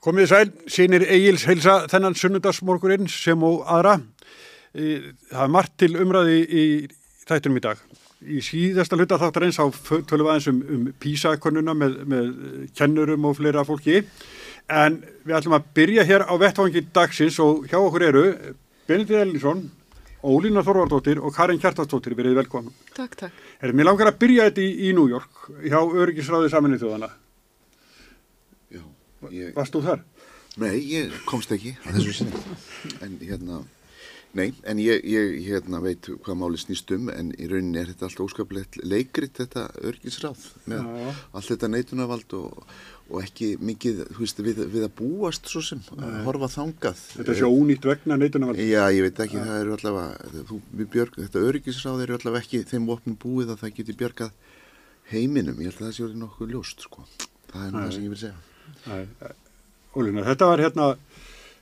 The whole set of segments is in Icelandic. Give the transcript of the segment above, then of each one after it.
Komið sæl, sínir Egil's heilsa þennan sunnundagsmorgurinn sem og aðra. Það er margt til umræði í þættunum í dag. Í síðasta hluta þáttar eins á tölum aðeins um, um PISA-konuna með, með kennurum og fleira fólki. En við ætlum að byrja hér á vettvangi dagsins og hjá okkur eru Benedikt Elísson, Ólína Þorvardóttir og Karin Kjartarsdóttir. Verið velkomin. Takk, takk. Erum við langar að byrja þetta í, í New York hjá Örgisráði Saminnið þjóðana. Já, ég, Varst þú þar? nei, ég komst ekki. En hérna, nei, en ég, ég hérna, veit hvað máli snýst um, en í rauninni er þetta allt óskaplegt leikrit, þetta örgisráð, með Já. allt þetta neitunavald og, og ekki mikið, þú veist, við, við að búast svo sem, að horfa þangað. Þetta sé ónýtt vegna neitunavald. Já, ég veit ekki, það eru allavega, þú, við björg, þetta örgisráð eru allavega ekki þeim vopnum búið að það geti björgað heiminum, ég held að það sé orðið nokkuð ljóst, sko. Það er það sem ég vil segja. Ólína, þetta var hérna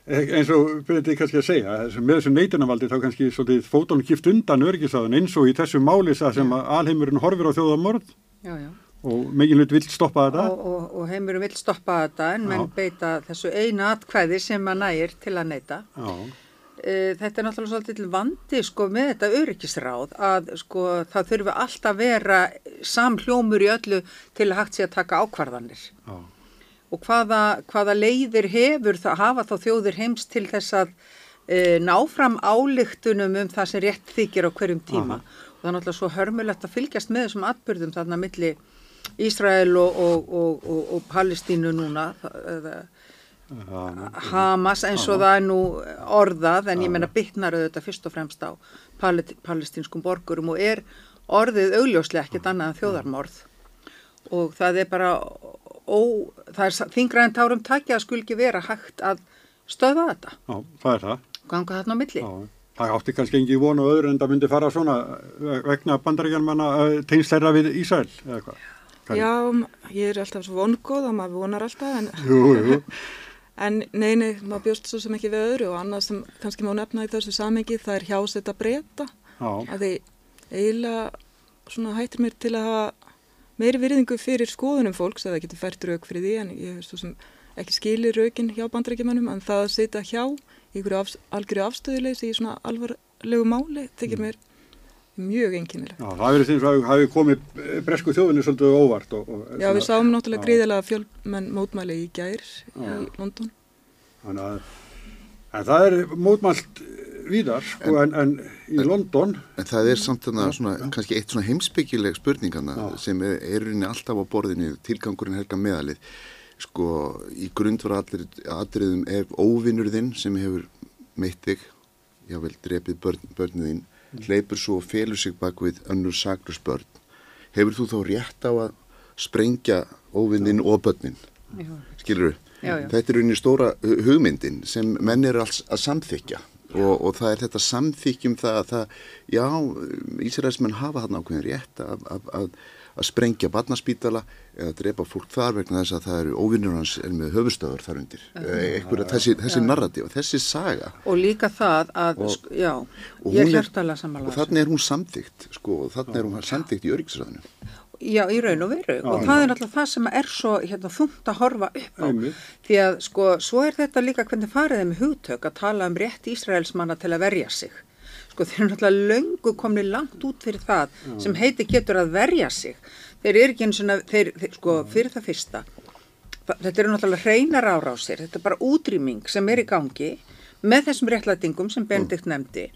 eins og byrjaði kannski að segja með þessu neitunarvaldi þá kannski svolítið fótónu kipt undan örgisáðun eins og í þessu máli sem að alheimurinn horfir á þjóðamorð Já, já. og megin hlut vill stoppa þetta Og, og, og heimurum vill stoppa þetta en menn Já. beita þessu eina atkvæði sem að nægir til að neyta. Já, E, þetta er náttúrulega svolítið til vandi sko með þetta öryggisráð að sko það þurfi alltaf vera samhljómur í öllu til að hægt sé að taka ákvarðanir. já, Og hvaða, hvaða leiðir hefur það hafa þá þjóðir heims til þess að e, ná fram ályktunum um það sem rétt þykir á hverjum tíma. Og það er náttúrulega svo hörmulegt að fylgjast með þessum atbyrðum þarna milli Ísrael og, og, og, Palestínu núna, það- Hamas eins og það er nú orðað, en ég menna bytnar auðvitað fyrst og fremst á palestínskum borgurum og er orðið augljóslega ekkert annað en þjóðarmorð. Og það er bara, ó, það er þingra en tárum takja að skul ekki vera hægt að stöða þetta, já, það er það ganga þarna á milli. já. Það átti kannski engi vonu öðru en það myndi fara svona ve- vegna bandaríkjarmanna tengsleira við Ísæl eða hvað? Já, ég er alltaf svo vongóð og maður vonar alltaf en, Jú, jú, en nei, nei, maður bjóst svo sem ekki við öðru og annað sem kannski má nefna í þessu samengi það er hjásett að breyta já, að því eiginlega svona hættir mér til að hafa meiri virðingu fyrir skoðunum fólks eða getur fært rauk fyrir því en ég er svo sem ekki skilir raukin hjá bandarækjumannum en það að sitja hjá í einhverju af, algjöru afstöðuleysi í svona alvarlegu máli þykir mér mjög einkennilegt. já, það verið þeim að hafi komið eh, bresku þjóðinu svolítið á óvart og, og, Já, við sáum náttúrulega gríðilega fjölmenn mótmæli í gær í Já. London. Þannig að það er mótmælt víðar sko, en, en í London En það er samt þarna svona, kannski eitt svona heimsbyggileg spurningana Já. sem er, er rauninni alltaf á borðinu, tilgangurinn helga meðalið. Sko, í grundvara atriðum er óvinnur þinn sem hefur meitt þig, jável drepið börn, börnið þín, hleypur svo og felur sig bak við önnur saklus börn. Hefur þú þá rétt á að sprengja óvinnin og börnin? Já. Skilur Já, já. Þetta er rauninni stóra hu- hugmyndin sem menn eru alls að samþykja og, og það er þetta samþykjum það að það, já, Ísraelsmenn hafa hann ákveðin rétt að, að, að, að sprengja barnaspítala eða drepa fólk þar vegna þess að það eru óvinnur hans er með höfustöður þar undir. Eitthvað, þessi, þessi narratíf, þessi saga Og líka það að, Og- sko, já, og ég er hjartalega og samanlega. þannig er hún samþykt, sko, og þannig er hún samþykt í öryggisræðinu. Já, í raun og veru. Og það er náttúrulega það sem er svo hérna, þungt að horfa upp á. Einmitt. því að sko, svo er þetta líka hvernig farið þeim hugtök að tala um rétt Ísraelsmanna til að verja sig. Sko, þeir eru náttúrulega löngu komni langt út fyrir það sem heiti getur að verja sig. Þeir eru ekki eins og þeir, þeir, sko, fyrir það fyrsta þetta eru náttúrulega hreinar árásir. Þetta er bara útrýming sem er í gangi með þessum réttlætingum sem Benedikt nefndi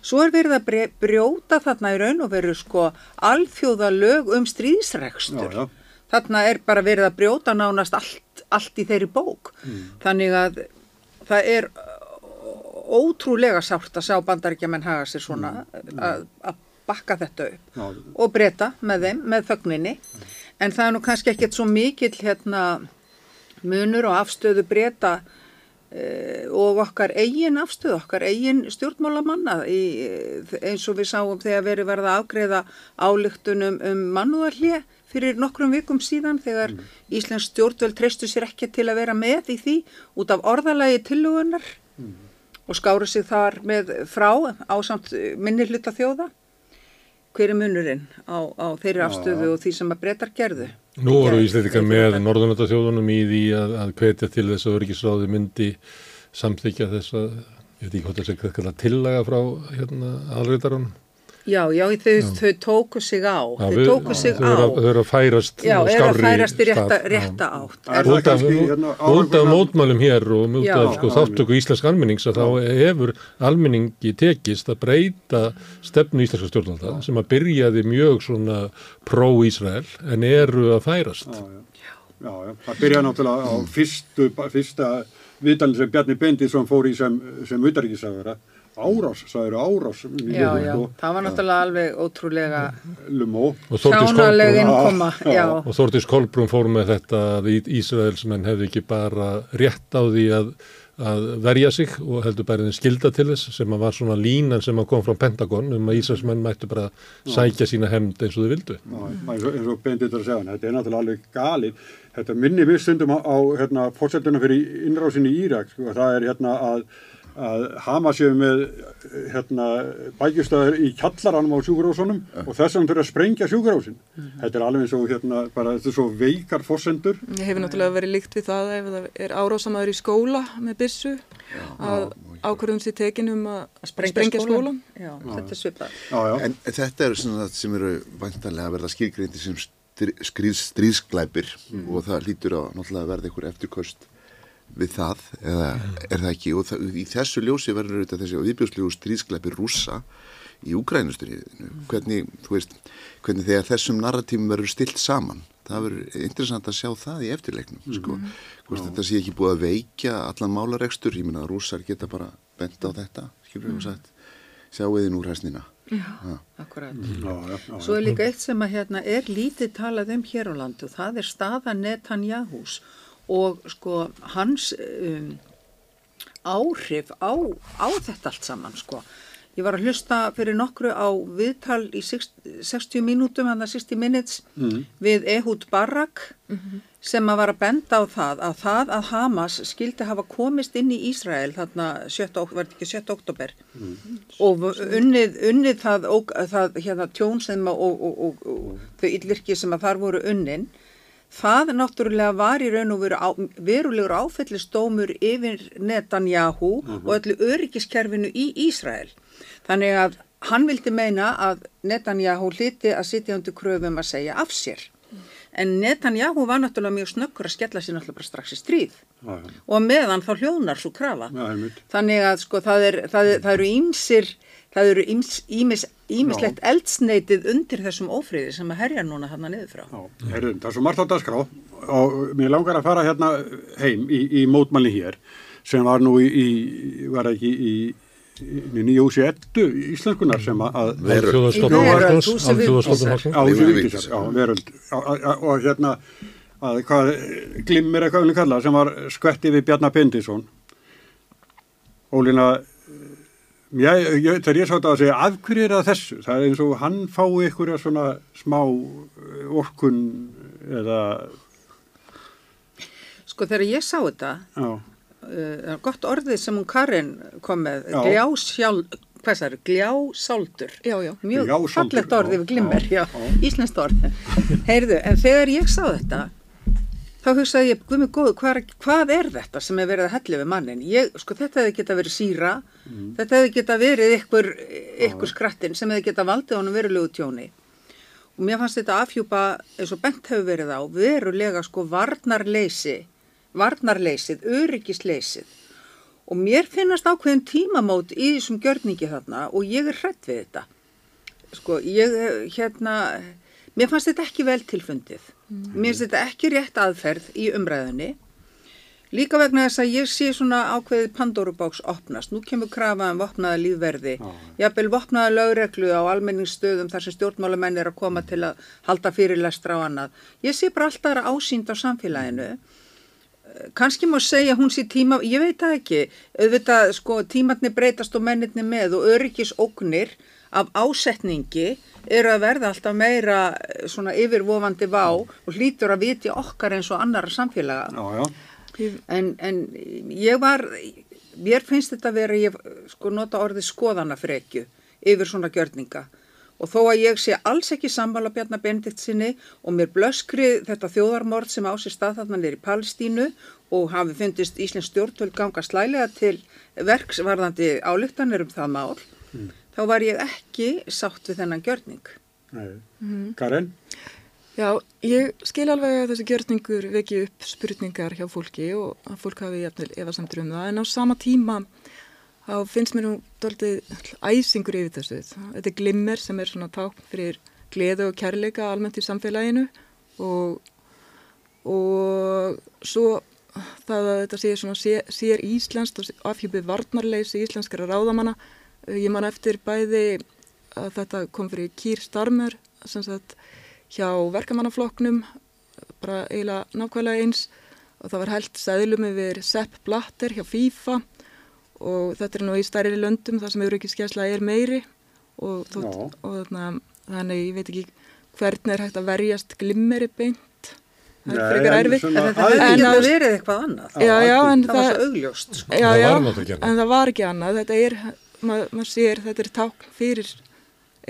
Svo er verið að brjóta þarna í raun og veru sko alþjóða lög um stríðsrekstur. Já, já. Þarna er bara verið að brjóta nánast allt, allt í þeirri bók. Þannig að það er ótrúlega sárt að sjá bandaríkjaman haga sér svona að, að bakka þetta upp Já. og breyta með þeim, með þögninni. En það er nú kannski ekkert svo mikill hérna munur og afstöðu breyta og okkar eigin afstöð, okkar eigin stjórnmálamanna í, eins og við sáum þegar verið verða að afgreða ályktunum um mannúðarlið fyrir nokkrum vikum síðan þegar mm. Íslensk stjórnvöld treystu sér ekki til að vera með í því út af orðalagi tillugunar og skáru sig þar með frá á samt minni hluta þjóða. Hver er munurinn á, á þeirri afstöðu og því sem að breytar gerðu. Nú voru Gerðu. Íslandika með Norðurlandaþjóðunum í því að, að hvetja til þess að örgisráði myndi samþykja þess að, ég veit ekki hvort sé hvað tillaga frá hérna aðröytarunum. Já, já, þau, þau tóku sig á, þau við- tóku sig þau á. eru að- Þau eru að færast Já, er að skárri færast í rétta, stað. rétta Já. átt. Það Út af, kannski, hérna, út af mótmælum hér og út Já. af sko, þáttöku íslensk almennings að þá hefur almenningi tekist að breyta stefnu íslenska stjórnvalda sem að byrjaði mjög svona pró-Ísrael en eru að færast. Já, já. Já, já. Það byrjaði náttúrulega á fyrstu, fyrsta viðtalin sem Bjarni Bendisson fór í sem, sem utaríkisaðara. Árás, það eru árás. já, já, það var náttúrulega alveg ótrúlega Lumó. Kolbrún- innkoma. Og Þórtís Kolbrún fór með þetta að Ísraelsmenn hefði ekki bara rétt á því að, að verja sig og heldur bara þeim skilda til þess sem að var svona línan sem að kom frá Pentagon um að Ísraelsmenn mættu bara sækja sína hemd eins og þau vildu. Já, eins og, eins og Bendit var að segja, þetta er náttúrulega alveg galið. Þetta minni við stundum á, á hérna, fórsetuna fyrir innrásinni í Írak. Sko. Það er hérna að, að Hamas séu með hérna, bækjustöður í kjallaranum á sjúkurásunum og þess vegna þurfa að sprengja sjúkurásin. Þetta er alveg eins og hérna, bara, þetta er svo veikar fórsendur. Ég hefur náttúrulega verið líkt við það ef það er árásamæður í skóla með byssu að ákvörðum sér tekin um að sprengja, skólan. Já, þetta er svipað. Já, já. En þetta eru svona það sem eru vantanlega að verða skilgreindi sem stríðsglæpir og það lítur á náttúrulega að verða einhver eftirkost við það, eða er það ekki? Og það, í þessu ljósi verður auðvitað þessi viðbjóðslegu stríðsglæpir rússa í Úgrænustriðinu hvernig, hvernig þegar þessum narratífum verður stilt saman. Það verður interessant að sjá það í eftirleiknum sko, hvort þetta sé ekki búið að veikja allan málarekstur, ég meina að rússar geta bara bent á þetta, skilur við og sagt sjáu þið nú hræsnina Já, akkurat. Já, já, já. Svo er líka eitt sem að hérna er lítið talað um hér á landu, það er staða Netanyahus og sko hans um, áhrif á, á þetta allt saman sko. Ég var að hlusta fyrir nokkru á viðtal í 60, 60 mínútum, hann að 60 minutes, við Ehud Barak sem að var að benda á það að það að Hamas skildi hafa komist inn í Ísrael þarna 7. ok- var þetta ekki 7. oktober og unnið, unnið það, og, það hérna, tjón sem að, og, og, og, og þau yllirki sem að þar voru unnin það náttúrulega var í raun og veru á, verulegur áfellistómur yfir Netanyahu og öllu öryggiskerfinu í Ísrael. Þannig að hann vildi meina að Netanyahu hliti að sitja undir kröfum að segja af sér. En Netanyahu var náttúrulega mjög snöggur að skella sér náttúrulega bara strax í stríð. Já, já. og meðan þá hljóðnar svo krafa. Já, einmitt. þannig að sko það, er, það, er, það eru ímsir það eru ímislegt eldsneitið undir þessum ófriði sem að herja núna þarna niður frá. Já, heyrðu, það er svo margt á dagskrá og mér langar að fara hérna heim í, í mótmælni hér sem var nú í, í var ekki í, í nýjósi ettu íslenskunar sem að Veröld. Á veröld. Og, hérna að hvað glimmir eitthvað kalla sem var skvetti við Bjarnar Bendisson Ólína ég, ég, þegar ég sá þetta að segja af hverju er það þessu, það er eins og hann fái ykkur svona smá eh, orkun eða sko þegar ég sá þetta já, uh, gott orðið sem hún Karin kom með Já. gljásjál hvað það eru, gljásaldur. Já, já. mjög fallegt orðið já, við glimmer, já, já, já. íslenskt orð. Heyrðu, en þegar ég sá þetta þá hugsaði ég, guð mig góðu, hvað, hvað er þetta sem er verið að helli við mannin ég, sko þetta hefði geta verið síra. Mm. þetta hefði geta verið ykkur, ykkur skrattin sem hefði geta valdið honum verulegu tjóni. Og mér fannst þetta afhjúpa eins og bent hefur verið á verulega sko varnarleysi varnarleysið, öryggisleysið. Og mér finnast ákveðin tímamót í þessum gjörningi þarna og ég er hrætt við þetta. Sko ég eh, hérna mér fannst þetta ekki vel tilfundið mér finnst þetta ekki rétt aðferð í umræðinni líka vegna þess að ég sé svona ákveðið Pandorubóks opnast, nú kemur krafa um vopnaða lífverði, jafnvel vopnaða lögreglu á almenningsstöðum þar sem stjórnmálamenn er að koma til að halda fyrirlestra á annað. Ég sé bara alltaf aðra ásýnd á samfélaginu. Kannski má segja hún sé tíma, ég veit það ekki, auðvitað sko tímatni breytast og mennirni með og öryggisóknir af ásetningi eru að verða alltaf meira eh, svona yfirvofandi vá og hlýtur að vitja okkar eins og annara samfélaga. já, já, En, en ég var, mér finnst þetta að vera, ég sko nota orðið skoðanafrekju yfir svona gjörninga. Og þó að ég sé alls ekki sammála Bjarnar Benedikt sinni og mér blöskri þetta þjóðarmord sem á sér stað þarna er í Palestínu og hafi fundist Íslands stjórnvöld ganga slælega til verksvarðandi ályktanir um það mál, þá var ég ekki sátt við þennan gjörning. Nei. Karen? Já, ég skil alveg að þessi gjörningur veki upp spurningar hjá fólki og að fólk hafi jafnvel efasamtur um það en á sama tíma þá finnst mér nú doldið æsingur yfir þessu. Þetta er glimmer sem er svona tákn fyrir gleðu og kærleika almennt í samfélaginu og, og svo það að þetta sé svona sé, sér íslenskt og afhjúpið varnarleysi íslenskara ráðamanna. Ég man eftir bæði að þetta kom fyrir Kýr Starmer sem sagt hjá verkamannafloknum bara eiginlega nákvæmlega eins. Og það var held sæðlum yfir Sepp Blatter hjá FIFA. Og þetta er nú í stærri löndum þar sem auðvitað er meiri. Og, þótt, og þarna, þannig ég veit ekki hvernig er hægt að verjast glimmeri beint. Það er frekar erfitt. en þetta hefði ekki að verið eitthvað annað. Já, já, það, það var svo augljóst sko. já, já, en það var ekki annað. Þetta er, maður mað sér, þetta er tákn fyrir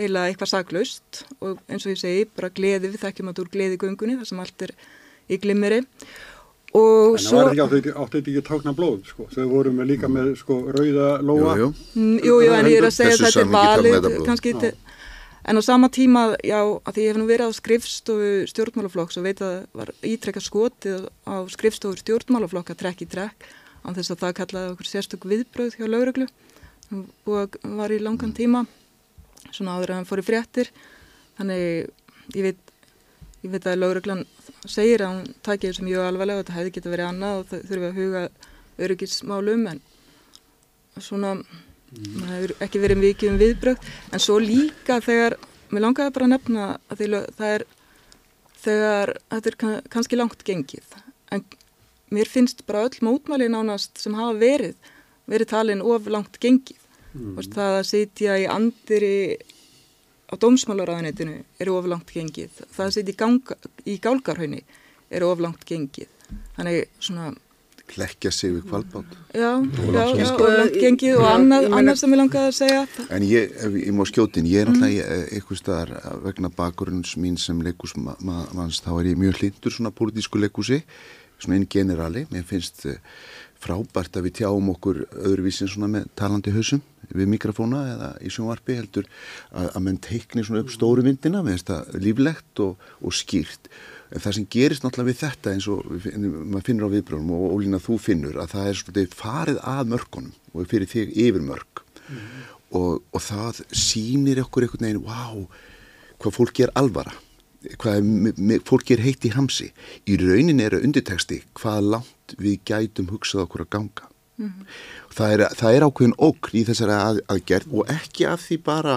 eiginlega eitthvað saklaust og eins og ég segi, bara gleði við þekkjum að úr gleði göngunni þar sem allt er í glimmeri. Og en svo... En það var ekki átt þetta ekki tákna blóð, sko, þau voru með líka með, sko, rauða lóa. Jú, jú, mm, jú, jú en ég er að segja að þetta er valið, kannski, te... en á sama tíma, já, að því ég hef nú verið á skrifstofu stjórnmálaflokks og veit að það var ítrekka skotið á skrifstofu stjórnmálaflokka trekk í trekk, án þess að það kallaði okkur sérstök viðbröð hjá lauruglu, og var í langan tíma, svona áður að hann fór í fréttir, þannig ég veit, ég veit að lauruglan segir að hún takir þessu mjög alvarlega og þetta hefði getið verið annað og það þurfi að huga öryggismálum en svona mm. það hefur ekki verið mikið um viðbrökt en svo líka þegar mér langaði bara að nefna að það er þegar þetta er kannski langt gengið en mér finnst bara öll mótmæli nánast sem hafa verið verið talin of langt gengið mm. það að sitja í andiri á dómsmálaráðinitinu eru oflangt gengið. Það að setja í, í gálgarhaunni eru oflangt gengið. Þannig svona... Klekkja sig við kvalbátt. Já, já, já, oflangt gengið og annað, annað sem ég langaði að segja. En ég, ég má skjótin, ég er náttúrulega mm. eitthvað staðar vegna bakgrunns mín sem leikúsmanns, þá er ég mjög hlindur svona pólitísku leikúsi, svona einn generali. Mér finnst eh, frábært að við tjáum okkur öðruvísin svona með talandi hausum við mikrofóna eða í sjónvarpi heldur að, að menn teikni svona upp stóru myndina með þetta líflegt og, og skýrt. En það sem gerist náttúrulega við þetta eins og maður finnur á viðbröðum og ólína þú finnur að það er svona farið að mörgunum og fyrir þig yfir mörg mm. og, og það sýnir okkur einhvern veginn, wow, hvað fólk er alvara, hvað fólk er heitt í hamsi. Í raunin er að undirteksti hvað langt við gætum hugsað okkur að ganga. Mm -hmm. það, er, það er ákveðin okn í þessari að, aðgerð og ekki af því bara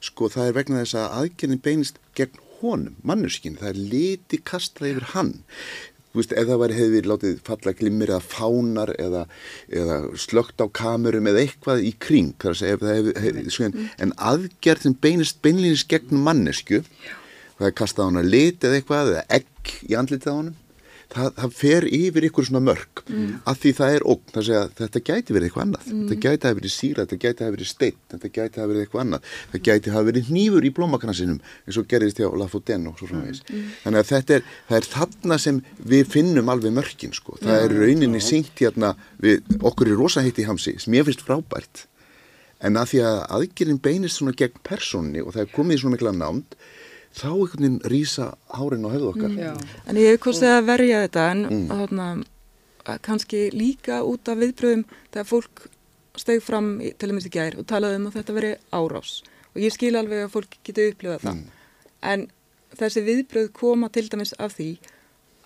sko það er vegna þess að aðgerðin beinist gegn honum, mannurskinn, það er liti kastað yfir hann Veist, væri hefði verið látið falla glimmir eða fánar eða, eða slögt á kamerum eða eitthvað í kring hef, hef, hef, en aðgerð sem beinist beinlinis gegn mannesku það er kastað á hana lit eða eitthvað eða egg í andlitið á honum. Það, það fer yfir ykkur svona mörg mm. af því það er ógn, það segja þetta gæti verið eitthvað annað, mm. þetta gæti hafa verið síra þetta gæti hafa verið stein, þetta gæti hafa verið eitthvað annað. Það gæti hafa verið nýfur í blómakransinum eins og gerist hjá Lafoden og svo svona veist mm. þannig að þetta er, er þarna sem við finnum alveg mörgin sko. Það er rauninni syngt hérna við, okkur í hamsi sem ég finnst frábært. En að því að aðgerinn beinist svona gegn personni og það er komið svona mikla námt þá einhvern veginn rýsa hárin á höfðu okkar. Mm. En ég hef kostið að verja þetta en mm. þarna, kannski líka út af viðbröðum þegar fólk steg fram til með þessi gær og talaði um að þetta veri árás og ég skil alveg að fólk geti upplifað það mm. en þessi viðbröð koma til dæmis af því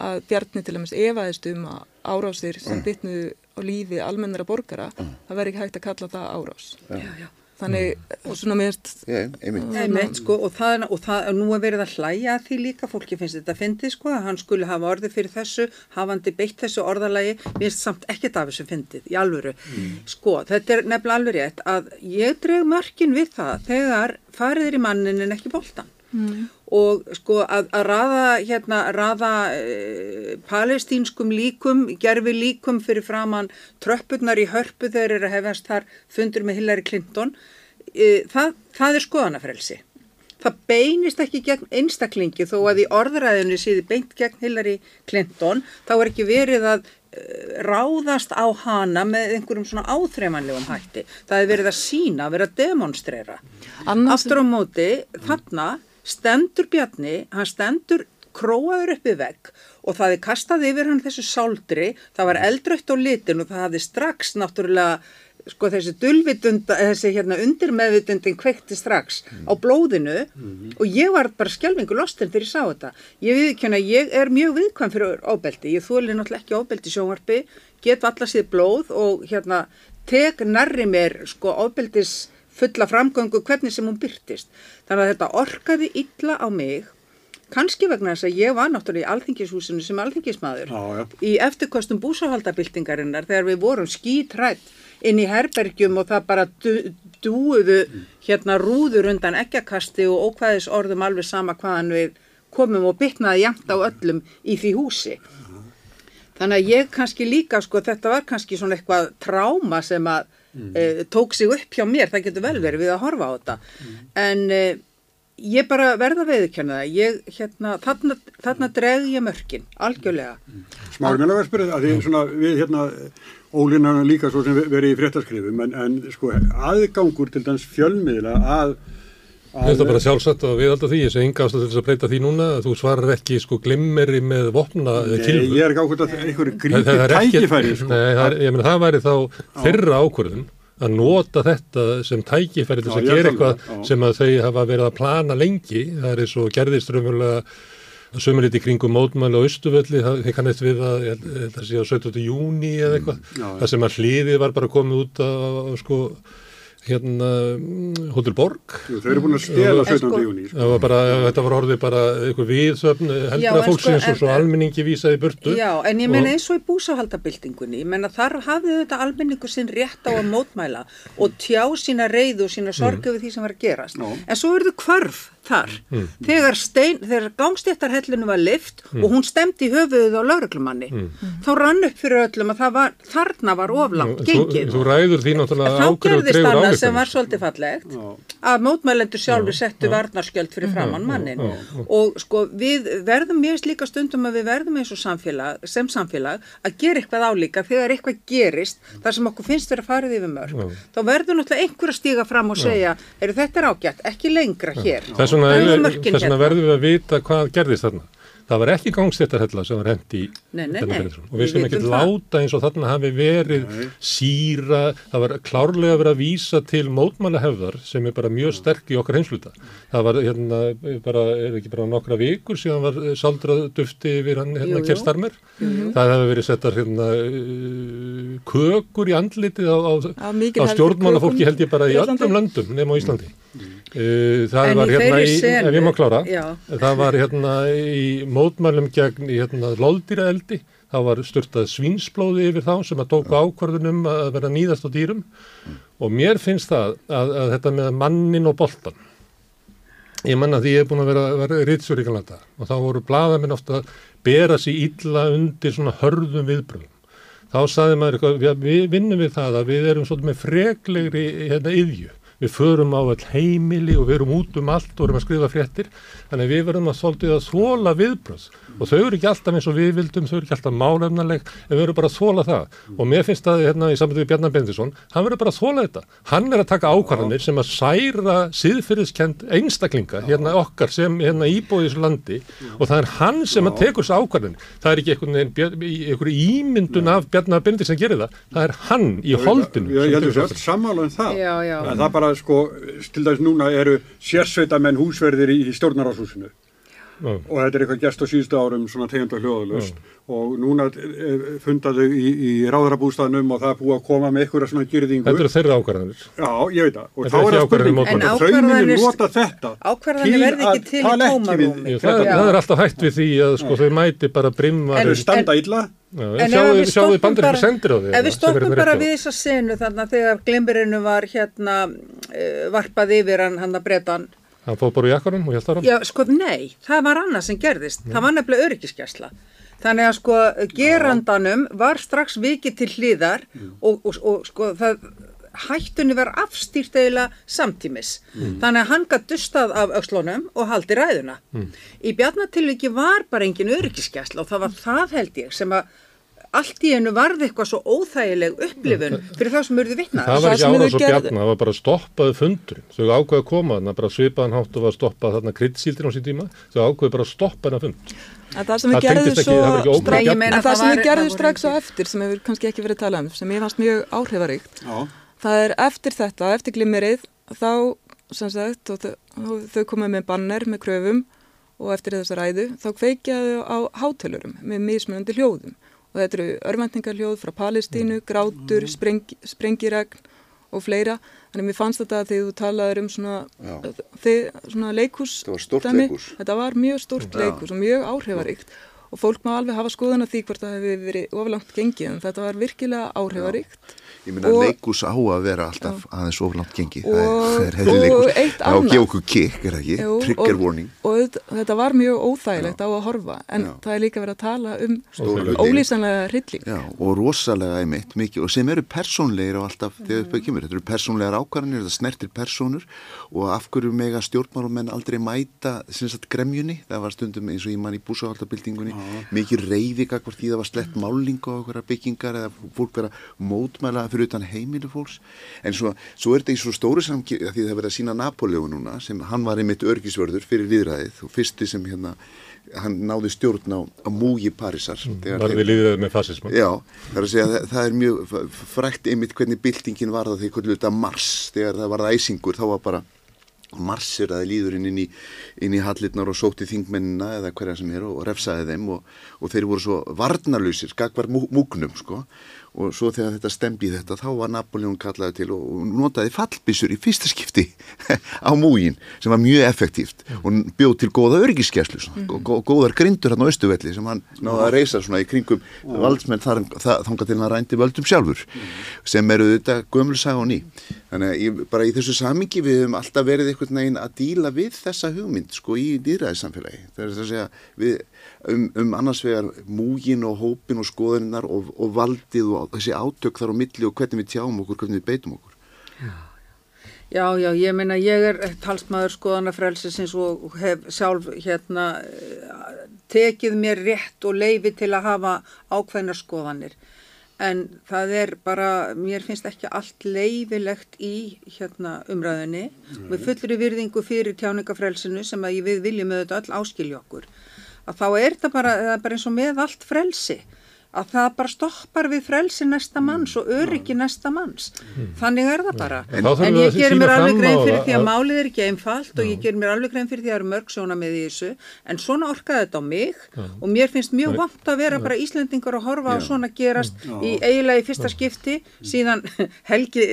að Bjarni til dæmis evaðist um að árásir sem mm. bytnu á lífi almennara borgara, mm. það veri ekki hægt að kalla það árás. Já, já þannig mm. og svona mér einmitt sko og það, og það nú er verið að hlæja því líka fólki finnst þetta að fyndi sko að hann skulle hafa orðið fyrir þessu hafandi beitt þessu orðalagi mér samt ekkert af þessu fyndið í alvöru mm. sko þetta er nefnilega alveg rétt að ég dreg markin við það þegar fariðir í mannin en ekki bóltan mm. Og sko að, að raða hérna raða e, palestínskum líkum gerfi líkum fyrir framann tröppurnar í hörpu þegar er að hefast þar fundur með Hillary Clinton e, það, það er skoðanafrelsi það beinist ekki gegn einstaklingi þó að í orðræðinu síði beint gegn Hillary Clinton þá er ekki verið að eh, ráðast á hana með einhverjum svona áþreifanlegum hætti. Það er verið að sína, verið að demonstrera. Annars- Aftur á móti, þarna stendur Bjarni, hann stendur króaður uppi vegg og það er kastað yfir hann þessu sáldri, það var eldrautt á litin og það hafði strax náttúrulega sko þessi dulvitunda, þessi hérna undirmeðvitundin kveikti strax á blóðinu og ég var bara skjálfingu lostin þegar ég sá þetta. Ég viðkjöna, ég er mjög viðkvæm fyrir ofbeldi, ég þóli náttúrulega ekki ofbeldi í sjónvarpi, get alla síð blóð og hérna tek nærri mér sko ofbeldis fulla framgöngu hvernig sem hún byrtist. Þannig að þetta orkaði illa á mig kannski vegna þess að ég var náttúrulega í alþingishúsinu sem alþingismadur Já, já. í eftirkostum búsahaldabildingarinnar þegar við vorum skítrætt inn í herbergjum og það bara dúuðu hérna rúður undan ekkjakasti og ókvæðis orðum alveg sama hvaðan við komum og bytnaði jæmt á öllum í því húsi. Þannig að ég kannski líka, sko, þetta var kannski svona eitthvað tráma sem að e, tók sig upp hjá mér, það getur vel verið við að horfa á þetta. En e, ég bara verða veðurkenna það, ég, hérna, þarna, þarna dreg ég mörkin, algjörlega. Smári, mér langar að spyrja að því svona við hérna ólínan líka svo sem verið í fréttaskrifum en, en sko aðgangur til dans fjölmiðla að, Mér finnst það bara sjálfsagt að við alltaf því, ég sé enga ástæð til þess að breyta því núna, þú svarar ekki sko glimmeri með vopna eða Nei, kilfu. ég er ekki ákvæmt að einhverju Það- það er ekki- tækifæri sko. Nei, það, ég meina, það væri þá þeirra ákvörðun að nota þetta sem tækifæri til þess að gera er eitthvað sem að þau hafa verið að plana lengi. Það er eins og gerðist raunverulega sömurliti kringum mótmæli á Östuvölli, það þið kannast við að ég held- ég held að sé á 17. júni eða eitthvað, Mm, já. það sem að hliðið var bara komið út á sko, hérna, mm, Hotel Borg. Þau eru búin að stela En 17. sko- júni sko. Það var bara, þetta var orðið bara eitthvað viðsöfn heldra Já, sko, fólksins en- og svo almenningi vísaði burtu. Já, en ég meina Og- eins og í búsahaldabildingunni, ég meina þar hafði þetta almenningu sinn rétt á að mótmæla og tjá sína reyðu og sína sorgu við því sem var að gerast. Já. En svo eru þau þar. Þegar, stein, þegar gangstéttarhellinu var lift og hún stemdi í höfuðið á lauruglumanni, þá rann upp fyrir öllum að það var, þarna var oflangt Þú, gengið. þú ræður því náttúrulega Þá ákveð og gerðist dregur annað sem var svolítið fallegt að mótmælendur sjálfur settu varnarskjöld fyrir framann mannin og sko við verðum mjög slíka stundum að við verðum eins og samfélag, sem samfélag að gera eitthvað álíka. Þegar eitthvað gerist þar sem okkur finnst vera farið yfir mörg þá verður náttúrulega einhver að stíga fram og segja er þetta er ágætt, ekki lengra hér. Þess þess vegna hérna. verðum við að vita hvað gerðist þarna. Það var ekki gangstéttarhella sem var hendi í Nei, nei, nei. Og Við við ekkert það. láta eins og þarna hafi verið síra, það var klárlega verið að vísa til mótmælahefðar sem er bara mjög sterk í okkar heimsluta. Það var hérna bara, er ekki bara nokkra vikur síðan var eh, saldrað dufti yfir hann hérna kerstarmer. Það hefði verið settar hérna kökur í andlitið á, á, Á á stjórnmálafólki held ég bara í öllum löndum nema á Íslandi. Uh, það En var í hérna í, ef ég má klára, Já. það var hérna í mótmælum gegn hérna loldýraeldi, þá var styrtað svínsblóði yfir þá sem að tóku ákvörðunum að vera nýðast á dýrum og mér finnst það að, að þetta með mannin og boltan, ég manna því ég er búin að vera, vera ritsur í Galanda og þá voru bladamenn ofta að bera sig illa undir svona hörðum viðbröðum. Þá saði maður eitthvað, við, við vinnum við það að við erum svolítið með freklegri hérna yðju. Við förum á all heimili og við erum út um allt og erum að skrifa fréttir. Þannig að við verðum að svolítið að þóla viðbröð. Og þau eru ekki alltaf eins og við vildum, þau eru ekki alltaf málefnaleg, en við verðum bara að þóla það. Og mér finnst það hérna í sambandi við Bjarnar Bendisson, hann verður bara að þóla þetta. Hann er að taka ákvarðanir sem að særa síðfyrirskend einstaklinga hérna okkar sem hérna íbúið í þessu landi og það er hann sem að tekur þessu ákvarðanir. Það er ekki einhverju ímyndun af Bjarnar Bendisson sem gerir það. Það er hann í holdinu. Ég, heldur allt sammála um það. Já, já. En það bara sko, til dæmis núna eru sérsveitamenn húsverðir í, í stjórnarháshúsinu. Já. og þetta er eitthvað gæst á síðustu árum svona tegund og hljóðalust og núna eh, fundaðu í, í ráðarabústaðnum og það er búið að koma með eitthvað svona gyrðingu Þetta eru þeirra ákvarðanir. Já, ég veit það og þá er það spurning En að ákvarðanir- nota þetta ákvarðanir verði ekki að til í tala ekki við. Jú, það, það er alltaf hægt við því að sko, þau mæti bara brimma þau standa illa Já, En sjáðu, við sjáðu bara- ekki sendir á því Ef við sem stoppum bara við þessa senu þarna þegar glimmirinu var hérna uh, varpað yfir hann að bretan. Hann fóð bara í jakkanum og hjálpar hann Já, sko, nei, það var annað sem gerðist. Það var nefnilega öryggiskesla. Þannig að sko gerandanum var strax vikið til hliðar og, og, og sko það hættunni var afstýrt eiginlega samtímis. Þannig að hann gætt dustað af öxlunum og haldi ræðuna. Í bjarnatilviki var bara engin öryggiskesla og það var það held ég sem að allt í hennu varði eitthvað svo óþægileg upplifun fyrir það sem urðu vitnað. Það var ekki sem árás og gerðu. bjarna, það var bara stoppaði fundurinn. Þau ákveði að koma þarna, bara svipaðan hátt og var stoppað þarna kryddsíldin á sín tíma. Þau ákveði bara að stoppa hennar fund. En það sem við gerðum svo það sem var- við gerðum strax á eftir sem hefur kannski ekki verið talað um, sem ég fannst mjög áhrifaríkt, Já. það er eftir þetta, eftir glimmerið, þá, sem sagt, þau, komið með banner með kröfum og eftir þessa ræðu, þá kveikjaðu á hátölurum með mismunandi hljóðum. Og þetta eru örvendingarhljóð frá Palestínu, grátur, spreng, sprengiregn og fleira. Þannig mér fannst þetta að því þú talaður um svona, Já. þið, svona leikús. Þetta var stórt dæmi. leikhús. Þetta var mjög stórt Já. leikús og mjög áhrifaríkt og fólk má alveg hafa skoðan að því hvort það hefur verið oflangt gengið en þetta var virkilega áhrifaríkt. Ég meina Og- leikus á að vera alltaf aðeins oflant gengi. Og- það er, það er og leikus. á að gefa okkur kikk, er það ekki? Jú, Trigger og- warning. Og þetta, þetta var mjög óþægilegt á að horfa en Já. það er líka verið að tala um ólýsanlega hrylling. Já, og rosalega einmitt mikið og sem eru persónleir og alltaf þegar upp að kemur. Þetta eru persónlegar ákvarðanir, þetta snertir persónur og af hverju mega stjórnmálumenn aldrei mæta sem sagt gremjunni. Það var stundum eins og ég man í búsahaldabildingunni mikið reyði hvort því það var slett máling á einhverja byggingar eða fólk vera mótmæla fyrir utan heimilu fólks. En svo, svo er þetta í svo stóru samki því það er verið að sína Napoleon núna sem hann var einmitt örgisvörður fyrir viðræðið og fyrsti sem hérna hann náði stjórn á, á múgi Parísar. þegar Var við líðið með fasisman. Já, það er að segja að það, það er mjög frækt einmitt hvernig byltingin var það þetta mars, þegar það var æsingur þá var bara marsir að líður inn í, inn í hallirnar og sóti þingmennina eða hverja sem er og, refsaði þeim og, og þeir voru svo varnarlausir, gagvar mú- múgnum sko og svo þegar þetta stemdi í þetta þá var Napoleon kallaði til og, notaði fallbissur í fyrsta skipti á múgin sem var mjög effektíft og bjóð til góða örgiskeslu mm og góðar grindur hann á Östuvelli sem hann náði að reysa svona í kringum valdsmenn þar, þangað til hann rændi völdum sjálfur sem eru þetta gömulsaga og ný. Þannig að ég, bara í þessu samingi við höfum alltaf verið einhvern veginn að díla við þessa hugmynd sko í dýræðissamfélagi það er að segja við um, um annars vegar múgin og hópin og skoðaninnar og, og valdið og þessi átök þar á milli og hvernig við tjáum okkur, hvernig við beitum okkur Já, já, ég meina ég er talsmaður skoðanafrelsisins og hef sjálf hérna tekið mér rétt og leifi til að hafa ákveðnar skoðanir. En það er bara, mér finnst ekki allt leifilegt í hérna umræðinni. Við fullri virðingu fyrir tjáningafrelsinu sem að við viljum auðvitað öll áskilja okkur. Að þá er það bara, bara eins og með allt frelsi að það bara stoppar við frelsi næsta manns og öryggi næsta manns. Þannig er það bara. En En ég sýna mér alveg grein fyrir því að að- málið er ekki einfalt og ég gerir mér alveg grein fyrir því að það eru mörg sjóna með í þessu en svona orkaði þetta á mig og mér finnst mjög vant að vera bara Íslendingar að horfa á svona gerast í eiginlega í fyrsta skipti síðan Helgi,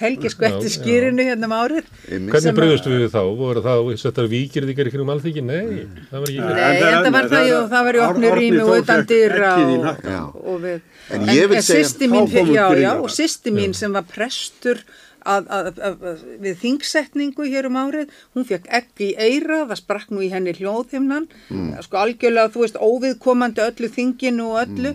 Helgi skvetti skýrinu hérna um árið. Hvernig bröðustu við þá? Voru það settar vikirðingar í kringum alþingi? Nei, það var en og við En vil segja- systir mín, já, já, sýsti mín sem var prestur að, að, að, að, við þingsetningu hér um árið, hún fekk egg í eira, það sprakk nú í henni hljóðhimnan, Mm. sko algjörlega, þú veist, óviðkomandi öllu þinginu og öllu,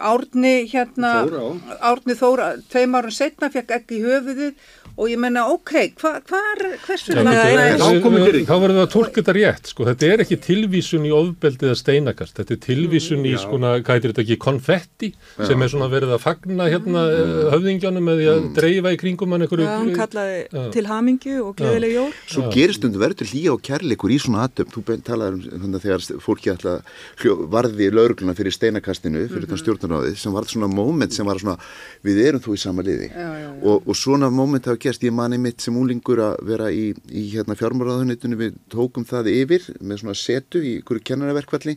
Árni hérna, Þór, já. Árni Þóra, tveim árum setna fekk egg í höfuðið og ég menna, ok, hva, hvar, hversu Já, er- er- þá verðum við að tólka þetta rétt, sko. Þetta er ekki tilvísun í ofbeldið að steinakast. Þetta er tilvísun í, sko, hvað heitir þetta ekki, konfetti, sem er svona verið að fagna hérna mm. höfðingjónum með því að dreifa í kringum hann einhverju. Já, hann kallaði Já. til hamingju og gleðileg jól. Svo gerist undir verður til hlýja og kærleikur í svona aðdöm. Þú talaðir um þannig að þegar fólki hljó- varði laurugluna fyrir steinakastinu, fyrir þetta stjórnaráðið, sem varð svona moment sem var svona, við erum þú í sama liði. Já, já, já. Og, og svona moment hafa gerst, ég mani mitt sem úlingur að vera í, í hérna fjármáraðunitunni, við tókum það yfir með svona setu í ykkur kennaraverkvalli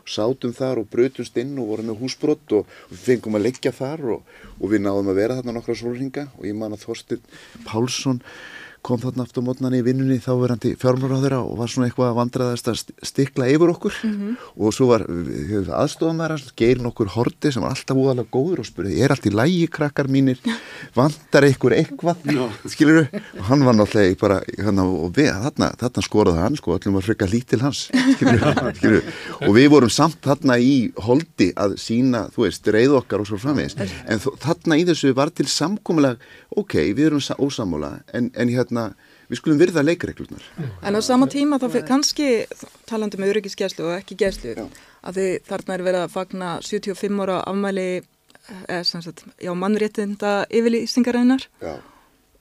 og sátum þar og brutumst inn og vorum með húsbrott og, og við fengum að leggja þar og, og við náðum að vera þarna nokkra sólringa og ég man að Þorstin Pálsson kom þarna aftur mótnan í vinnunni þá verandi fjármáraðura og var svona eitthvað að vandraðast að st- stikla yfir okkur. Og svo var aðstofamæra geir nokkur horti sem var alltaf úðalega góður og spurði, er allt í lægi krakkar mínir? Vantar ykkur eitthvað? Skilur og hann var náttúrulega bara hana, og við, þarna, þarna skoraði hann sko, öllum var freka lítil hans. Skilur, skilur, og við vorum samt þarna í holdi að sína, þú veist, reið okkar og svo framvegis. En þarna í þessu var til samkomulega ok, við erum sa- ósammála en, en hérna, við skulum virða leikreglunar En á sama tíma þá fyrir kannski talandi með öryggisgæslu og ekki gæslu að þið þarna er verið að fagna 75 ára afmæli eða sem sagt, já, mannréttinda yfirlýsingarinnar Já,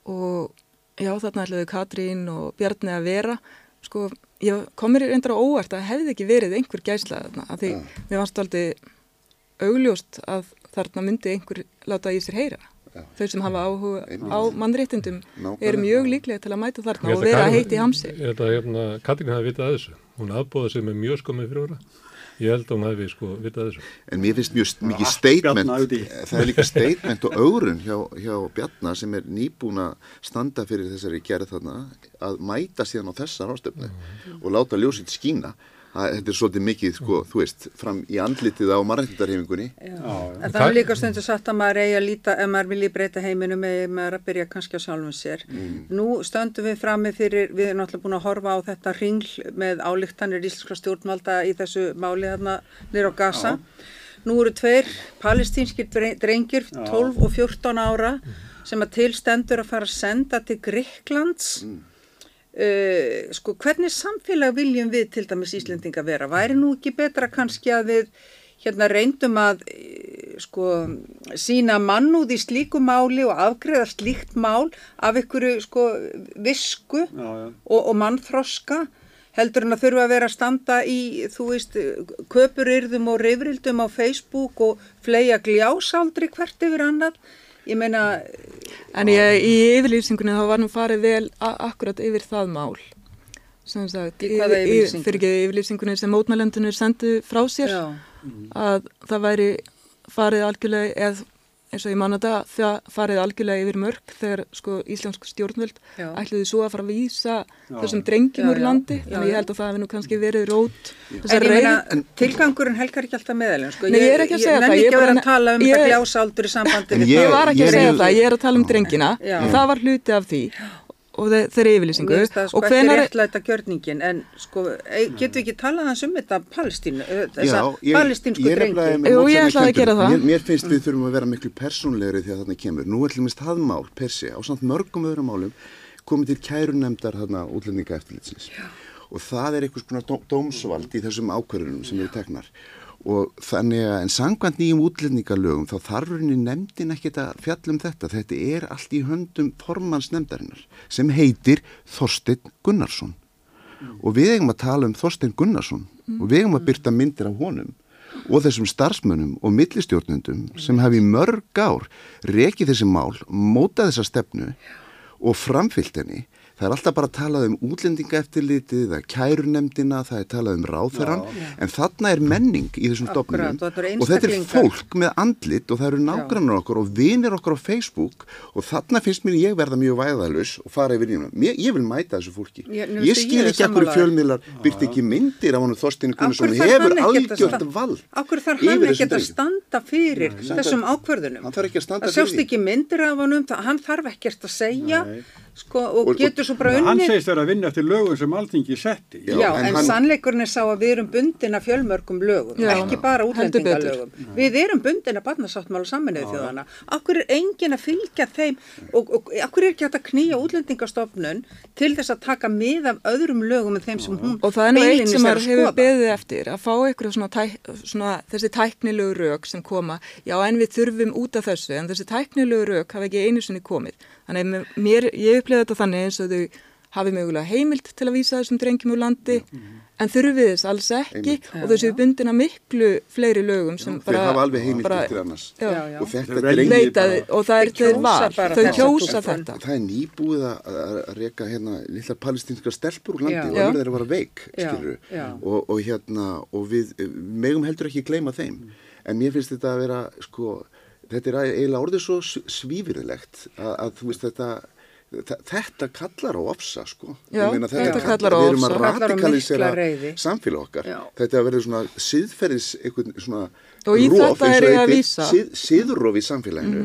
og já, þarna ætlaðu Katrín og Bjarni að vera. Sko, ég kom mér reyndar á óvart að hefði ekki verið einhver gæsla þarna, að því mér varst aldrei augljóst að þarna myndi einhver láta í sér heyra. Já. Þau sem hafa áhuga Einmitt. á mannréttindum eru mjög líklega til að mæta þarna og vera heitt í hamsi Ég held að hérna, Katrín hafi vitað að þessu. Hún afbóða sig með mjög skömmið fyrir ára. Ég held að hún hafi sko vitað að þessu. en mér finnst mjög mikið statement það er líka statement og augrun hjá, hjá Bjarnar sem er nýbúin að standa fyrir þessari gerð þarna að mæta síðan á þessa rástöfnu og láta ljósitt skína þetta er svolítið mikið, sko, þú veist, fram í andlitið á mannrættindarhefingunni En það er líka stundu sagt að maður eigi að líta, ef maður vilji breyta heiminum, eða maður að byrja kannski á sjálfum sér. Nú stöndum við frammi fyrir, við erum náttúrulega búin að horfa á þetta ringl með álíktanir íslenska stjórnvalda í þessu máli þarna nýra á Gaza. Nú eru tveir palestínskir dre- drengir, 12 og 14 ára, sem að tilstendur að fara að senda til Greiklands. Uh, sko hvernig samfélag viljum við til dæmis Íslendinga vera? Væri nú ekki betra kannski að við hérna reyndum að eh, sko sína mannúð í slíku máli og afgreða slíkt mál af ykkur sko visku Já, já. og, og mannþroska heldur en að þurfa að vera að standa í, þú veist, köpuryrðum og reyfrildum á Facebook og fleia gljásáldri hvert yfir annað. Ég meina, En ég, í yfirlýsingunni þá var nú farið vel akkurat yfir það mál. Sem sagt? Fyrir ekki yfirlýsingunni sem mótmælendunir sendu frá sér já, að það væri farið algjörlega, eða eins og ég manna þetta, það farið algjörlega yfir mörg þegar sko íslensk stjórnvöld Já. ætluði svo að fara að vísa þessum drengjum úr landi. Já, Þannig já. ég held að það hefði nú kannski verið rót. En ég meina, tilgangurinn helgar ekki alltaf meðalinn, sko. Nei, ég er ekki að segja það, nenni ég ekki að vera bara- að tala um þetta gljásaldur í sambandi En ég- Ég var ekki að er segja það, ég er að tala um drengina. Já. Það var hluti af því og þe þeirri yfirlýsingu. Mér finnst það sko og gjörningin, en sko, getum við ekki talað hans um þetta Palestínu, palestínsku drengi? Jú, ég ætlaði að gera það. Mér, mér finnst við þurfum að vera miklu persónlegri þegar þarna kemur. Nú er til dæmis það mál, persi, á samt mörgum öðrum málum, komið til kærunemdar þarna útlendinga eftirlitsins. Og það er einhvers konar dó, dómsvald í þessum ákvörðunum sem eru teknar. Og þannig að, en sangvænt nýjum útlendingalögum, þá þarf rauninni nefndin ekkert að fjalla um þetta. Þetta er allt í höndum formans nefndarinnar, sem heitir Þorsteinn Gunnarsson. Og við eigum að tala um Þorstein Gunnarsson. Og við eigum að byrta myndir af honum og þessum starfsmönnum og millistjórnundum sem hafi í mörg ár rekið þessi mál, mótað þessa stefnu og framfyllt henni það er alltaf bara að tala um útlendingaeftirlitið, það er kærunemdina, það er talað um ráþeran, en þarna er menning í þessum stofnunum. og þetta er fólk með andlit og það eru nágrannar okkur og vinir okkur á Facebook. Og þarna finnst mér ég verða mjög væðalus og fara yfir nýjum. Ég vil mæta þessu fólki. Ég- Ég skil ekki akkur fjölmiðlar byrti ekki myndir af honum Þorstein Gunnarsson hefur algjört vald Akkur þarf hann ekki að standa fyrir þessum ákvörðunum. Hann þarf ekki að standa fyrir því. Hann sko, og, Og- getur svo bara Hann unnið. segist vera að vinna eftir lögum sem alþingi setti. Já, Já, en en, hann- sannleikurinn er sá að við erum bundin af fjölmörgum lögum, Já, ekki bara útlendingalögum. Við erum bundin af barnasáttmála saminuðu þjóðana. Akkur er engin að fylgja þeim og, og akkur er ekki hægt að knýja útlendingastofnun til þess að taka mið af öðrum lögum en þeim sem hún Og það er nú eitt sem er hefur beðið eftir, að fá eitthvað svona, tæk, svona þessi tæknilegu rauk sem koma, já en við þurfum út af þessu, en þessi tæknilegu rauk hafa ekki einu sinni komið. Þannig að mér, ég upplifði þetta þannig eins og þau hafi mögulega heimild til að vísa þessum drengjum úr landi, en þurfið þess alls ekki og þessu bundin að miklu fleiri lögum sem Þeir bara... hafa alveg heimildir bara- til annars Já, Já, já. og þetta Þeir Leitaði, bara- og það er Þeir var, þau kjósa þetta. Það er nýbúið að, reka hérna lilla palestinska stelpur úr landi Já. og Já. önnur þeirra var veik, Já, skilur já. og, og hérna, og við við megum heldur ekki gleyma þeim en mér finnst þetta að vera, sko þetta er eiginlega orðið svo svífirðilegt að, að þú veist þetta þetta kallar á ofsa sko Já, Ég meina, þetta kallar á við erum ofsa. að radikalisera samfélag okkar Já. þetta að vera svona siðferðis einhvern svona Og í rof, þetta eins er og ég að vísa. Mhm. sið, siðrof í samfélaginu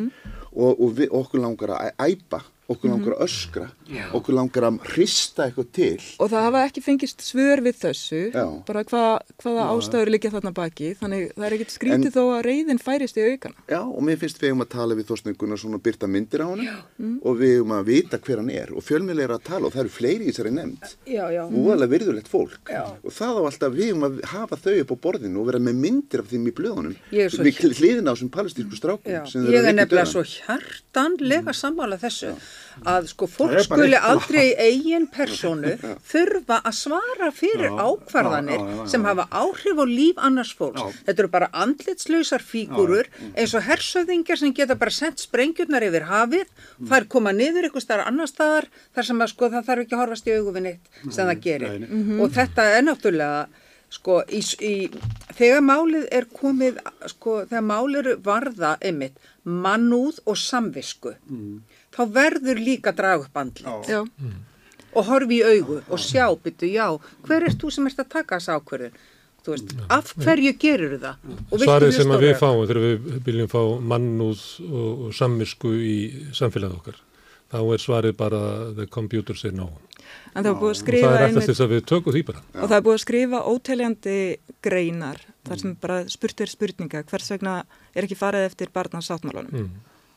og, og við, okkur langar að æpa okkur langar að öskra okkur langar að hrista eitthvað til. Og það hafa ekki fengist svör við þessu, Já. bara hva, hvaða ástæður liggja þarna baki, þannig það er ekkert skrítið En- þó að reyðin færist í aukana. Já, og mér finnst við um að tala við Gunnarsson og byrta myndir á hann og við um að vita hver hann er og fjölmiðlega er að tala og það eru fleiri í þessari nefnd. Já, já. Úðalega virðulegt fólk. Já. og það á alltaf við um að hafa þau upp á borðinu og vera með myndir af þeim í blöðunum. Við hliðina á þessum palestínsku skuli aldrei í eigin persónu þurfa að svara fyrir Já, ákvarðanir já, já, já, sem já. hafa áhrif á líf annars fólks. Já. Þetta eru bara andlitslausar fígurur eins og hersöðingar sem geta bara sendt sprengjurnar yfir hafið, þær koma niður ykkur starf annar staðar þar sem að sko það þarf ekki að horfast í augu við neitt sem það gerir. nei, nei. Og þetta er náttúrulega sko í, í, þegar málið er komið sko þegar málið eru varða einmitt mannúð og samvisku þá verður líka að draga upp andlit. Já, og horfi í augu og sjá byttu já, hver er þú sem ert að taka þessa ákvörðun? Þú veist, af hverju gerur það? Og Svarið sem við fáum þegar við viljum fá mannúð og, og sammisku í samfélagið okkar, þá er svarið bara the computer say no. en það er búið að Og skrifa það er eftir þess að við tökum því bara. og það er búið að skrifa óteljandi greinar þar sem bara spurt er spurninga hvers vegna er ekki farið eftir barnasáttmálunum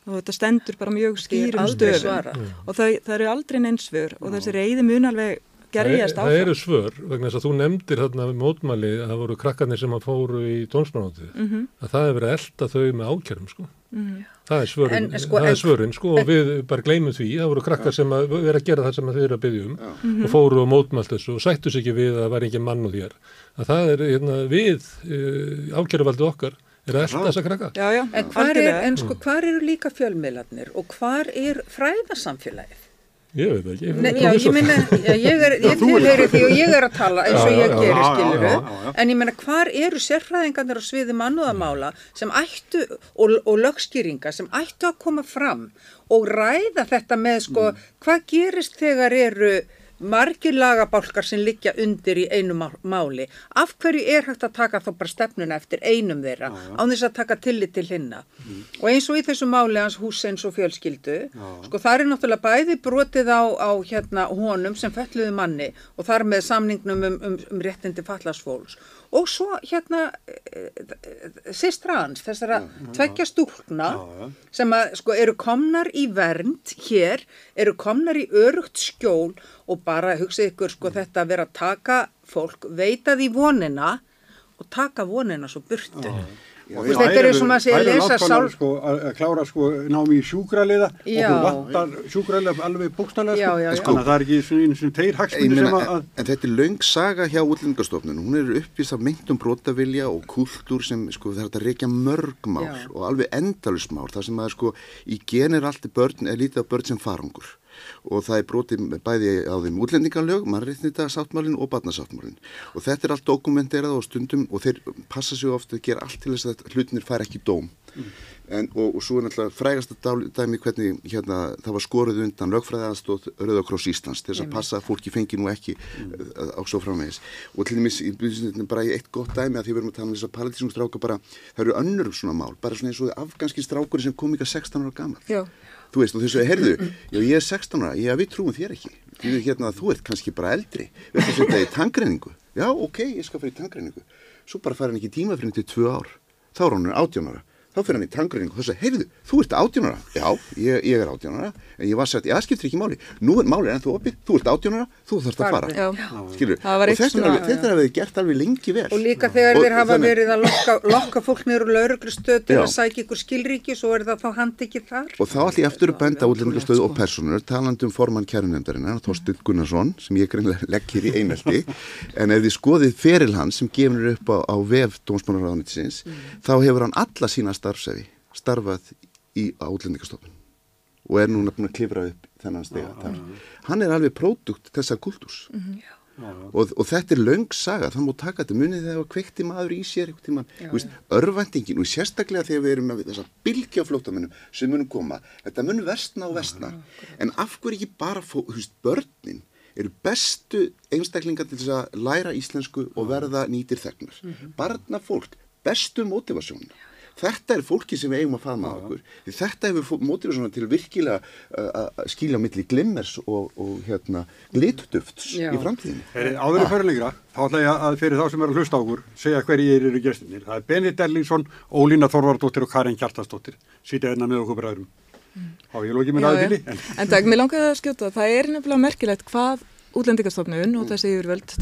og þetta stendur bara mjög skýrum stöðum svarað. og það, það eru aldrei neinsvör og þessi reyði mun alveg gerjast það, það áfram. eru svör, vegna þess að þú nefndir þarna mótmæli að það voru krakkarnir sem að fóru í tónsmannátið, Mhm. að það verið að elda þau með ákjærum, sko. Það er svörin, En, sko, það en- er svörin, sko, og við bara gleymum því, það voru krakkar sem að vera að gera það sem þau eru að byggja um og fóru og mótmælt þessu og sættu sig ekki við að það væri ekki mann og þér. Að það er, hérna, við, uh, ákjæruvaldið okkar, er að elda þessa krakka. Já, já, en hvar, er, en sko, hvar eru líka fjölmiðlarnir og hvar er fræðasamfélagið? Ég veit ekki. Nei, já, ég meina, já, ég, er, ég tilheyri því og ég er að tala eins og ég gerir, skiluru, en ég meina, hvar eru sérfræðingarnir á sviði mannúðamála sem ættu, og, og lögskýringa sem ættu að koma fram og ræða þetta með, sko, hvað gerist þegar eru margir lagabálkar sem liggja undir í einu má- máli, af hverju er hægt að taka þá bara stefnuna eftir einum þeirra án þess að taka tillit til hinna? Og eins og í þessu máli hans húsins og fjölskyldu sko það er náttúrulega bæði brotið á, á hérna honum sem fölluðu manni og þar með samningnum um, um, um réttindi fallasfólks og svo hérna sýstra hans, þessara tveggja stúlkna sem að sko eru komnar í vernd hér, eru komnar í örugt skjól og bara hugsið ykkur sko þetta að vera að taka fólk, veita því vonina og taka vonina svo burtu. Já, Þú veist, þetta er sem að sé að lesa sál... Sko, að klára sko námi í sjúkraliða, Já. okkur vantar sjúkraliða alveg bókstallega Já, sko. já, já. Þannig að það er ekki svona einu sem þeir hagsmunni sem að... en, þetta er löng saga hjá útlendingastofnun, hún er uppvist af myndum brotavilja og kultúr sem sko það er að reykja mörg mál Já. og alveg endalusmál, það sem að sko í genir allt börn, er lítið af börn sem farangur og það er brotið bæði á þeim útlendingalög, mannréttnita sáttmálin og barnasáttmálin og þetta er allt dokumenterað og stundum og þeir passa sig ofta að gera allt til þess að hlutinir fær ekki dóm. En, og, og svo er náttúrulega frægasta dál- dæmi hvernig hérna, það var skoruð undan lögfræðaðastóð Rauðakross Íslands til þess að passa að fólki fengi nú ekki uh, á svo framvegis. Og til dæmis bara í eitt gott dæmi að því við erum að tala um þess að palatísum stráka bara, það eru önnur svona mál, bara svona eins og afganski strákur sem kom ykkar 16 ára gammal Já. Þú veist og þessu, heyrðu, já ég er 16 ára já við trúum þér ekki, því við hérna að þú ert kannski bara eldri, við ætlum að setja í tangreiningu já ok, ég skal fara í tangreiningu svo bara fara hann ekki tíma fyrir til tvö ár. Þá er hann 18 ára þá fyrir hann í tangreiningu og þess að, heyrðu, þú ert 18 ára. Já, ég, ég er 18 ára. En ég var sagt, já, það skiptir ekki máli. Nú er máli en þú opið, þú ert 18 ára þú þarfst að fara, Já. skilur og þetta er er alveg gert alveg lengi vel. Og líka þegar þeir hafa þannig- verið að lokka, lokka fólk niður úr lauruglustöð til að sækja ykkur skilríki, svo er það þá handikið þar. Og þá ég aftur að benda útlendingastöðu og personur, talandi um formann kærunefndarinnar, Á, á starfsefi starfað í á útlendingastofnun og er núna búin að klifra upp þennan stega þar. Hann er alveg pródukt þessa kultúrs. Og, og þetta er löng saga, það má taka þetta munið þegar það kveikti maður í sér örvæntingin og sérstaklega þegar við erum með þessa bylgja flóttamennum sem munum koma, þetta mun versna og versna, en af hverju ekki bara, fó, þú veist, börnin eru bestu einstaklingar til þess að læra íslensku og verða nýtir þegnar. Barna fólk, bestu motivasjón. Þetta er fólki sem við eigum að faðma okkur því þetta hefur mótið svona til virkilega uh, að skilja á milli glimmers og, og hérna glitdufts í framtíðinni Heri, áður í fyrirlegra, þá ætla ég að fyrir þá sem er að hlusta á okkur, segja hverjir eru gestinir. Það er Benedikt Erlingsson, Ólína Þorvardóttir og Karin Hjartastóttir. Sýtja hérna með okkur bræðurum. Há, ég lóki mér Já, aðbili. já. En takk, mér langaði að skjóta, það er nefnilega merkilegt hvað útlendingastofnun og þessi yfirvöld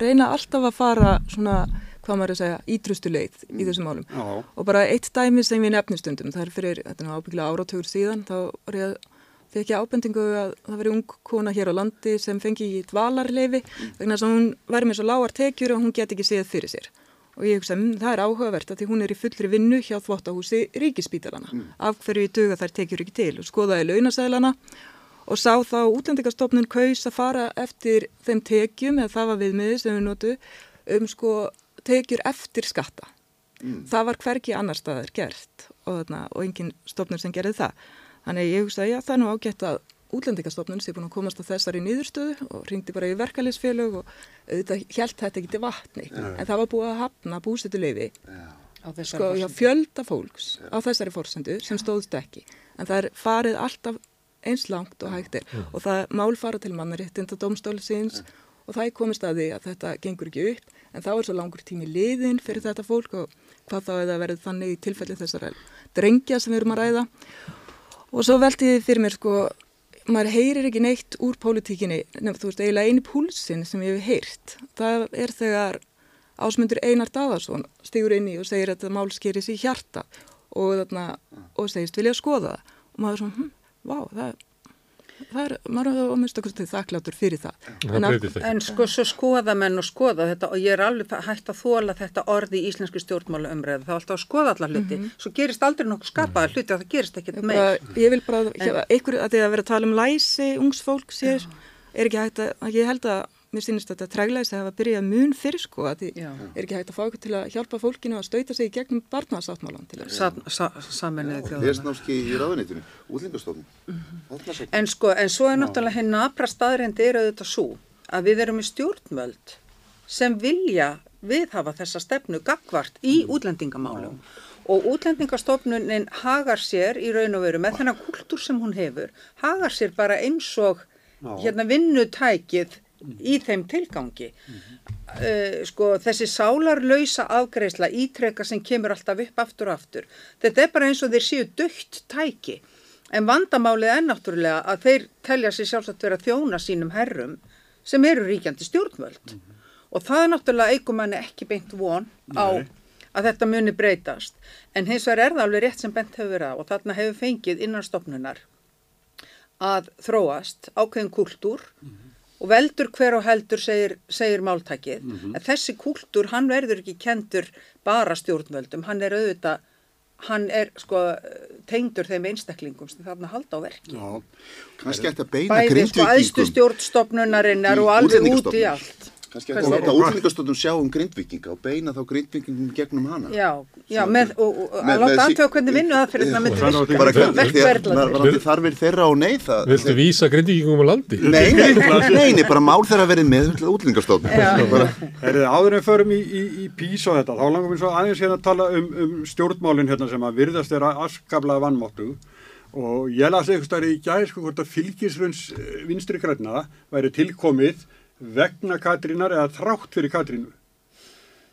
reyna alltaf að fara svona, hvað maður er að segja, ítrustu leið í þessum málum. Já. Og bara eitt dæmi sem við nefnum stundum, það er fyrir, þetta er nú ábyggilega áratögur síðan, þá var ég að fekk ég ábendingu að það veri ung kona hér á landi sem fengi í dvalarleifi vegna þess að hún væri með svo lágar tekjur og hún get ekki séð fyrir sér. Og ég hugsa, mmm, það er áhugavert að því hún er í fullri vinnu hjá þvóttahúsi ríkispítalana. Af hverju í duga þær tekjur ekki til og skoðaði launasælana og sá þá útlendingastofnun kaus að fara eftir þeim tekjum, eða það var viðmiði sem við notu, um sko tekjur eftir skatta. Það var hverki annar staðar gert og, þarna, og engin stofnun sem gerði það. Þannig ég hugsa, já það er nú ágætt að útlendingastofnun sé búin að komast á þessari nýðurstöðu og ringdi bara í verkefælisfélög og auðvitað hjælt þetta ekki til vatni. En það var búið að hafna búsetuleifi á þessar sko, forsendum. fjölda fólks á þessari fórsendu sem stóðst ekki. En það er farið alltaf eins langt og hægt er og það mál fara til mannaréttinda domstólsins og það er komist að því að þetta gengur ekki upp en þá er svo langur tími liðin fyrir þetta fólk og hvað þá eða verið þannig í tilfelli þessara drengja sem við erum að ræða. Og svo velti ég fyrir mér sko maður heyrir ekki neitt úr pólitíkinni nefnum þú veist eiginlega eini púlsinn sem ég hef heyrt. Það er þegar ásmundur Einar Daðarsson stigur inn í og segir að þetta mál skeris í hjarta og, þarna, og segist vilja skoða það. Og maður er svona, hm, vá, það, það er, maður okkur til þakklátur fyrir það. Það En. En sko svo skoða menn og skoða þetta og ég er alveg hægt að þóla þetta orði í íslensku stjórnmála umræðu. Það er alltaf að skoða allar hluti. Svo gerist aldrei nokkuð skapaða hluti og það gerist ekkert meir. ég vil bara, hérna, einhver, að því að vera að tala um læsi ungs fólks hér, er ekki hægt að ég held að mér sýnist að þetta treglæsi hafa byrjað mun fyrir sko, að því Já. er ekki hægt að fá okkur til að hjálpa fólkinu að stauta sig í gegnum barnasáttmálan til þess. Sa, sa, saminuðu þjóðana. Lesnámski í ráðunitinu, útlingastofnun Mhm. En sko, en svo er náttúrulega henni nabra staðrendi er auðvitað svo að við erum í stjórnmöld sem vilja viðhafa þessa stefnu gagvart í útlendingamálum og útlendingastofnunin hagar sér í raun og veru með þennan kultúr sem hún hefur, hagar sér bara eins og hérna vinnutækið í þeim tilgangi. Uh, sko þessi sálarlausa afgreisla ítreka sem kemur alltaf upp aftur og aftur. Þetta er bara eins og þeir séu dögt tæki. En vandamálið er náttúrulega að þeir telja sér sjálfsagt vera að þjóna sínum herrum sem eru ríkjandi stjórnvöld. Og það er náttúrulega eigum manni ekki beint von á Nei. að þetta muni breytast. En hins vegar er það alveg rétt sem bent hefur verið á og þarna hefur fengið innan stofnunar að þróast ákveðin kúltúr og veldur hver og heldur segir, segir máltækið. En þessi kúltúr, hann verður ekki kendur bara stjórnvöldum, hann er auðvitað, hann er sko tengdur þeim einstaklingum sem þarna halda á verki. Já, kannski ætti að beina Bæði sko aðstu grindvíkingum stjórnstofnunarinnar og alveg út í allt. Kannski að láta útlendingastofnun sjá um grindvikinga og beina þá grindvikingum gegnum hana. Já, já, með, og, og Með- að láta aðtöða hvernig vinnu það fyrir Og myndi það verkverðlandi. varandi þarfir þeirra og nei það Viltu vísa grindvíkingum á landi? Nei, nei, nei, nei, bara mál þeirra verið með Herðið, áður en förum í, í, í pís og þetta, þá langum við svo aðeins hérna að tala um, um stjórnmálinn hérna sem að virðast þeirra askabla vannmáttu og ég las eitthvað í gæð vegna Katrínar eða þrátt fyrir Katrínu.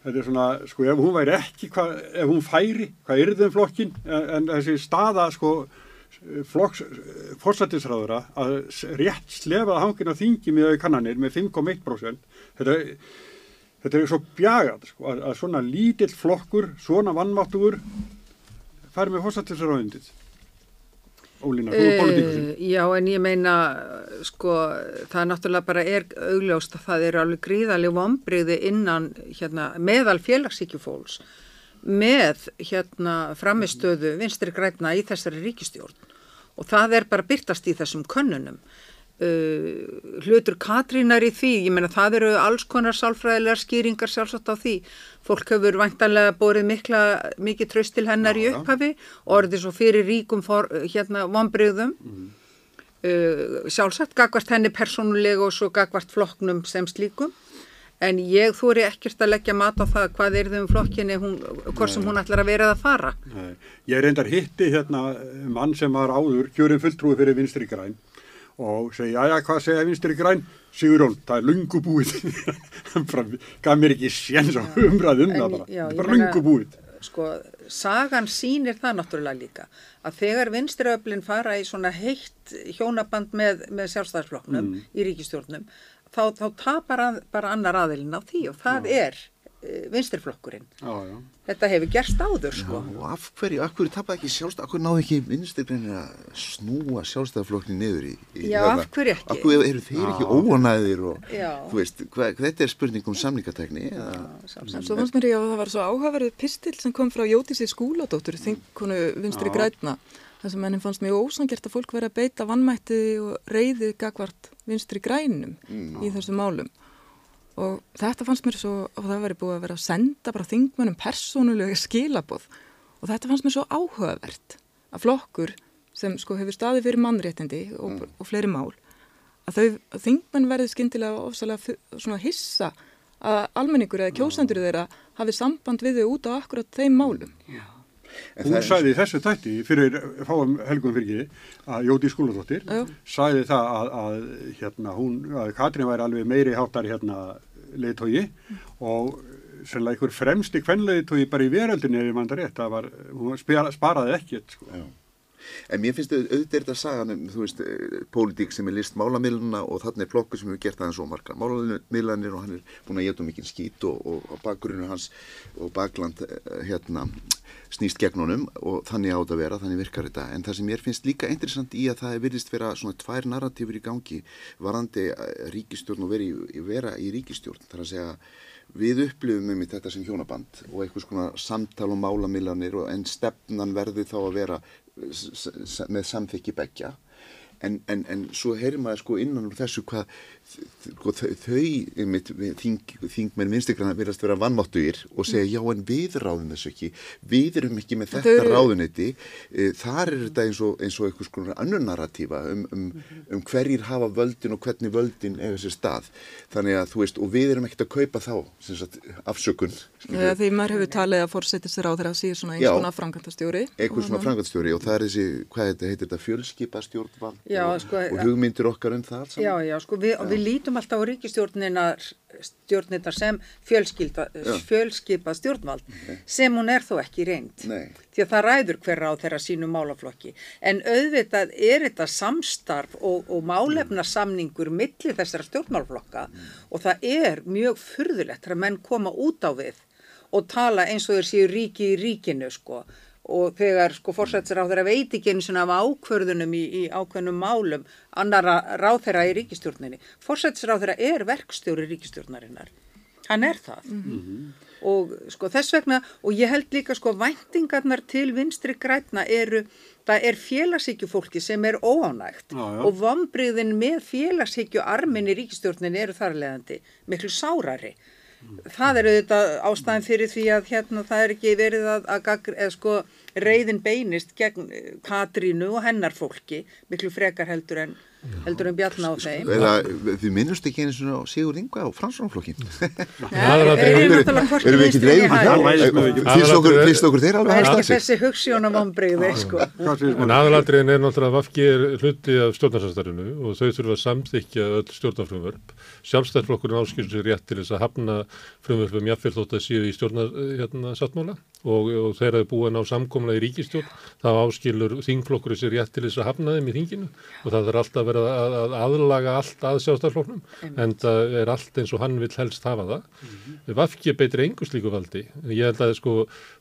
Þetta er svona, sko, ef hún væri ekki, hva, ef hún færi, hvað yrði um flokkin, en, en þessi staða, sko, flokks, fórsættisráðura að rétt slefaða hangin á þingi með kannanir með 5,1%, þetta er, þetta er svo bjagað, sko, að, að svona lítill flokkur, svona vannmáttugur, færi með fórsættisráðundið. Ólína, þú er politíkusinn. Uh, já, en ég meina, sko, það náttúrulega bara er augljóst að það eru alveg gríðaleg vombriði innan, hérna, meðal félagsíkjufólks með, hérna, framistöðu vinstri græna í þessari ríkistjórn og það er bara byrtast í þessum könnunum. Uh, hlutur Katrínar í því, ég meina það eru alls konar sálfræðilegar skýringar sjálfsagt á því. Fólk hefur væntanlega borið mikla, mikið tröst til hennar í Já, já. upphafi og orðið svo fyrir ríkum for, hérna vonbriðum. Uh, sjálfsagt gagvart henni persónulega og svo gagvart flokknum sem slíkum. En ég þóri ekkert að leggja mat á það hvað er þau um flokkinni, hún, hvort sem hún ætlar að vera að fara. Nei. Ég reyndar hitti hérna mann sem var áður, kjörin fulltrúi fyrir vinstri græn og segi, já, já, hvað segja vinstri græn? Sigurjón, það er lungu búið. Hann gaf mér ekki séns á umræðum En það bara. já, bara meina- lungu búið. Sko, sagan sýnir það náttúrulega líka að þegar vinstriöflin fara í svona heitt hjónaband með, með sjálfstæðsflokknum Mm. í ríkistjórnum, þá, þá tapar að, bara annar aðilinn á því og það er e, vinstriflokkurinn. Já, já. Þetta hefur gerst áður, sko. og af hverju, af hverju tapaði ekki sjálfstæð, af hverju náðu ekki vinstirgreinir að snúa sjálfstæðaflokkni niður í, í Já, af hverju ekki? Af hverju eru þeir ekki óanæðir og, Já. þú veist, hva, þetta er spurning um samlingatekni eða, En svo fannst mér ég að það var svo áhugaverið pistil sem kom frá Jótísi skúladóttur, þingkonu vinstri Já. grætna. Það sem henni fannst mjög ósangert að fólk verið að beita vannmætti og reyði gagvart vinstri grænum í þessum málum. Og þetta fannst mér svo, og það verið búið að vera að senda bara þingmönnum persónulega skilaboð. Og þetta fannst mér svo áhugavert að flokkur sem sko hefur staðið fyrir mannréttindi og, og fleiri mál, að þau þingmenn verði skyndilega ofsalega svona hissa að almenningur eða kjósendur þeirra hafi samband við þau út á akkurat þeim málum. En Hún það er- í þessu þætti fyrir fáum helgum fyrir að Jóti Skúladóttir sagði það að, að, hérna, hún, að Katrín væri alveg meiri háttar hérna leiðtógi og sennilega einhver fremsti kvenleiðtógi bara í veröldinni ef ég manda rétt, það var, hún spara, sparaði ekkert sko. Já. En mér finnst auð- auðvitað þetta sagan um, þú veist, eh, pólitík sem er list málamiluna og þannig er flokkur sem hefur gert það en svo margar málamilanir og hann er búin að geta mikið skít og, og, og bakgrunnu hans og bakland eh, hérna snýst gegn honum og þannig átt að vera, þannig virkar þetta. En það sem mér finnst líka interessant í að það er virðist vera svona tvær narratífur í gangi varandi eh, ríkistjórn og veri, vera í ríkistjórn. Það er að segja við upplifum um þetta sem hjónaband og einhvers konar samtal og málamilanir og en stefnan verður þá að vera Euh, mais ça me fait kipaka. Euh, en, en, en svo heyrir maður sko innan úr þessu hvað þau, þingmenn vinstigrana verðast vera vannmáttugir og segja já en við ráðum þessu ekki. Við erum ekki með þetta eru- ráðuneyti. E, þar er þetta eins og, eins og einhvers konar annur narratífa um, um, um hverjir hafa völdin og hvernig völdin eiga sér stað. Þannig að þú veist og við erum ekkert að kaupa þá sagt, afsökun. Þegar því maður hefur talið að fórsetis á þeirra að síða svona eins konar framkvæmtastjóri. eitthvað svona framkvæmstjóri og það er þessi, hvað heitir þetta, fjölskipa stjórnvald Já, og, sko, og hugmyndir okkar um það saman. Já, já, sko, við, og við lítum alltaf á ríkistjórninar stjórninar sem fjölskylda, fjölskipa stjórnvald sem hún er þó ekki reynd. Nei. Því að það ræður hver á þeirra sínu málaflokki. En auðvitað er þetta samstarf og, og málefnasamningur milli þessara stjórnmálaflokka og það er mjög furðulegt þegar menn koma út á við og tala eins og þeir séu ríki í ríkinu sko og þegar sko fórsættisráð þeirra veit ekki eins og af ákvörðunum í, í ákveðnum málum annara ráðherra í ríkistjórninni. Fórsættisráð þeirra er verkstjóri ríkistjórnarinnar. Hann er það. Og sko þess vegna, og ég held líka sko væntingarnar til vinstri grætna eru, það er félagshyggju fólki sem er óánægt Já, já. og vombriðin með félagshyggju armin í ríkistjórninni eru þar leðandi miklu sárari. Það er auðvitað ástæðan fyrir því að hérna það er ekki verið að, að eða sko reyðin beinist gegn eh, Katrínu og hennar fólki miklu frekar heldur en, heldur en Bjarna á þeim. Eða þið minnust ekki einu svona á Sigur eru náttúrulega hvorki Erum við ekki ekki. Finnst okkur, þeir alveg Það er ekki þessi hugssjónum ombriði sko. En aðalatriðin er náttúrulega að Vafki er hluti af stjórnarsastarinu og þau þurfa að samþykja öll stjórnarfrumvörp. Sjálfstæðflokkurinn áskilur sér rétt til þess að hafna frumvörpum jafnvel þótt að séu í stjórnar hérna, sáttmála og, og þeir eru búin á samkomla í ríkistjórn þá áskilur þingflokkurinn sér rétt til þess að hafna þeim í þinginu og það er alltaf verið að, að aðlaga allt að sjálfstæðflokknum en það er allt eins og hann vil helst hafa það. Vafki beitir engu slíku valdi. Ég held að sko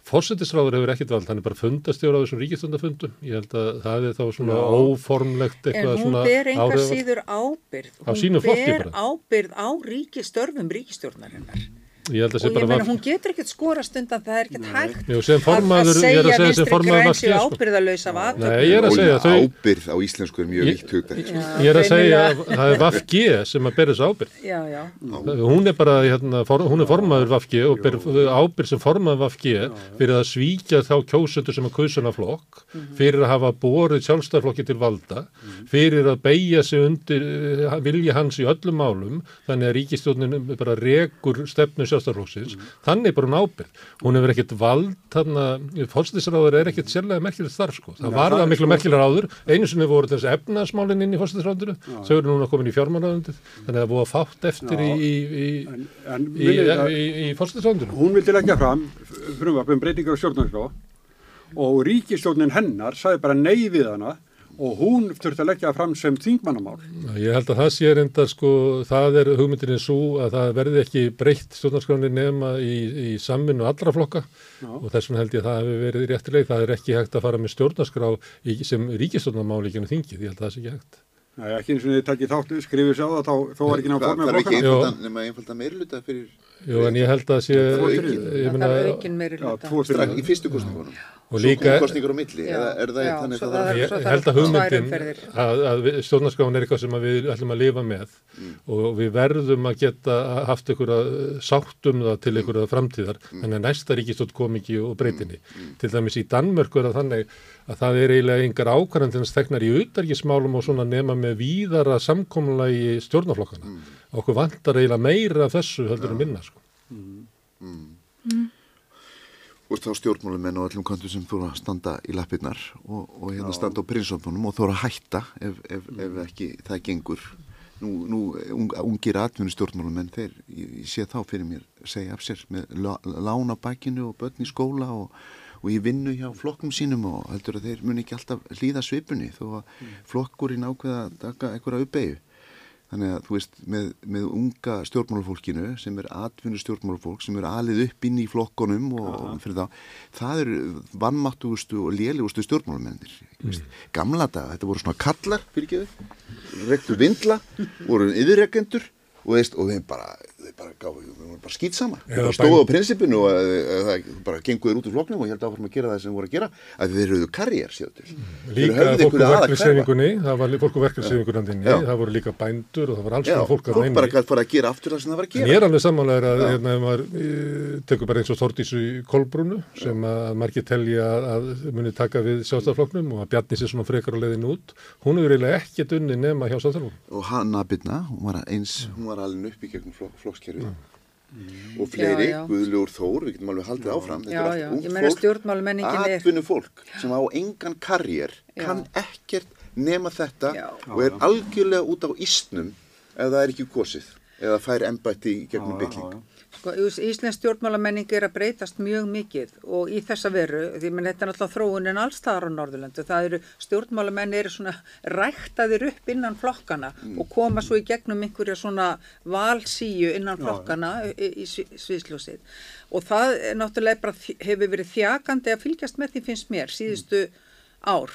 fórsetisráður hefur ekkert vald, hann er bara fundastjóra á þessum ríkistundafundum. Ég held að það er þá svona Já. óformlegt En eitthvað hún svona ber enga áhrifavald. síður ábyrð. Á Hún ber bara. ábyrð á ríki, störfum ríkistjórnarinnar. Ég held að sé og bara ég meina var- hún getur ekkert skorast undan það er ekkert hægt Jú, formaður- að, ég er að segja vinstri græn séu sko. ábyrðalaus af Nei, aðtökum ég er að segja, þau, ábyrð á íslensku er mjög Ég- víkt hugdækt. Já, ég er að segja að það er VFG sem að þessu ábyrð. já, já, Hún er bara, hérna, for, hún er formaður VFG og ber ábyrð sem formaður VFG fyrir að svíkja þá kjósendur sem er kausuna flokk, fyrir að hafa borið sjálfstæðarflokki til valda, fyrir að beigja sig undir eh, vilja hans í öllum málum, þannig að ríkistjórnin bara rekur stefnu sjálfstæðarflokksins, þannig er bara hún ábyrð. Hún hefur ekkert vald, þannig að fórstisráður er ekkert sérlega merkilegt starf, sko. Það var það miklu merkilega áður, einu sinni voru þessi efnaðsmálinn inn í fórstisráðuru, þau eru núna komin í fjármálaðundið, þannig að það búið að fátt eftir í, í, í, í, í, fórstisráðundinu. hún vildi leggja fram frumvarp um breytingar á stjórnarskrá og ríkistjórnin hennar sagði bara nei við hana og hún þurfti að leggja það fram sem þingmannamál. Ég held að það sé reynda sko, það er hugmyndinni svo að það verði ekki breytt stjórnarskráni nema í, í samvinnu allra flokka og þess vegna held ég að það hefur verið réttileg. Það er ekki hægt að fara með stjórnarskrá í, sem ríkistjórnarmál í genið þingið, ég held að það sé ekki hægt. Nei, ekki eins og þið takkið þáttu, skrifið sér á það, þá, var ekki ná Það formið ekki flokkana. Jó. einfaldan, nema einfaldan meirluta fyrir Jú, en ég held að sé, ég þriðju. það meina, er aukin meiri hluta. tvo strax í fyrstu kostningunum. Og Svo líka- kostningur á milli, Já, eða er það já, þannig það er- ég held að hugmyndin að, að stjórnarskráin er eitthvað sem að við ætlum að lifa með og við verðum að geta haft einhverja sátt um það til einhverja framtíðar. En að næsta ríkistótt kom ekki og breytinni. Til dæmis í Danmörku er það þannig að það er eiginlega engar ákvarðan þess þegnar í utargismálum og svona nema með víðara samkomulagi stjórnarflokkana. Okkur vantar eiginlega meira af þessu heldur en minna sko. og þá stjórnmálumenn og öllum kantum sem þóra að standa í lappirnar og, og hérna standa á prinsópunum og þóra að hætta ef, ef, ef ekki það gengur. Nú, nú un, ungir atvinni stjórnmálumenn þeir, ég, ég sé þá fyrir mér segja af sér með lá- lán á bakinu og börn í skóla og, og í vinnu hjá flokkum sínum og heldur að þeir muni ekki alltaf hlýða svipunni þó að flokkurinn ákveða að taka einhverja uppeyju Þannig að þú veist, með, með unga stjórnmálafólkinu sem er atvinnu stjórnmálafólk sem er alið upp inn í flokkonum og, og fyrir þá, það eru vannmáttugustu og lélegustu stjórnmálamennir. Mm. Gamla daga, þetta voru svona kallar, fyrir ekki rektur vindla, voru yfirrekendur og, og þeim bara, þeim bara, gáðu, þeim voru bara skýtsama. Eða bara stóðu á prinsipinu og að, það bara gengur þér út úr flokknum og held áfram að gera það sem voru að gera, að þeir eru karriér. Þeir Líka höfðu fólk úr einhverju að hverfa. verkefliðsefingunni, það var fólk úr verkefliðsefingunni, Já. það voru líka bændur og það var alls konar fólk að fólk bara að gera aftur það sem það var að En gera. ég er alveg samanlegar að hérna, maður e, tekur bara eins og Þordísu í Kolbrúnu sem að margir telja að, muni taka við sjálfstæðarflokknum og að Bjarni sér svona frekar á leiðin út. Hún hefur hjá sjálfstæðarflokknum. og fleiri. Guðljóður Þór, við getum alveg haldið áfram Já, já, ég meina stjórnmálumenningin er- atvinnu fólk sem á engan karriér Já. kann ekkert nema þetta Já. og er algjörlega út á ísnum ef það er ekki kosið eða fær embætti í gegnum byggling Sko, Ís- Íslensk stjórnmálamenning er að breytast mjög mikið og í þessa veru, því menn þetta er náttúrulega þróunin allstaðar á Norðurlandu, það eru stjórnmálamenn eru svona ræktaðir upp innan flokkana og koma svo í gegnum einhverja svona valsíu innan flokkana í, í svi- sviðsljósið. Og það er náttúrulega bara hefur verið þjakandi að fylgjast með því finnst mér síðustu ár.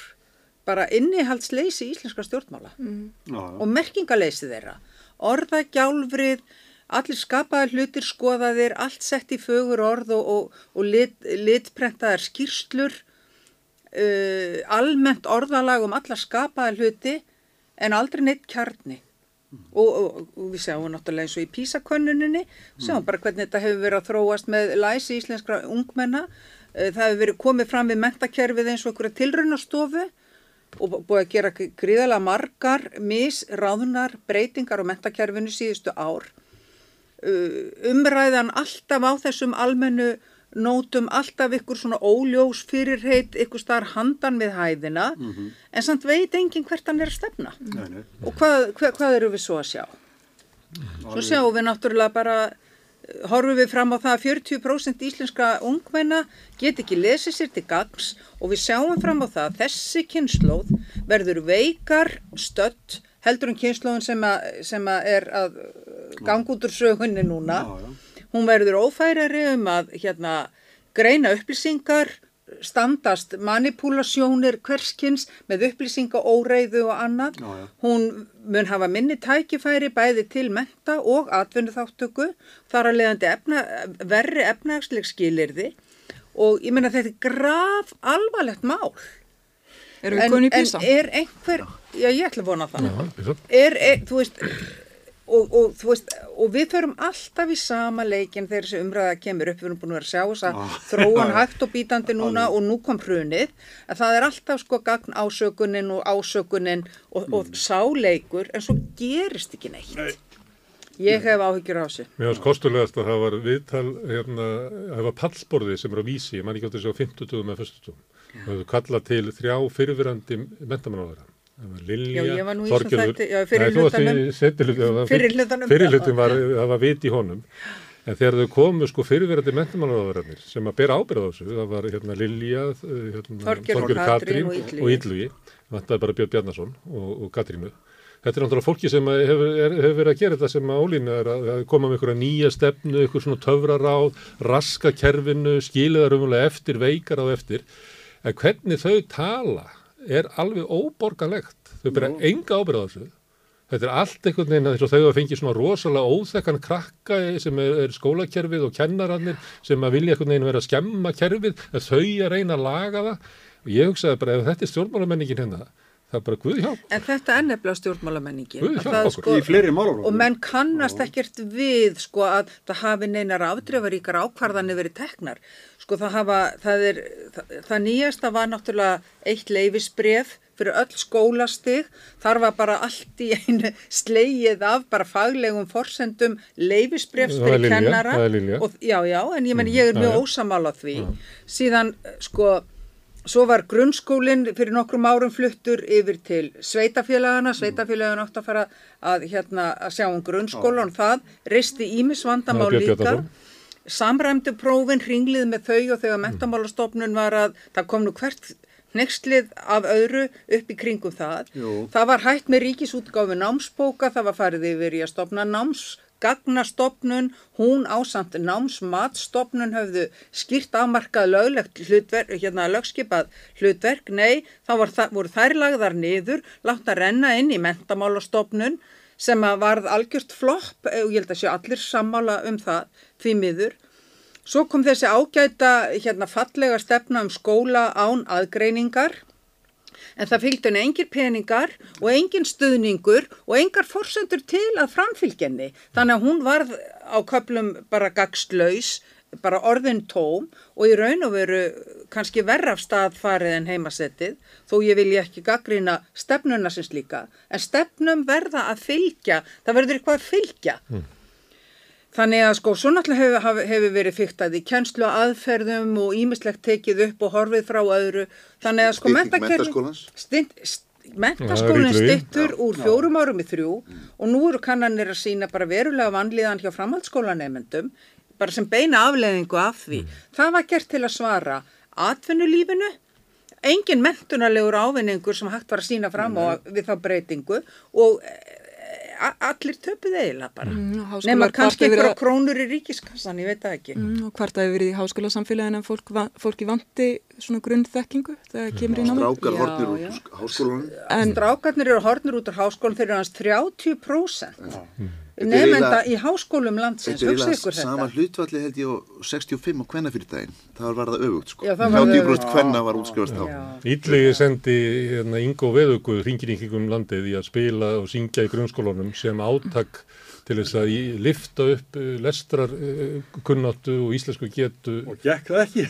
Bara innihaldsleysi íslenska stjórnmála og merkingaleysi þeirra. Orðagjálfrið allir skapaðar hlutir skoðaðir allt sett í fögur orð og, og, og lit, litprentaðar skýrslur uh, almennt orðalag um alla skapaðar hluti en aldrei neitt kjarni og, og, og við sjáum náttúrulega eins og í písakönnuninni sjáum bara hvernig þetta hefur verið að þróast með læsi íslenskra ungmenna Uh, það hefur verið komið fram við mentakerfið eins og einhverja tilraunastofu og búið að gera gríðalega margar misráðunar breytingar á mentakerfinu síðustu ár. Uh, Umræðan alltaf á þessum almennu nótum, alltaf ykkur svona óljós fyrirheit, ykkur starf handan við hæðina, en samt veit enginn hvert hann er að stefna. Nei, nei. Og hvað, hvað, hvað eru við svo að sjá? Svo sjáum við náttúrulega bara, eh, horfum við fram á það að 40% íslenska ungmenna get ekki lesið sér til gags og við sjáum fram á það að þessi kynnslóð verður veikar stödd heldur en kynnslóðin sem, að, sem að er að ganga út úr sögunni núna. Já, já. Hún verður ófærari um að hérna, greina upplýsingar, standast manipúlasjónir hverskins með upplýsinga óreiðu og annað. Já, já. Hún mun hafa minni tækifæri bæði til menta og atvinnuþáttöku, þar að leiðandi efna, verri efnagsleg skilirði og ég meina þetta er graf alvarlegt mál. Erum við konið í en písa? er einhver, já ég ætla að vona það, er, er þú veist, og, og, þú veist, og við förum alltaf í sama leikin þegar þessi umræða kemur upp, við erum búin að vera að sjá þess að Ah. þróan hægt og bítandi núna og nú kom hrunið, að það er alltaf sko gagn ásökunin og ásökunin og, og sáleikur en svo gerist ekki neitt. Nei. Ég hef áhyggjur á þessu. Mér finnst kostulegast að það var viðtal, hérna, það var pallsborði sem er á vísi, ég man ekki átt þessi á 50 með 50 Það hefur kallað til þrjá fyrirverandi mentamannáðara. Það Lilja, Já, ég var það var það vit í honum. En þegar þau komu sko fyrirverandi mentamannáðararnir sem að bera ábyrða á þessu, það var hérna Lilja, hérna, Þorgerður Þorgerður Katrín og og Illugi, vantaði bara Björn Bjarnason og, og Katrínu. Þetta er náttúrulega fólki sem að hefur, er, hefur verið að gera þetta sem að ólínu er að, að koma með einhverja nýja stefnu, einhver svona töfraráð, raska kerfinu, skilja það raunverulega eftir, veikar á eftir. En hvernig þau tala er alveg óborganlegt. Þau bera enga ábyrða á þessu. Þetta er allt einhvern veginn að þess að þau hafa fengið svona rosalega óþekkan krakka sem er, er skólakerfið og kennarannir sem að vilja einhvern veginn vera að skemma kerfið, að þau að reyna að laga það. Og ég hugsaði bara ef þetta er stjórnmálamenningin hérna, það er bara guð hjálp. En þetta er nefnilega það okkur. Í fleiri málaflokkum. Og menn kannast ekkert við sko að það hafi neinar afdreifaríkar ákvarðanir verið teknar. Sko það hafa, það er, það, það nýjasta var náttúrulega eitt leifisbref fyrir öll skólastig. Þar var bara allt í einu slegið af bara faglegum forsendum leifisbrefs fyrir kennara. Og, já, já, en ég menn ég er mjög já. ósamála því. Síðan sko Svo var grunnskólinn fyrir nokkrum árum fluttur yfir til sveitafélagana, sveitafélagana átt að fara að, hérna, að sjá um grunnskólan það reisti er Björn líka. Samræmdu prófin hringlið með þau og þegar mentamálastofnun var að það kom nú hvert hnekslið af öðru upp í kringum það. Jú. Það var hægt með ríkisútgáfi námsbóka, það var farið yfir í að stopna námsgagnastofnun, hún ásamt námsmatstofnun höfðu skýrt afmarkað löglegt hlutverk, hérna lögskipað hlutverk, nei, þá það, voru þær lagðar niður, látt að renna inn í mentamálastofnun sem að varð algjört flopp og ég held að sé allir sammála um það því miður. Svo kom þessi ágæta hérna fallega stefna um skóla án aðgreiningar en það fylgdi henni engir peningar og engin stuðningur og engar forsendur til að framfylgjenni. Þannig að hún varð á köplum bara gagslaus, bara orðin tóm og í raun og veru kannski verra af stað farið en heimasettið, þó ég vilja ekki gaggrina stefnuna sem slíka, en stefnum verða að fylgja, það verður eitthvað að fylgja. Þannig að sko, svo náttúrulega hefur, hefur verið fyrktað í kennslu aðferðum og ímislegt tekið upp og horfið frá öðru. Þannig að sko Stytting menntakerfi- menntaskólans? Stytt- st- Já, Menntaskólinn það er í styttur úr fjórum árum í þrjú og nú eru kannanir að sína bara verulega vanlíðan hjá framhaldsskólanemendum bara sem beina afleðingu af því. Það var gert til að svara atvinnulífinu, engin mentunarlegur ávinningur sem hægt var að sína fram á við þá breytingu og allir töpuð eiginlega bara. Mm, Nefna kannski einhverja að- krónur í ríkiskassan, ég veit það ekki. Mm, og hvart það hefur verið í háskóla samfélaginu en fólk, fólki vanti svona grunnþekkingu þegar kemur í námi. Strákar Já, hornir úr já. háskólanum. En- Strákarnir eru hornir út úr háskólan, þeir eru hans 30% Þetta er nefnda í háskólum landsins, Þetta er eiginlega sama hlutvalli held ég á 65 á kvennafyrdaginn. Það var það öfugt sko. Já, það var það 30% öfugt. kvenna var útskrifast á. Já. Ídlegi sendi hérna, Ingo Veðugu hringir í kringum landið í að spila og syngja í grunnskólanum sem átak til þess að í- lifta upp uh, lestrar uh, kunnáttu og íslensku getu. Og gekk það ekki?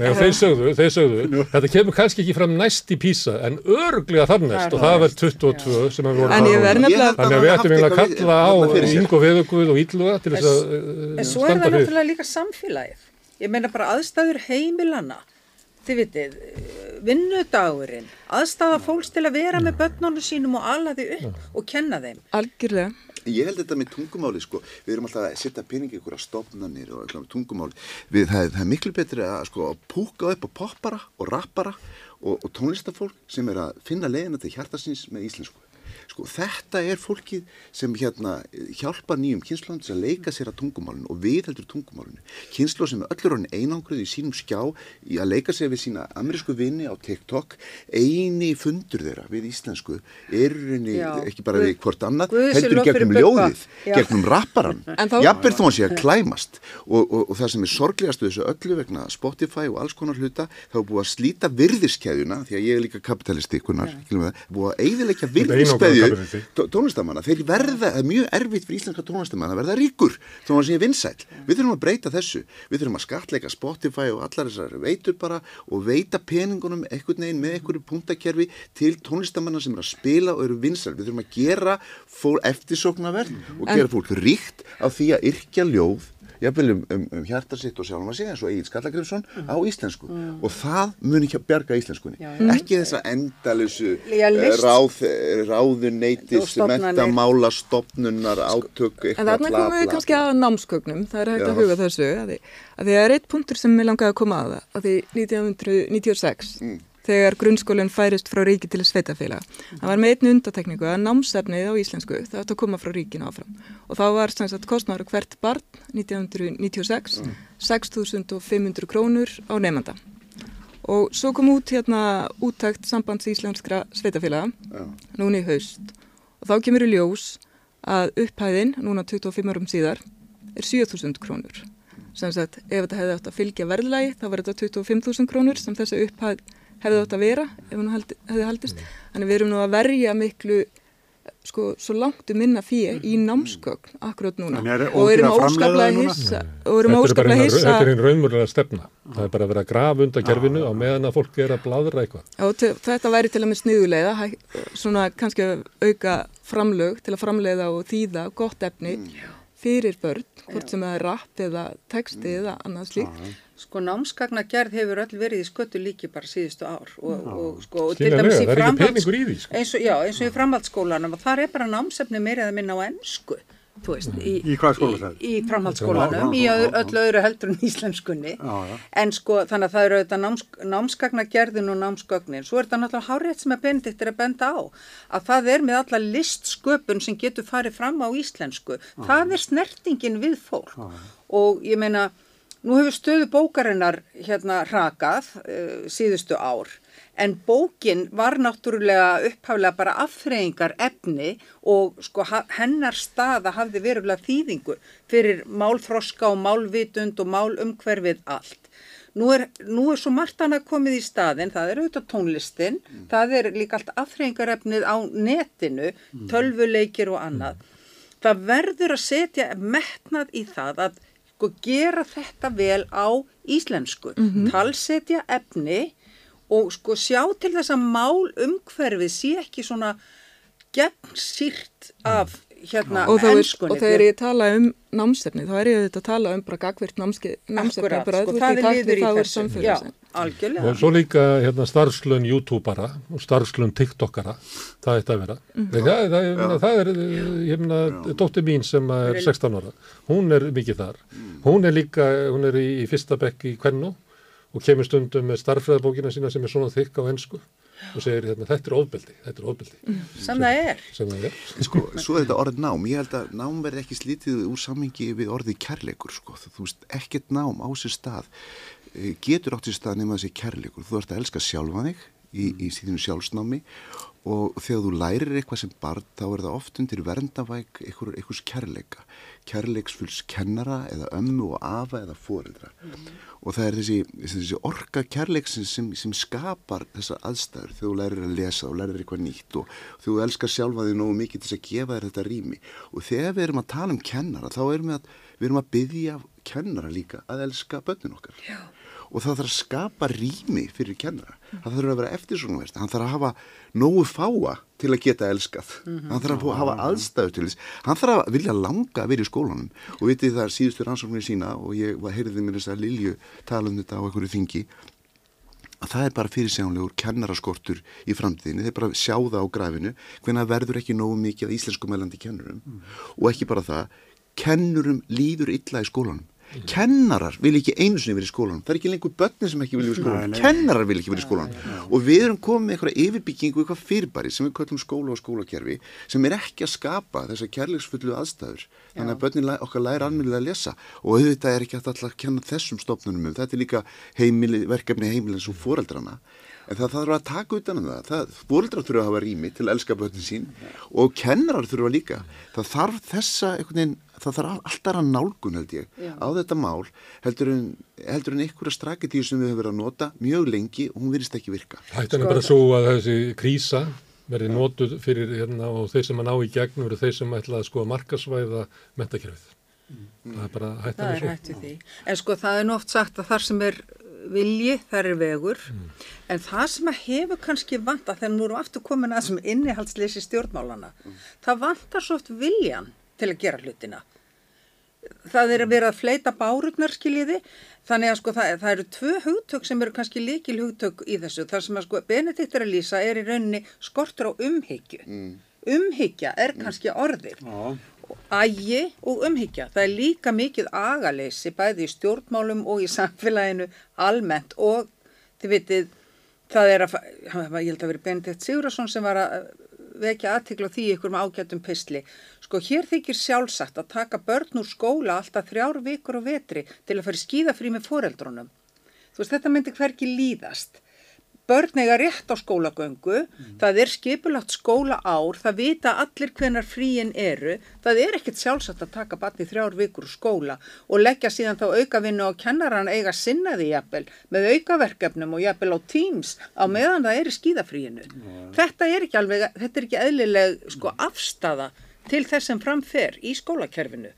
Nei, þeir sögðu, þeir sögðu, þetta kemur kannski ekki fram næst í písa en örglega þarnest og það var 22 sem við vorum En ég að verð fara. nefnilega- Þannig að við ættum eiginlega að kalla á við- þarna fyrir sér. Ingo Veðuguð og Ídluga til þess að uh, En svo er það náttúrulega líka samfélagið. Ég meina bara aðstæður heimilana. Þið vitið, eh, vinnudagurinn, aðstæða fólks til að vera með börnunum sínum og ala því upp og kenna þeim. Algjörlega. Ég held þetta með tungumáli sko, við erum alltaf að setja peningi ykkur að stopnarnir og eitthvað með tungumáli. Við, það, það er miklu betri að sko að púka upp á poppara og rappara og, og tónlistafólk sem er að finna leiðina til hjartasins með íslensku. Sko þetta er fólkið sem hérna hjálpa nýjum kynnslóðum til að leika sér að tungumálinu og við heldur tungumálinu kynnslóð sem er öllur hann einangruð í sínum skjá í að leika sér við sína amerísku vinni á TikTok eini fundur þeirra við íslensku er Já. ekki bara við hvort annað heldur gegnum ljóðið, Já. gegnum rapparan jafnverð þó hann sé að klæmast og, og, og það sem er sorglegast við þessu öllu vegna Spotify og alls konar hluta þá er búið að slíta virðiskeðjuna því að ég er líka kapitalisti kunnar, yeah. búið að er virðiskeðju tónlistamanna, þeir verða, það er mjög erfitt fyrir íslenska tónlistamanna að verða ríkur þó hann sé vinsæll, við þurfum að breyta þessu. Við þurfum að skatleika Spotify og allar þessar veitur bara og veita peningunum einhvern veginn með einhverju punktakerfi til tónlistamanna sem er að spila og eru vinsæll, við þurfum að gera eftirsóknarverð og En- gera fólk ríkt á því að yrkja ljóð jafnvel um, um, um hjarta sitt og sjálfum að segja eins og Egil Skallagrimsson á íslensku og það muni ekki að bjarga íslenskunni Já, já. ekki þessa endalösu list- ráð, ráðuneytis Og stofnanir. mentamála stofnunar átök En þarna komum við kannski að námskögnum, það er hægt að Já. huga þessu, að því, að því að er eitt punktur sem ég langaði að koma að það, að því 1996, Mm. Þegar grunnskólinn færist frá ríki til sveitafélag, það var með einni undatekningu að námsefnið á íslensku, það átt að koma frá ríkinu áfram. Og þá var sem sagt kostnáður á hvert barn 1996, 6.500 krónur á nefnda. Og svo kom út hérna úttækt sambands íslenskra sveitafélaga, Já. núna í haust og þá kemur í ljós að upphæðin, núna 25 árum síðar, er 7.000 krónur. Sem sagt, ef þetta hefði átt að fylgja verðlægi, þá var þetta 25.000 krónur sem þessi upphæð hefði átt að vera, ef hún haldi, hefði haldist. Þannig við erum nú að verja miklu, sko, svo langt um minna fíi í námsgögn akkurat núna. Þannig er Og erum óskaplega núna? hissa, og erum Þetta er óskaplega hissa. þetta er einn raunmurlega stefna. Það er bara að vera að grafa undan kerfinu á meðan að fólk er að bladra eitthvað. Þetta væri til að með sniðuleiða, hæ- svona kannski að auka framlög til að framleiða og þýða gott efni fyrir börn, hvort sem það er rapp eða texti eða annað slíkt. Sko námsgagnagerð hefur öll verið í sköttu líki bara síðustu ár og, og sko og það er ekki peningur í því, sko. eins og, já, eins og í framhaldsskólanum og þar er bara námsefni meira eða minna á ennsku þú veist, í, Í? Í, í framhaldsskólanum, í öllu öðru heldur en íslenskunni. Já, já. en sko þannig að það eru auðvitað náms, námsgagnagerðin og námsgögnin. Svo er þetta náttúrulega hárétt sem að Benedikt er að benda á að það er með alla listsköpun sem getur farið fram á íslensku. Það er snertingin við fólk. Og ég meina nú hefur stöðu bókarinnar hérna hrakað uh, síðustu ár en bókin var náttúrulega upphaflega bara afþreyingar efni og sko hennar staða hafði verulega þýðingu fyrir málþroska og málvitund og málumhverfið allt. Nú er, nú er svo margt annað komið í staðin, það er auðvitað tónlistin, það er líka allt afþreyingarefnið á netinu, tölvuleikir og annað. Það verður að setja metnað í það að sko, gera þetta vel á íslensku, talsetja efni og sko sjá til þess að mál umhverfið sé ekki svona gegnsýrt af hérna Og, þá er, enskunni. og þegar ég tala um námsefni, þá er ég auðvitað að tala um bara gagvirt námsefni, Akkurat, bara sko, þú það er takti í er þessu. Já, algjörlega. Og svo líka hérna, starfslun YouTubera og starfslun TikTokara, það ætti að vera. Mhm. Það, það, ég meina, það er, ég meina, dóttir mín sem er 16 ára, hún er mikið þar. Hún er líka, hún er í, í fyrsta bekk í Kvennu og kemur stundum með starffræðabókina sína sem er svona þykk á ennsku og segir hérna, þetta er ofbeldi, þetta er ofbeldi. Sem það er. Sem það er. sko, svo er þetta orðið nám ég held að nám verði ekki slítið úr sammingi við orðið kærleikur sko. þú veist, ekkert nám á sér stað eh, getur átt sér stað nema þessi kærleikur þú ert að elska sjálfa þig í, í síðinu sjálfsnámi og þegar þú lærir eitthvað sem barn þá er það oft undir verndavæk einhver, einhvers kærleika kærleiksfulls kennara eða ömmu og afa eða foreldra og það er þessi, þessi orka kærleiksins sem, sem skapar þessar aðstæður. Þegar þú lærir að lesa og lærir eitthvað nýtt og þú elskar sjálfa þig nógu mikið til þess að gefa þér þetta rými. Og þegar við erum að tala um kennara þá erum við að, við erum að byggja kennara líka að elska börnin okkar. Já. Og það þarf að skapa rými fyrir kennara. Það þarf að vera eftirsóknverst hann þarf að hafa nógu fáa til að geta elskað. Hann þarf að hafa aðstæðu til þess. Hann þarf að vilja langa að vera í skólanum. Og vitið það er síðustu rannsóknir sína og ég heyrði mér þess að Lilju tala um þetta á einhverju þingi að það er bara fyrirsjánlegur kennaraskortur í framtíðinni, þeir bara sjá það á grafinu hvenna verður ekki nógu mikið íslensku mælandi kennurum. Og ekki bara það kennurum líður illa í skólanum kennarar vil ekki einu sinni verið í skólanum. Það er ekki lengur börnir sem ekki vilja verið í skólanum. Kennarar vil ekki verið í skólanum. og við erum komið með eitthvað yfirbyggingu, eitthvað fyrirbæri sem við kallum skóla og skólakerfi sem er ekki að skapa þessar kærleiksfullu aðstæður. Þannig að börnin okkar læra almennilega að lesa. Og auðvitað er ekki alltaf að kenna þessum stofnunum um, þetta er líka heimili, verkefni heimilins og foreldrana En það þarf að taka utan um það. það Bóldrar þurfa að hafa rými til að elska börnin sín og kennarar þurfa líka. Það þarf þessa, veginn, það þarf alltaf að nálgun held ég Já. á þetta mál heldur en, heldur en einhverja straketíu sem við höfum verið að nota mjög lengi og hún virðist ekki virka. Hættan er bara svo að þessi krísa verði nótuð fyrir hérna og þeir sem að ná í gegn verður þeir sem ætla að sko markasvæða metakerfið. Mm. Það er bara hættan er svo. Það er hættið því. En sko það er nú oft sagt að þar sem er vilji, þar er vegur mm. en það sem að hefur kannski vanta þegar nú erum aftur komin að sem innihaldsleysi stjórnmálana mm. það vantar svo oft viljan til að gera hlutina það er að vera að fleita bárutnar skiljiði þannig að sko það, það eru tvö hugtök sem eru kannski líkil hugtök í þessu þar sem að sko Benedikt er að lýsa er í rauninni skortur á umhyggju mm. umhyggja er kannski orðir ægi og umhyggja. Það er líka mikið agaleysi bæði í stjórnmálum og í samfélaginu almennt og þið vitið það er að, ég held að veri Benedikt Sigurðarsson sem var að vekja aðtikla því ykkur með ágættum pysli. Sko hér þykir sjálfsagt að taka börn úr skóla alltaf þrjár vikur og vetri til að fara skíðafrí með foreldrunum. Þú veist þetta myndi hverki líðast börn eiga rétt á skólagöngu, mm. það er skipulagt skóla ár, það vita allir hvenar fríin eru, það er ekkert sjálfsagt að taka batni þrjár vikur skóla og leggja síðan þá aukavinnu á kennaran eiga sinnaði jafnvel með aukaverkefnum og jafnvel á tíms á meðan það er í skíðafríinu. Mm. Þetta er ekki alveg, þetta er ekki eðlileg sko afstafa til þess sem framfer í skólakerfinu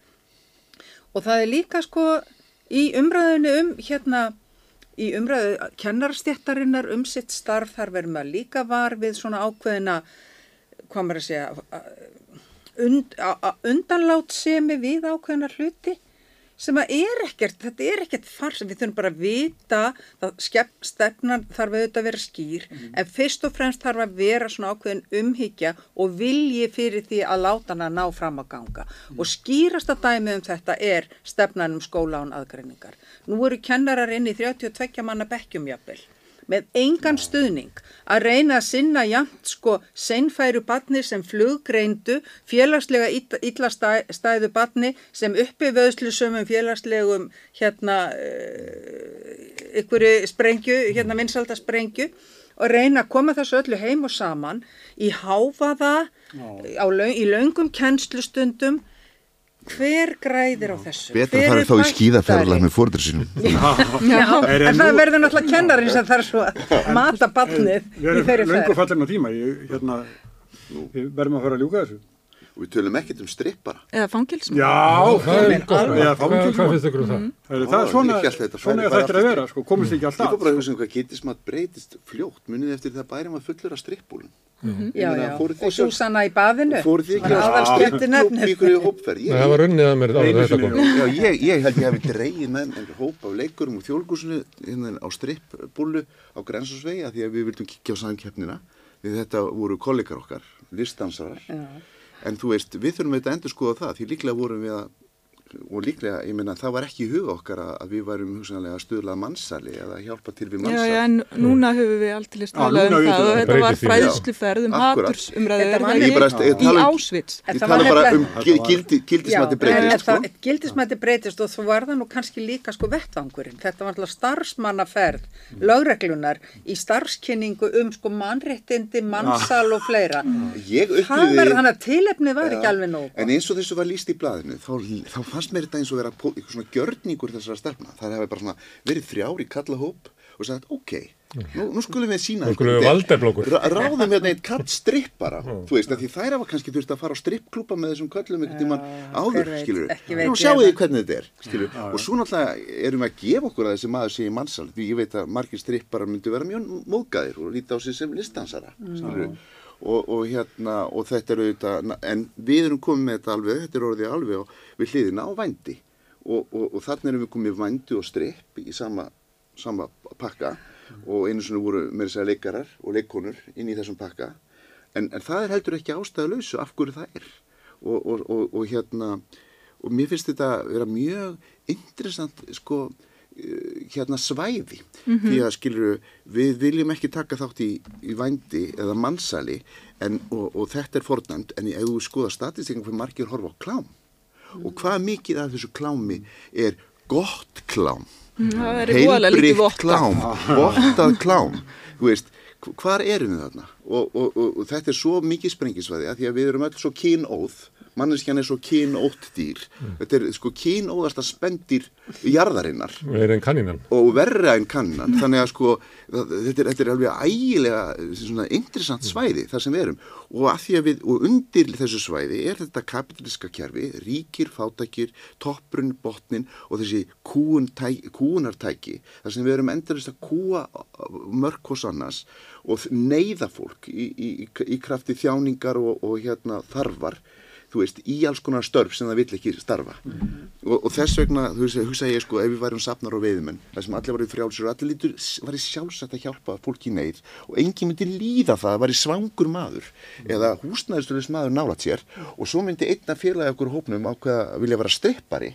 og það er líka sko í umræðinu um hérna í umræðu kennarstjættarinnar um sitt starf þar verður maður líka var við svona ákveðina hvað maður að segja und, undanlátt semi við ákveðina hluti sem að er ekkert, þetta er ekkert far sem við þurfum bara að vita það stefnan þarf auðvitað að vera skýr mm -hmm. en fyrst og fremst þarf að vera svona ákveðin umhyggja og vilji fyrir því að láta hana ná fram að ganga mm -hmm. og skýrasta dæmi um þetta er stefnan um skóla án aðgreiningar. Nú eru kennarar inn í 32 manna bekkjumjöfnvel með engan stuðning að reyna að sinna jæmt sko seinfæru batni sem fluggreindu, félagslega illa stæðu batni sem uppi vöðslu sömum félagslegum hérna ykkur uh, sprengju, hérna vinsalda sprengju og reyna að koma þessu öllu heim og saman í háfaða, á, í laungum kennslustundum hver græðir á þessu? Betur farið þá í skíðaferðarlega með fórður sínum. Já, en það verður náttúrulega kennarinn sem þarf svo að mata barnið í þeirri ferð. við erum lengur fallin á tíma hérna, við verðum að fara að ljúka þessu og við tölum ekkert um strippara. Eða fangilsum já, það er gott eða fangilsum það? Er svona svona er þetta að vera sko, komist ekki alltaf. Ég fór bara að hugsa um hvað getismat breytist fljótt. Munið eftir það bæri maður fullur af strippbúlun og Susanna í baðinu. Fóru því ekki að hópferð. Það var unnið að mér ég held ég hef dreigið með hóp af leikurum og þjólgúsinu hérna á strippbúlu á grensasvegi að því að við vildum kikja á samkeppnina. Því þetta voru kollegar okkar listdansarar en þú veist, við þurfum auðvitað að endur skoða það því líklega vorum við að og líklega, ég meina, það var ekki í huga okkar að við varum hugsanlega að stuðla mannsali eða hjálpa til við mannsali. Já, já, en núna höfum við alltaf stalað um það og þetta var fræðsluferð um hatursumræður í ásvits. Ég tala bara um gildismætti breytist. Sko. Gildismætti breytist og þú var það nú kannski líka sko vettvangurinn. Þetta var alltaf starfsmannaferð, mm. lögreglunar í starfskynningu um sko mannréttindi, mannsal og fleira. Ég upplýði... Þannig að tilefni var ekki alveg nóg. En eins og þessu fannst mér þetta eins og vera eitthvað svona gjörningur þessara stefna. Það hefði bara svona verið þrjári kallahóp og sagt ok, nú, nú skulum við sína nú skulum við valdeblokkur ráðum hérna eitt kall strippara þú veist, því þær hafa kannski þurft að fara á strippklúpa með þessum kallum einhvern tíman áður skilur við, nú sjáu þið hvernig þetta er skilur við, og svo náttúrulega erum við að gefa okkur að þessi maður sé í mannsal því ég veit að margir strippara myndi vera mjög móðgæðir og líti á sig sem listansara skilur við Og, og hérna og þetta er auðvitað en við erum komið með þetta alveg þetta er orðið alveg við hliðina á vændi. Og, og, og þannig erum við komið vændi og strepp í sama, sama pakka. Og einu svona voru með þess að leikarar og leikonur inn í þessum pakka. En, en það er heldur ekki ástæðalösu af hverju það er. Og hérna og mér finnst þetta vera mjög interessant sko hérna svæði. Því að skilur við viljum ekki taka þátt í, í vændi eða mannsali en, og, og þetta er fornæmt en ef þú skoða statistikum fyrir margir horfa á klám og hvað mikið af þessu klámi er gott klám lítið heilbrikt klám, vottað klám veist, hv- hvar erum við þarna? Og, og, og, þetta er svo mikið sprengisvæði að því að við erum öll svo kynóð manneskjan er svo kynótt dýr. Þetta er sko kynóðasta spendir jarðarinnar. Og verra en kannan þannig að sko þetta er, þetta er alveg ægilega svona interessant svæði þar sem við erum. Og að því að við, og undir þessu svæði er þetta kapitaliska kerfi ríkir, fátækir, topprun, botnin og þessi kúun, tæ, kúunartæki þar sem við erum endurist að kúa mörg hos annars og neyða fólk í, í, í, í krafti þjáningar og, og hérna þarfar þú veist, í alls konar störf sem það vill ekki starfa. Og, og þess vegna, þú veist, hugsa ég sko ef við værum safnar og veiðumenn, það sem allir varu frjálsur og allir lítur, var í sjálfsagt að hjálpa fólki í neyð og engin myndi líða það að var í svangur maður eða húsnæðisturist maður nálat sér og svo myndi einna félagi okkur hópnum ákveða að vilja vera strippari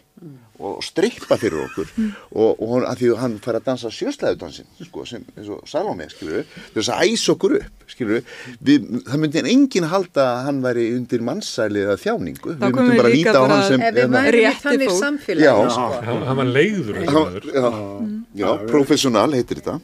og strippa fyrir okkur. Og, og hann, því hann fær að dansa sjöslæðudansin sko, sem eins og Salome, skilur við þess að æsa okkur upp, skilur við það myndi enginn halda að hann væri undir mannsæli eða þjáningu. Þá við myndum bara líta á hann sem Ef við í Rétti þannig fólk. Já. sko. Hann, hann var leiður þessi Já, já, já, professional heitir þetta.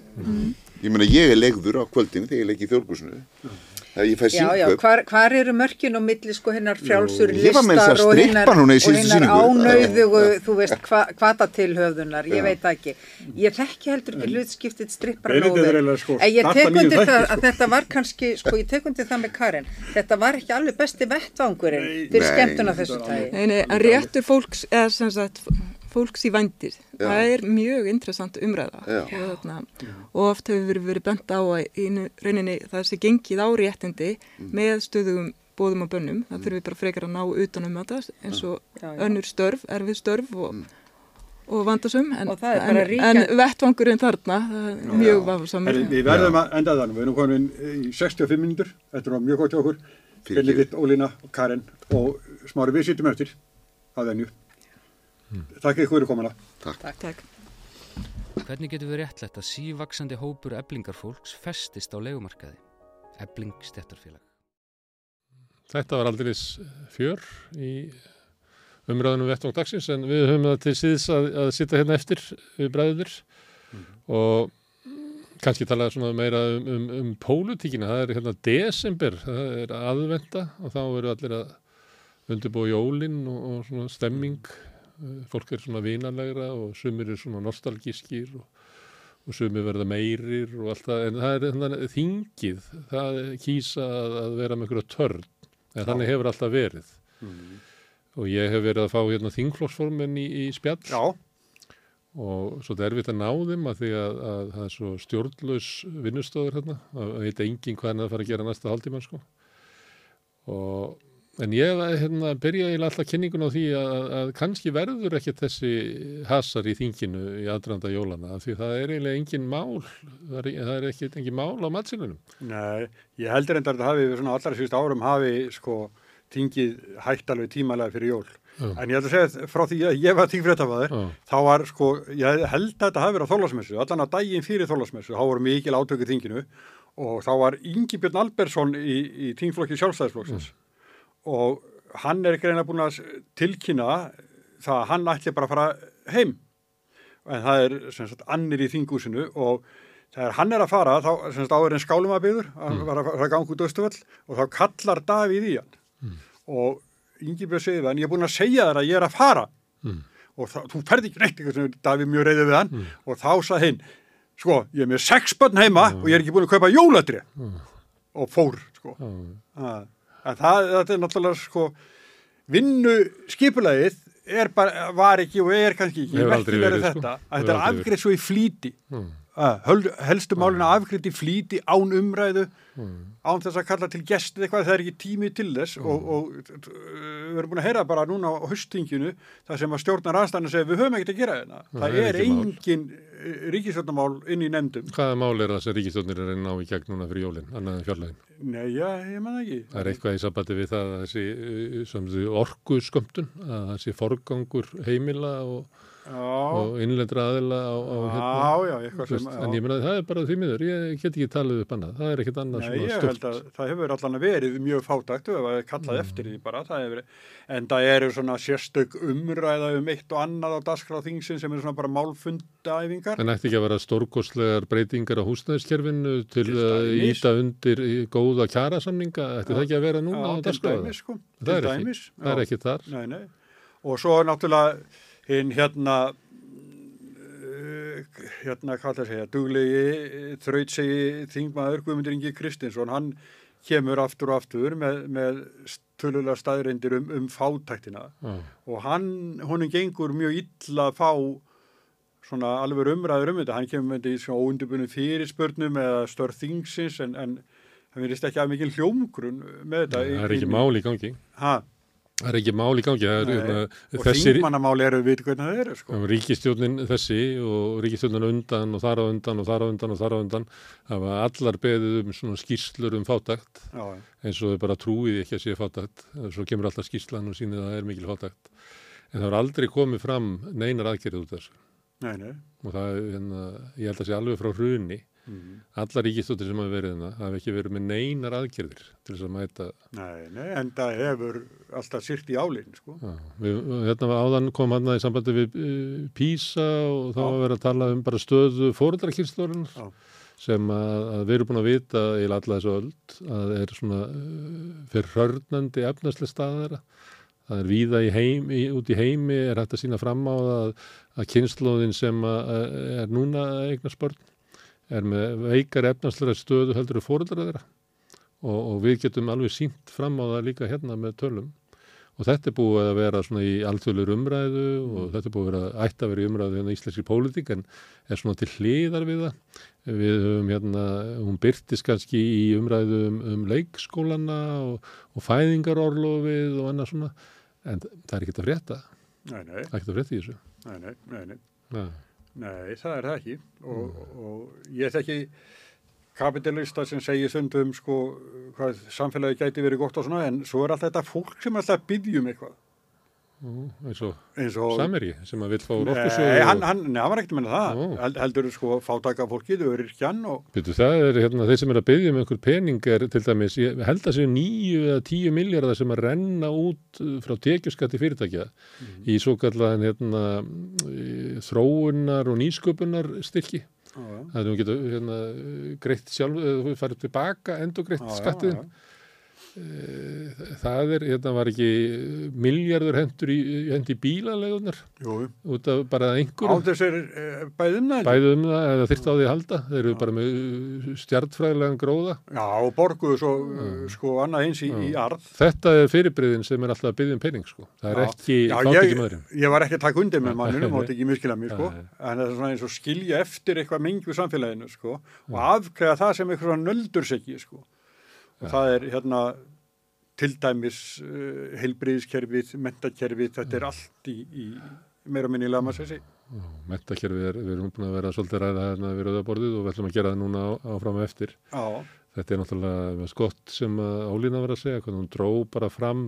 Ég meina ég er legður á kvöldinu þegar ég legg í þjórgúsinu fæ Já, já, hvar, hvar eru mörkin og milli sko hinnar frjálsur listar og hinnar sýningu. ánauðugu, Já, já. þú veist, hva, hvata tilhöfðunar, ég Já. veit það ekki. Ég þekki heldur ekki hlutskiptið strippar Benedikt nóður. eiginlega, sko, En ég starta tek nýju undir þætti, það sko. að þetta var kannski, sko, ég tek undir það með Karin, þetta var ekki alveg besti vettvangurinn fyrir skemmtuna þessu tægi. Nei, nei, en réttur fólks, eða sem sagt, fólks í vandir, Já. það er mjög interessant umræða. Og, þarna, og oft hefur verið, verið bent á að í nu- rauninni það sé gengið á réttindi Mm. með stöðugum bóðum og bönnum, það þurfum við bara frekar að ná utanum þetta eins og Já, já. önnur störf, erfið störf og, og vandasum en, Og en, en vettvangurinn þarna, er mjög vafasamur. Herri, Við verðum að enda þannig, við erum komin í 65 mínútur, þetta er mjög gott hjá okkur. Benedikt, Ólína og Karen og Smári við sittum eftir. Að venju. Takk ykkur fyrir komuna. Takk. Hvernig getur við réttlætt að sívaksandi hópur eblingarfólks festist á legumarkaði? Ebling stjættarfélag. Þetta var aldrei fjör í umræðunum vettvang dagsins en við höfum það til síðs að, að sitta hérna eftir við bræður og kannski tala svona meira um, um, um pólutíkina. Það er hérna desember, það er aðvenda og þá eru allir að undirbúa jólinn og, og svona stemming. Fólk er svona vinanlegra og sumir er svona nostalgískir og, og sumir verða meirir og allt það. En það er hérna þingið, það kýsa að, að vera með einhverja törn. En þannig hefur alltaf verið. Og ég hef verið að fá hérna þingflokksformin í, í spjall Já, og svo þetta er erfitt að ná þeim að því að, að það er svo stjórnlaus vinnustöður hérna, að veit enginn hvað hann að fara að gera næsta hálftíma sko. Og, en ég hérna, byrja alltaf kynningun á því að, að kannski verður ekki þessi hasar í þinginu í aðdrandar jólana því það er eiginlega engin mál, það er, það er ekki engin mál á matsilunum. nei, ég heldur enda að hafi svona allra síðust árum hafi sko tingið hægt alveg tímalega fyrir jól. Já. En ég ætla að segja að frá því að ég var tingfréttafæður, Já. þá var sko, ég held að þetta hafi verið á þólasmessu, allan að daginn fyrir þólasmessu, þá voru mikil átöku þinginu og þá var Ingi Björn Albersson í, í tingflokki sjálfstæðisflokksins og hann er greina búin að tilkynna það að hann ætli bara að fara heim. En það er sem sagt annir í þingúsinu og þegar hann er að fara þá sem sagt en skálum að byggður að fara að ganga út Östuvall og þá kallar Davíð í hann. Og Ingi Björn segir það en ég er búin að segja þér að ég er að fara. Og það, þú ferð ekki neitt eitthvað sem Davíð mjög reyðið við hann. Og þá sað hinn sko, ég er með sex börn heima og ég er ekki búin að kaupa jóladri og fór sko. Að, en það, það er náttúrulega sko vinnu skipulagið er bara, var ekki og er kannski ekki. Verið, sko. þetta, að þetta er afgreið svo í flýti að helstu málina afgriði flýti án umræðu án þess að kalla til gestið eitthvað það er ekki tími til þess og, og uh, við erum búin að heyra bara núna á höstinginu það sem að stjórnar aðstæðan segja við höfum ekkert að gera þetta það það er er engin ríkisvöldamál inn í nefndum. Hvaða mál er það sem ríkistjónir er að ná í gegn núna fyrir jólinn, annað en fjárlægin? Nei, já, ég man ekki. Það er eitthvað í sambandi við það að þessi þau orku skömmtun, að þessi forgangur heimila og, og innlendra aðila á, á hérna. já, já, eitthvað Þú sem veist, En ég meina það er bara því miður, ég get ekki talið upp annað, það er ekkit annað Nei, svona ég stort. held að það hefur allan verið mjög fátækt og það er kallað eftir því bara það hefur, en það eru svona sérstök umræða um eitt og annað á dagskráð þingsin sem eru svona bara málfundaæfingar. En ætti ekki að vera stórkostlegar breytingar á húsnæðiskerfinu til að íta undir í góða kjarasamninga, ætti það ekki að vera núna á dæmis, sko, Það er ekki, dæmis það er já. ekki þar. Nei, nei. Og svo er náttúrulega hinn hérna uh, hérna hvað það segja duglegi, þrautsegi þingmaður Guðmundur Ingi Kristinsson hann kemur aftur og aftur með, með tölulega staðreindir um, um fátæktina Já. og hann, honum gengur mjög illa að fá svona alveg umræður um þetta, hann kemur með þetta í svona óundubunum fyrirspörnum eða störð þingsins en, en hann verðist ekki að mikil hljómgrun með þetta. Það er ekki mál í gangi. Ha, Það er ekki mál í gangi. Það er, hérna, og þingmannamáli eru við hvernig það eru sko. ríkistjórnin þessi og ríkistjórnin á undan og þar á undan og þar á undan og þar á undan hafa allar beðið um svona skýrslur um fátækt Já, eins og þau bara trúið ekki að sé fátækt. Svo kemur alltaf skýrslan og sýnir að það er mikil fátækt. En það er aldrei komið fram neinar aðgerið út af þessu. nei, nei. Og það er, hérna, ég held að sé alveg frá hruni. Mm. Allar ríkistóttir sem hafa verið hérna hafa ekki verið með neinar aðgerðir til þess að mæta Nei, nei, en það hefur alltaf sýrt í álinn, sko. Já, við, hérna var áðan kom hann í sambandi við uh, PISA og þá var verið að tala um bara stöðu fóruðarkynslórin Já. sem að, að við erum búin að vita í alla þessu öld að er svona uh, fyrir hörnandi efnaslega staðara. Það er víða í heim, í, út í heimi er hægt að sína fram á það að, að kynnslóðin sem að, að er núna að eigna spörn er með veikar efnaslega stöðu heldur við fóruðar þeirra. Og, og við getum alveg sínt fram á það líka hérna með tölum. Og þetta er búið að vera svona í alþjóðlur umræðu og þetta er búið að vera ætti að vera í umræðu hérna í íslenski pólitík en er svona til hliðar við það. Við höfum hérna, hún byrtist kannski í umræðu um, um leikskólana og, og fæðingarorlofið og annað svona. En það er ekkert að frétta, Nei, nei, það er ekkert að frétta í þessu. Nei, nei, það er það ekki. Og, og ég þekki kapitalista sem segir stundum sko hvað samfélagi gæti verið gott og svona en svo er alltaf þetta fólk sem alltaf byggjum eitthvað eins og eins og Sameri sem að vill fá Nei, orkusögu hann, hann, nei, hann var ekkert að menna það. Ó. Held, heldur sko fátaka fólkið, öryrkjan og Byrju, það er hérna, þeir sem er að byggja um einhver pening er til dæmis, ég held að séu nýju eða tíu miljardar sem að renna út uh, frá tekjuskatti fyrirtækja í svo kallaðan hérna, þróunar og nýsköpunar styrki. Það er þú getur hérna, greitt sjálf, þú farið tilbaka, endur greitt Já, Það er, hérna var ekki miljardur hendur í, í bílalegunar út af bara á einhverjum. þess er eh, bæðum það um þyrft á því að halda. Þeir eru bara með stjartfræðilegan gróða. Já, og borguðu svo uh, sko annað eins í, í arð Þetta er fyrirbriðin sem er alltaf að byggja um pening sko. Það er Já. ekki Já, ég, ekki maðurinn. ég var ekki að taka undir með manninu, mátti ekki miskila mér sko, en það er svona eins og skilja eftir eitthvað mengu samfélaginu sko og afkveða það sem eitthvað svona nöldurseki sko og það er hérna til dæmis uh, heilbriðiskerfið, mentakerfið, þetta er allt í, í meira minni sig. Mentakerfið er, við erum búin að vera svolítið ræða hérna við rauðaborðið og við ætlum að gera það núna áfram og eftir. Já, Þetta er náttúrulega skott sem Ólína var að segja, hvernig hún dró bara fram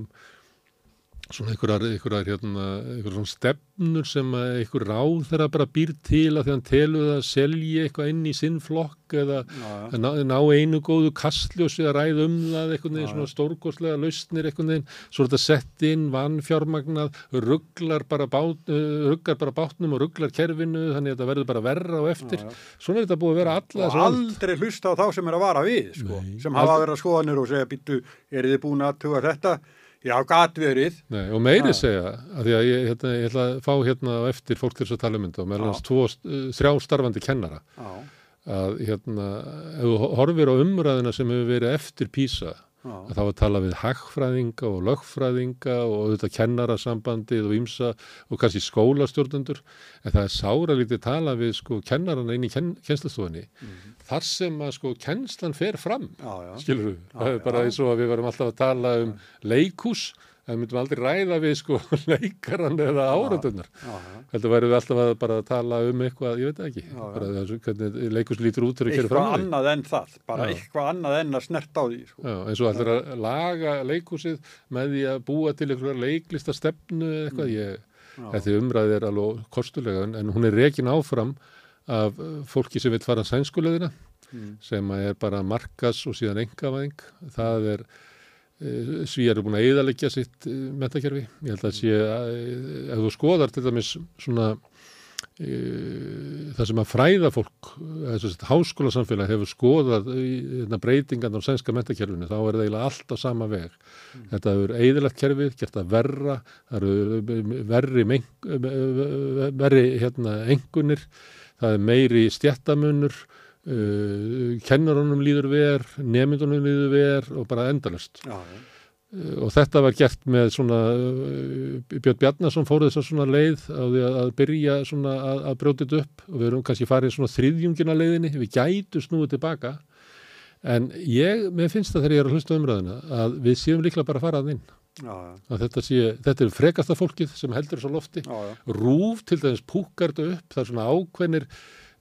svona einhverjar, einhverjar, hérna, einhverjar svona stefnur sem einhver ráð þeirra bara býr til að því hann telur það að selja eitthvað inn í sinn flokk eða að ná, ná einu góðu kastljósi að ræða um það veginn Já, svona stórkostlega lausnir einhvern veginn, svo er þetta sett inn vannfjármagnað, rugglar bara, bát, uh, ruggar bara bátnum og rugglar kerfinu, þannig að þetta verður bara verra og eftir, Já, já. svona er þetta búið að vera alla og aldrei hlusta á þá sem er að vara við sko, Nei. sem hafa verið að skoðanir og segja býttu, er þið búin að tuga þetta? Já, gat verið. Nei, og meiri Já. segja, að því að ég, hérna, ég ætla að fá hérna eftir fólk til þess að tala um þetta og meðal hans uh, þrjá starfandi kennara Já, að hérna, ef þú horfir á umræðina sem hefur verið eftir PISA þá var að tala við hagfræðinga og lögfræðinga og auðvitað kennarasambandið og ýmsa og kannski skólastjórnendur. En það er sára lítið tala við sko kennarana inn í ken, kennslustofunni. Þar sem að sko kennslan fer fram skilur við, það er bara eins og að við varum alltaf að tala um leikhús það myndum aldrei ræða við sko leikaran eða áratunnar Já, já. heldur væri við alltaf að bara tala um eitthvað, ég veit ekki Já, já. bara þessu, hvernig leikhús lítur út að Eitthvað annað en það, bara Já. eitthvað annað en að snert á því. Sko. Já, eins og allir að laga leikhúsið með því að búa til einhverja leiklista stefnu eitthvað, ég, Já. þetta umræði er alveg kostulega, en, hún er rekin áfram af uh, fólki sem vil fara sænskuleðina, Mm. sem er bara markas og síðan engavæðing, það er svíjar er búin að eðalegja sitt uh, metakerfi, ég held að sé að uh, ef þú skoðar til dæmis svona uh, það sem að fræða fólk þess að háskóla samfélag hefur skoðað í breytingan á sænska metakerfinu þá er það eiginlega allt á sama veg. Þetta hefur eðilagt kerfið, gert það verra það eru verri verri hérna engunir það er meiri stjættamunur uh, kennarunum líður ver nemyndunum líður ver og bara endalust Já, já. Uh, og þetta var gert með svona uh, Björn Bjarnason fór þess að svona leið að, að byrja svona að, að þetta upp. Og við erum kannski farið svona þriðjungina leiðinni, við gætu snúið tilbaka. En ég, mér finnst það þegar ég er að hlusta umræðina að við séum líklega bara að fara að inn. Já, já. að þetta sé, þetta er frekasta fólkið sem heldur þess á lofti. Já, rúf til dæmis púkar þetta upp. Það er svona ákveðnir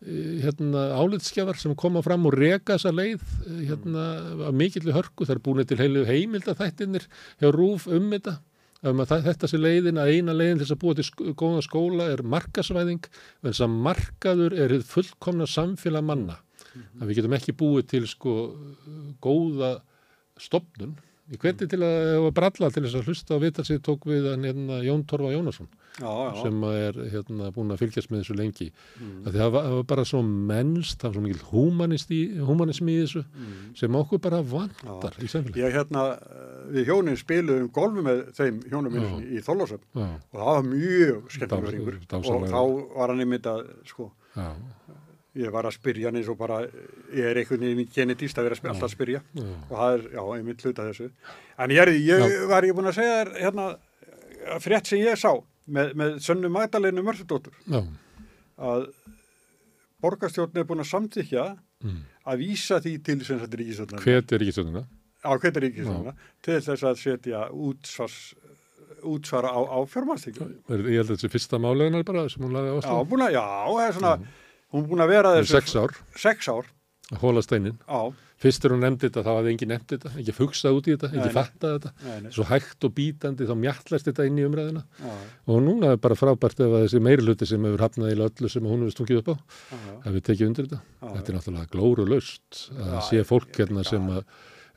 hérna álitskjafar sem koma fram og reka þessa leið eh, hérna af mikilli hörku, það er búin til heilu heimildaþættinir hjá rúf um þetta. Að þetta sé leiðin að eina leiðin til þess að búa til góða skóla er markasvæðing, þess að markaður er fullkomna samfélag manna. Að við getum ekki búið til sko góða stopnum Ég hveti til að, að bralla til þess að hlusta á vita sig tók við hann hérna Jón Torfa Jónasson Já, já. sem er hérna búin að fylgjast með þessu lengi. Mm. Það, var, var bara svo mennst, það var svo mikil humanismi, í þessu sem okkur bara vantar í samfélagi. Ég hérna, við hjónin spiluðum golfi með þeim hjónum minn Já. í Þorlósöfn Já, og það var mjög ringur og þá var hann einmitt að, sko, já, ég var að spyrja hann eins og bara, ég er einhvern veginn genetist að vera spyrja, alltaf að spyrja já, og það er, já, einmitt hluta þessu. En ég, er, ég var ég búin að segja þér, hérna, frétt sem ég sá með, með sönnu Magdalenu Mörðurdóttur já, að borgarstjórn er búin að samþykja mm. að vísa því til sem þetta ríkistöndar. hvet er svona. á hveti ríkistöndar til þess að setja útsvars, útsvara á, á fjármálstíkjum. Ég held að þetta er fyrsta máleginar bara sem hún laði Já, ástæðan. búin að, já, það er svona, hún er búin að vera þessu. Sex ár, Sex ár, að hóla steinin. já, Fyrst er hún nefndi þetta, þá hafði engin nefndi þetta, ekki fugsað út í þetta, ekki fattað þetta. nei, nei, Svo hægt og bítandi þá mjallast þetta inn í umræðina. já, Og núna er bara frábært ef að þessi meiri hluti sem hefur hafnað í öllu sem hún hefur stungið upp á, hefur tekið undir þetta. já, Þetta er náttúrulega glóru laust að sé fólk hérna sem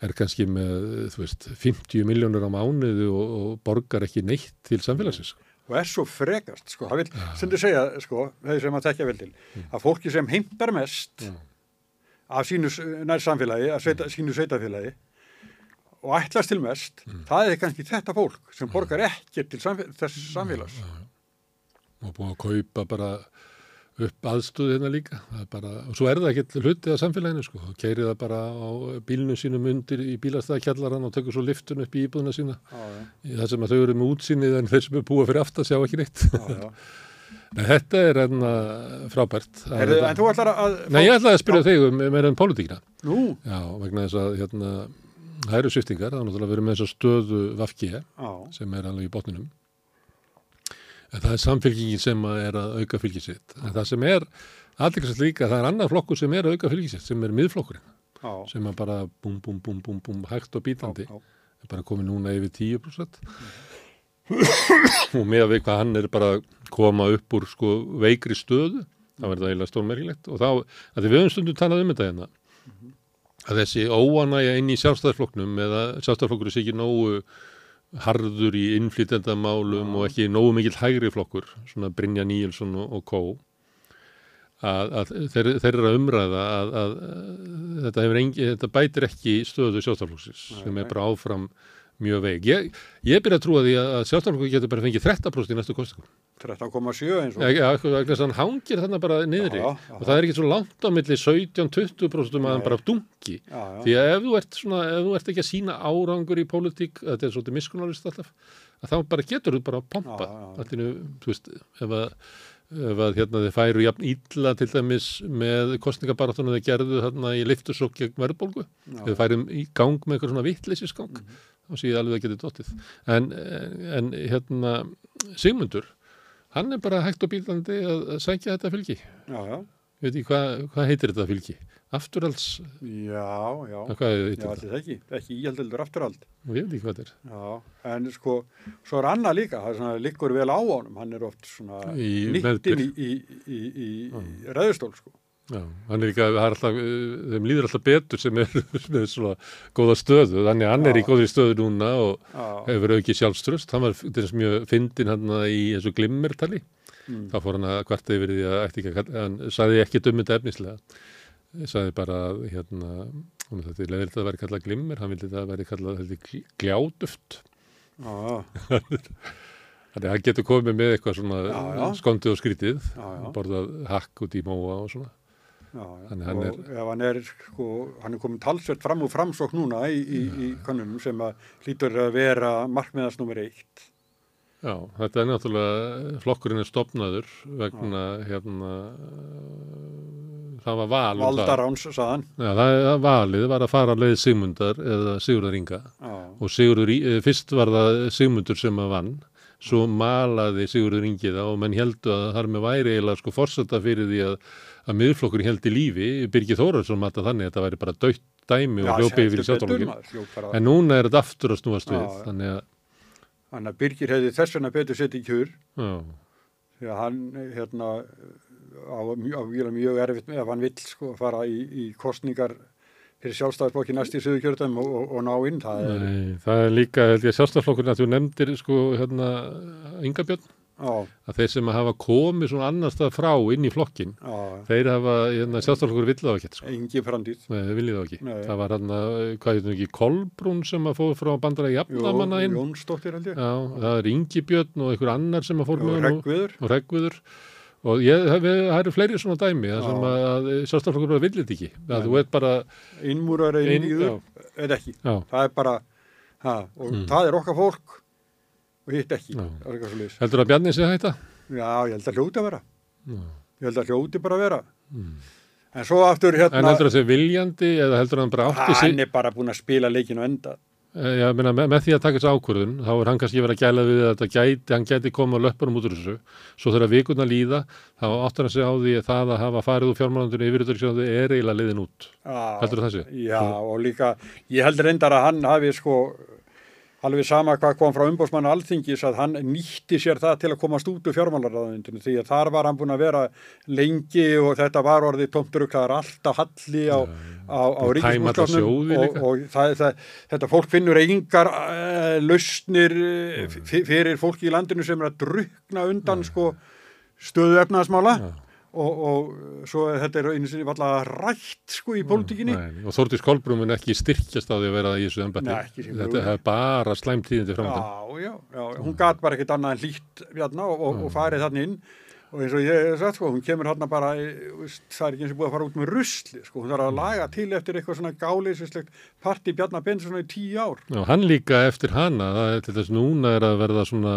er kannski með, þú veist, 50 miljónur á mánuðu og, og borgar ekki neitt til samfélagsins. Og er svo frekast, sko, það vil stundu segja, sko, þeir sem að tekja vel til, að fólki sem heimtar mest Já. af sínu nær samfélagi, af sveita, sínu sveitafélagi og ætlast til mest, það er kannski þetta fólk sem borgar ekkert til samfél þess samfélags. og búið að kaupa bara upp aðstöðu hérna líka. Er bara, og svo er það ekkert hluti af samfélaginu sko, þá keiri það bara á bílnum sínum undir í bílastæðakjallaran og tekur svo liftun upp í íbúðuna sína. Já, já, það sem að þau eru með útsýnið en þeir sem er búið fyrir aftur sjá ekki neitt. Já, en þetta er enna frábært. Að Heyrðu, þetta- en þú ætlar að... Nei, ég ætlaði að spyrja þig um meira um pólitíkina. Nú, Já, vegna þess að hérna, það eru sviftingar, það er náttúrulega verið með þess að stöðu Vafki já, sem er alveg í botninum. En það er samfélkingin sem er að auka fylgisitt. En það sem er, allir líka, það er annar flokkur sem er að auka fylgisitt, sem er miðflokkurinn, já, sem að bara búm, búm, búm, búm, búm, hægt og bítandi, já, er bara komið núna yfir 10%. og með að við hvað hann er bara koma upp úr sko veikri stöðu, er það eiginlega stórmerkilegt og þá, að því við höfum stundum talað um þetta hérna, að þessi óanæja inn í sjálfstæðarflokknum eða sjálfstæðarflokkur sé ekki nógu harður í innflytendamálum og ekki nógu mikill hægri flokkur, svona Brynja Níelsson og, og Kó, að, að þeir, þeir eru að umræða að, að, að þetta, engi, þetta bætir ekki stöðu sjálfstæðarflokksins sem er bara áfram mjög veik. Ég, ég byrja að trúa því að, sjálfstæðarflokkur getur bara fengið 13% í næstu kostingum. 13,7 eins og Já, vegna þess að hann hangir þarna bara niðri. Já, já. og það er ekki svo langt á milli 17-20% að hann bara já. því að ef þú svona, ef þú ert ekki að sína árangur í pólitík, þetta er svolítið miskunarist alltaf, að þá bara getur þú bara að pompa, nú, þú veist ef að, ef að hérna þið færu jafn illa til dæmis með kostningabarátunum þið gerðu þarna í liftusokk gegn verðbólgu, þið færum í gang með eitthvað svona vitleysisgang Mhm. þá sé ég alveg að getið dottið. En, en hérna Sigmundur, hann er bara hægt og bílandi að, að sækja þetta fylgi. Já, já, veit hvað, hvað heitir þetta fylgi? Afturhalds, já, já. Já, ekki, ekki íhaldeldur afturhald. ég veit ekki hvað þetta er. Já, en sko, svo er annað líka, það liggur vel á honum, hann er oft í, í, í, í, í ræðustól, sko. Já, hann er líka, er alltaf, uh, þeim líður alltaf betur sem er með svona góða stöðu, þannig að hann er í góðri stöðu núna og Já, hefur auðvitað sjálfströst, hann var þess mjög fyndin hann í þessu glimmertali, Mm. þá fór hann að kvarta yfir því að ætti ekki að, hann sagði ekki um þetta efnislega, sagði bara að hérna, hún þetta er leðilt að vera kallað glimmer, hann vildi það veri kallað ég, gljáduft, já, þannig að hann getur komið með eitthvað svona skondið og skrítið, borðað hakk út í móa og svona. Já, já. Þannig hann er- ef hann er, sko, hann er komin talsvert fram og framsók núna í, í, í konunum sem að hlýtur að vera markmiðast nummer eitt. Já, þetta er náttúrulega, flokkurinn er stopnaður vegna, hérna, það var val um það. Valdaráns, saðan. Já, það það valið var að fara að leið Sigmundar eða Sigurðar Inga Já, og Sigurður, eh, fyrst var það Sigmundur sem að vann, svo malaði Sigurður Ingi það og menn heldu að þar með væri eiginlega sko forsetta fyrir því að, að miðflokkurinn held í lífi, Birgir Þórardsson matta þannig að þetta væri bara dött dæmi og hljópi yfir í sjálftalókin. En núna er þetta aftur að snúast við, Já, þannig að, að Birgir hefði þess vegna betur sett í kjur því að hann hérna á, á mjög, erfitt með ef hann vill sko fara í, í kostningar fyrir sjálfstæðisblokki næst í Suðurkjörðum og, og, og ná inn. Það er, Nei, það er líka, held ég, sjálfstaflokkurinn að þú nefndir, sko, hérna, Inga Björn, að þeir sem hafa komið svona annar stað frá inn í flokkin, á, þeir hafa, hérna, sjálfstaflokkur vill það ekki, sko. engi framtíð Nei, þau viljið það ekki. Nei. Það var hann að, hvað heitum ekki, Kolbrún sem að fóð frá bandara jafnamanna inn. Jónsdóttir held ég Já, það er Ingi Björn og einhver annar sem að fór með og Reggviður. Og ég, það við- eru fleiri svona dæmi, það sem Já. að, að sjálfstaflokkur bara viljið ekki. Nei. þú veit bara, innmúrar eða ekki já, það er bara ha, og Mm. það er okkar fólk og hitt ekki það heldur að Bjarni sé hætta? já, ég held að hljóti að vera Já. ég held að hljóti bara að vera Mm. en svo aftur En hérna heldur að sé viljandi eða heldur að hann bara átti sig? hann er bara búin að spila leikin og enda Eh, Já, meina, með, því að taka þessu ákvörðun, þá er hann kannski verið að gæla við að þetta gæti, hann gæti koma löppunum út úr þessu. Svo þegar vikurna líða, þá áttur hann sig á því að það að hafa farið úr fjármálandunni yfir þetta er eiginlega liðin út. Já, Heldur það sé? Já, og líka, ég held reyndar að hann hafi sko, alveg sama hvað kom frá umbósmann alþingis að hann nýtti sér það til að komast út úr fjármálaráðundinu því að þar var hann búin að vera lengi og þetta var orðið tómturuk, það er alltaf halli á, á, á ríkismúlskapnum og, og það, það, þetta fólk finnur engar uh, lausnir uh, fyrir fólki í landinu sem er að drukna undan sko stöðu efnaðasmála. Og, og svo er þetta er einu sinni alltaf rætt sko í pólitíkinni. Nei, og Þórdís Kolbrún mun ekki styrkjast á því að vera í þessu sem Þetta er bara slæm tíðindi framöndan. Já, já, já, hún gat bara ekkert annað en hlýtt hérna og, og, og farið þannig inn. Og eins og ég hef sagt sko, hún kemur hérna bara, eh, það er ekki eins og búið að fara út með rusli, sko, hún þarf að laga til eftir eitthvað svona gáleysislegt parti Bjarnar Bensson í tíu ár. Já, hann líka eftir hana, það er til þess núna er að verða svona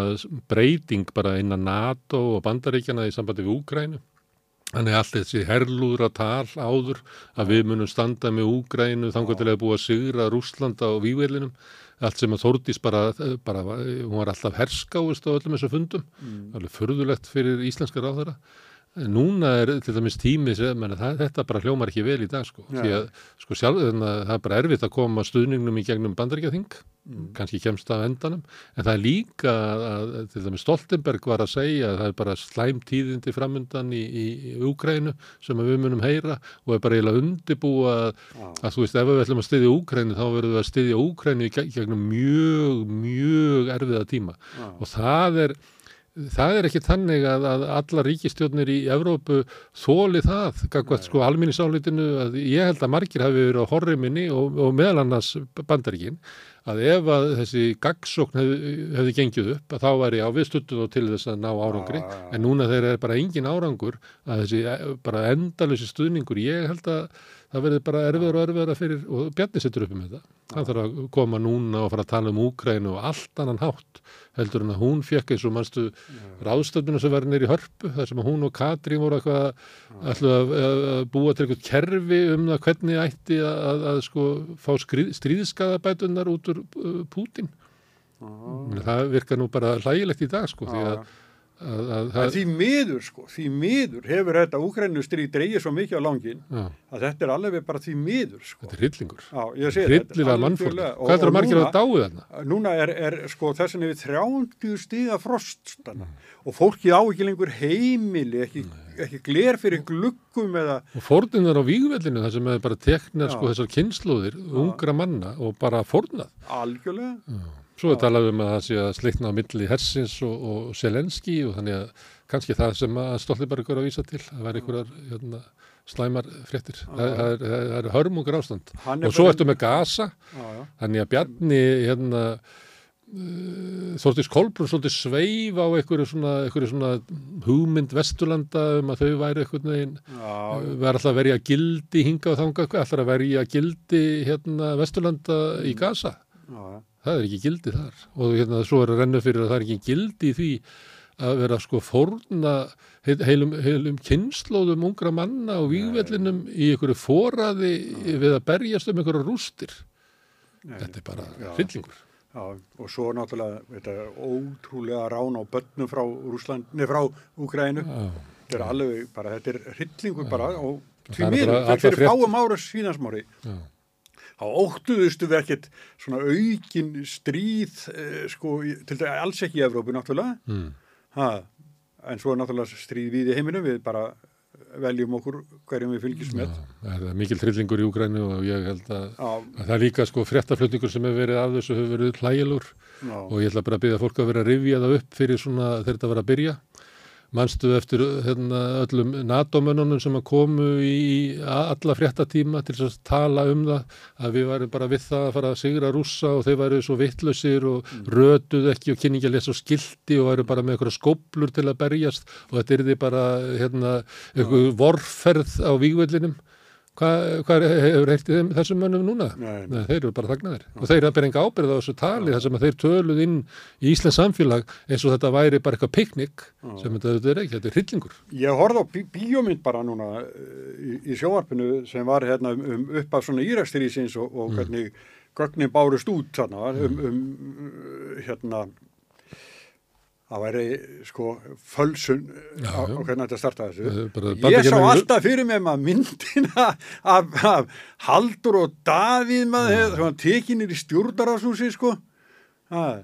breyting bara innan NATO og bandaríkjana í sambandi við Úgrænu. Þannig allt þessi herlúðra tal áður að við munum standa með Úgrænu þangar til að búa að sigra Rúslanda og Víverlinum. Allt sem að Þórdís bara, bara, hún var alltaf herskáist á öllum þessu fundum. Alveg förðulegt fyrir íslenska ráðara. En Núna er til dæmis tími sem, þetta bara hljómar ekki vel í dag sko. Því að sko sjálf, að það er bara erfitt að koma stuðningnum í gegnum bandaríkjaþing, kannski kemst af endanum, en það er líka að, til dæmis Stoltenberg var að segja að það er bara slæm tíðindi framundan í, í, í Úgrænu sem við munum heyra og er bara eiginlega undibúa að, að þú veist ef við ætlum að styðja Úgrænu þá verðum við að styðja Úgrænu í geg- gegnum mjög, mjög erfiða tíma. Já. og það er það er ekki þannig að, að alla ríkistjórnir í Evrópu þóli það, gagvað sko alminnisálitinu að ég held að margir hafi verið á horriminni og, og meðal annars bandaríkin að ef að þessi gagsókn hefði, hefði gengið upp að þá væri á viðstuttu og til þess að ná árangri já. en núna þeir eru bara engin árangur að þessi eh, bara endalösi stuðningur ég held að það verði bara erfiður og erfiður fyrir og Bjarni setur upp um þetta. Hann þarf að koma núna og fara að tala um Úkrænu og allt annan hátt heldur en að hún fekk eins og mannstu ráðstöfnuna sem verður nýri hörpu þar sem að hún og Katrín voru eitthvað að, að, að búa til eitthvað kerfi um það hvernig ætti að, að, að sko fá stríðskaðabætunar út úr uh, Pútin það virkar nú bara hlægilegt í dag sko því að, að, að það því miður sko, því miður hefur þetta Úkrænustríð dreigið svo mikið á langin já, að þetta er alveg bara því miður sko. þetta er segi hryllilega mannfólk hvað er það margir að dáið þarna? Núna er, er sko þessin yfir 30 stiga froststana og fólki á ekki lengur heimili, ekki, ekki gler fyrir gluggum eða og fórnunar á vígvellinu þar sem er bara teknað sko þessar kynnslóðir ungra manna og bara fórnað. Algjörlega. Svo er talað um að það sé að slitna á milli Hersins og, og Selenski og þannig að kannski það sem að Stoltenberg er að vísa til, það væri einhverjar hérna, slæmar fréttir. Það, það, er, það er hörmungur ástand. Og svo ertu með Gaza, Já, já. þannig að Bjarni hérna, uh, Þórtís Kolbrún svolítið sveif á einhverju svona, einhverju svona hugmynd Vesturlanda um að þau væri einhvern veginn Já, verður alltaf að verja gildi hinga og þanga, alltaf að verja gildi hérna Vesturlanda í Gaza já, já. Það er ekki gildi þar. Og hérna svo er að renna fyrir að það er ekki gildi því að vera sko fórna heil- heilum, heilum kynnslóðum ungra manna og vígvellinum í einhverju fóraði við að berjast um einhverju rústir. Þetta er bara Já. hryllingur. Já, og svo náttúrulega þetta ótrúlega rán á börnum frá Rúsland, nei frá Úgrænu. Þetta er alveg bara, þetta er hryllingur bara og því miður, þetta er fáum ára síðansmári. Þá óttuðustu við ekkert svona aukin stríð, eh, sko, til þetta alls ekki í Evrópu náttúrulega. Mm. Ha, en svo er náttúrulega stríð við í heiminum, við bara veljum okkur hverjum við fylgjum með. það er mikil trillingur í Úgrænu og ég held að, að það er líka sko fréttaflutningur sem hefur verið af þessu hefur verið hlægilur já, og ég ætla bara að byrja fólk að vera að rifja það upp fyrir svona þegar þetta var að byrja manstu eftir hérna, öllum NATO-mönnunum sem komu í alla fréttatíma til að tala um það að við varum bara við það að fara að sigra rússa og þeir varu svo vittlausir og rötuð ekki og kynni ekki að lesa skildi og varu bara með eitthvað skóplur til að berjast og þetta er því bara hérna, eitthvað vorferð á vígvellinum Hvað hva hefur í þeim, þessum mönnum núna? Nei, nei. Þeir eru bara þagnaðir. Og þeir eru bara enga ábyrð á þessu tali þar sem að þeir töluð inn í Íslands samfélag eins og þetta væri bara eitthvað piknik sem þetta, þetta er ekki, þetta er hryllingur. Ég horfði á bí bíómynd bara núna eh, í, í sjóarpinu sem var hérna um, um upp af svona írækstrísins og, og hvernig gögnin bárust út þarna um, um uh, hérna það væri sko fölsun Já, á, á já. hvernig þetta startaði þessu. bara Ég sá alltaf fyrir mig maður myndina af, af Haldur og Davíð maður þegar hann tekinir í stjórnarásúsi sko. Það,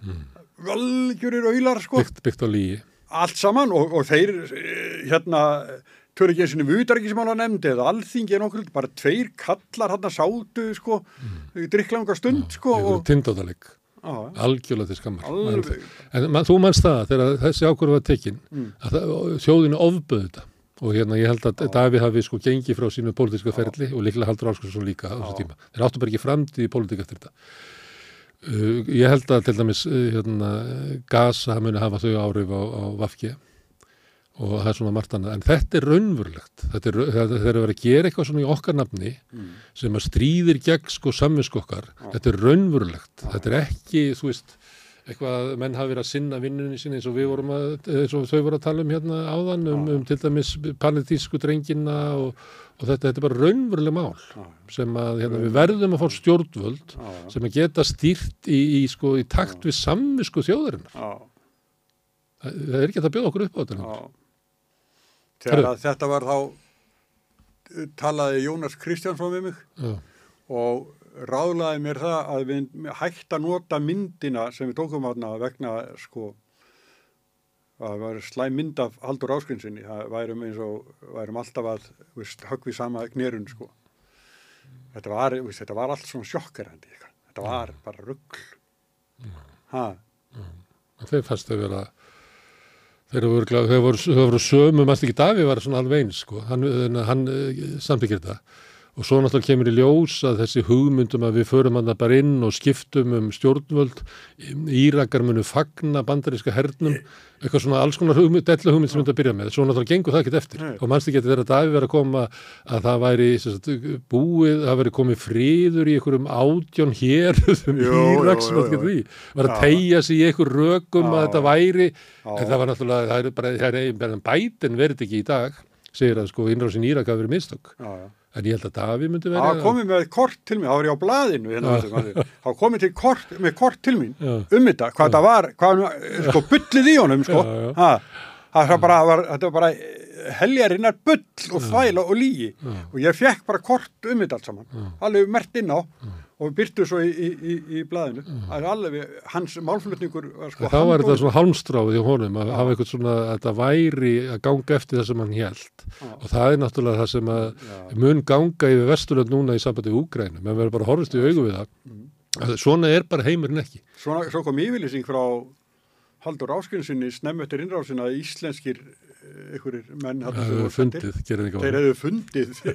valgjurir auðlar sko Byggt, byggt á lígi. allt saman og, og þeir eh, hérna törur ekki eins og viðdaríkismála nefndi eða alþingi en okkur bara tveir kallar hann sátu sko mm. drikklanga stund sko Einhverju og, tindóðaleg. Á, Algjörlega til skammar. Alveg. En man, þú mannst það þegar þessi ákvörðu var tekin að það, þjóðinu ofböðu þetta. Og hérna ég held að Davíð hafi sko gengið frá sínu pólitíska ferli og líklega haldur Álskarsson líka á þessu tíma. Þeir áttu bara ekki framtíð í pólitík eftir þetta. Uh, ég held að til dæmis uh, hérna, Gaza muni hafa þau áhrif á, á Vafki og það er svona margt annað. En þetta er raunverulegt. Þetta er, þetta, eru að vera að gera eitthvað svona í okkar nafni sem að stríðir gegn sko samvinsku okkar. Þetta er raunverulegt. Þetta er ekki, þú veist, eitthvað að menn hafi verið að sinna vinnunni sinni eins og við vorum að, eins og þau voru að tala um hérna áðan um, um til dæmis paletísku drengina og, og þetta, þetta er bara raunveruleg mál sem að hérna, við verðum að fá stjórnvöld sem að geta stýrt í, í, sko, í takt við samvisku þjóðarinnar. Það, það er ekki að bjóða okkur upp á þetta. Þegar þetta var þá eh, talaði Jónas Kristjánsson við mig Já, og ráðlaði mér það að við hægt að nota myndina sem við tókum aðna vegna sko að það var slæm mynd af Haldur Áskrinsinni það værum eins og værum alltaf að höggvið sama knerun sko. Þetta var, veist, þetta var allt svona sjokkerandi þetta var bara ruggl ha, þeir fannst þau vera Þeir þeir voru, þeir voru sömu, mannst ekki Daví var svona alveg eins, sko, hann, hann sambyggir þetta og svo náttúrulega kemur í ljós að þessi hugmyndum að við förum hann bara inn og skiptum um stjórnvöld, Írakar munu fagna bandaríska hernum, eitthvað svona alls konar hugmynd, dellu hugmynd sem myndi að byrja með, svo náttúrulega gengur það ekkert eftir. Nei. og mannst ekki að þetta Daví verið að koma að það væri sagt, búið, það væri komið fríður í einhverjum átjón hér um Íraks, var að tegja sig í einhver rökum að þetta væri, en það var náttúrulega, það er bara, bætin verið ekki í dag, segir að sko innrásin Írak hafi verið mistök. Já, já. En ég held að Daví myndi verið... Það komið með kort til mér, það var ég á blaðinu, hérna, það komið kort, með kort til mín já. um þetta, hvað það var, hvað, sko, byllið í honum, sko. Já, já. Ha, það var bara, var, þetta var bara heljarinnar byll og þvæla og lígi og ég fekk bara kort um þetta allt saman, alveg mert inn á og byrtu svo í, í, í, það er alveg, hans málflutningur var sko þá var þetta svona halmstráð í honum að hafa eitthvað svona, að þetta væri að ganga eftir það sem hann held Já. og það er náttúrulega það sem að Já. mun ganga yfir vesturlönd núna í sambandi í Úgrænu, menn verður bara horfist í augu við það. Mm. svona er bara heimurinn ekki. Svona svo kom ívillising frá Haldur Áskynsinni snemmöttir innrásin að íslenskir einhverjir menn fundið, þeir hefðu fundið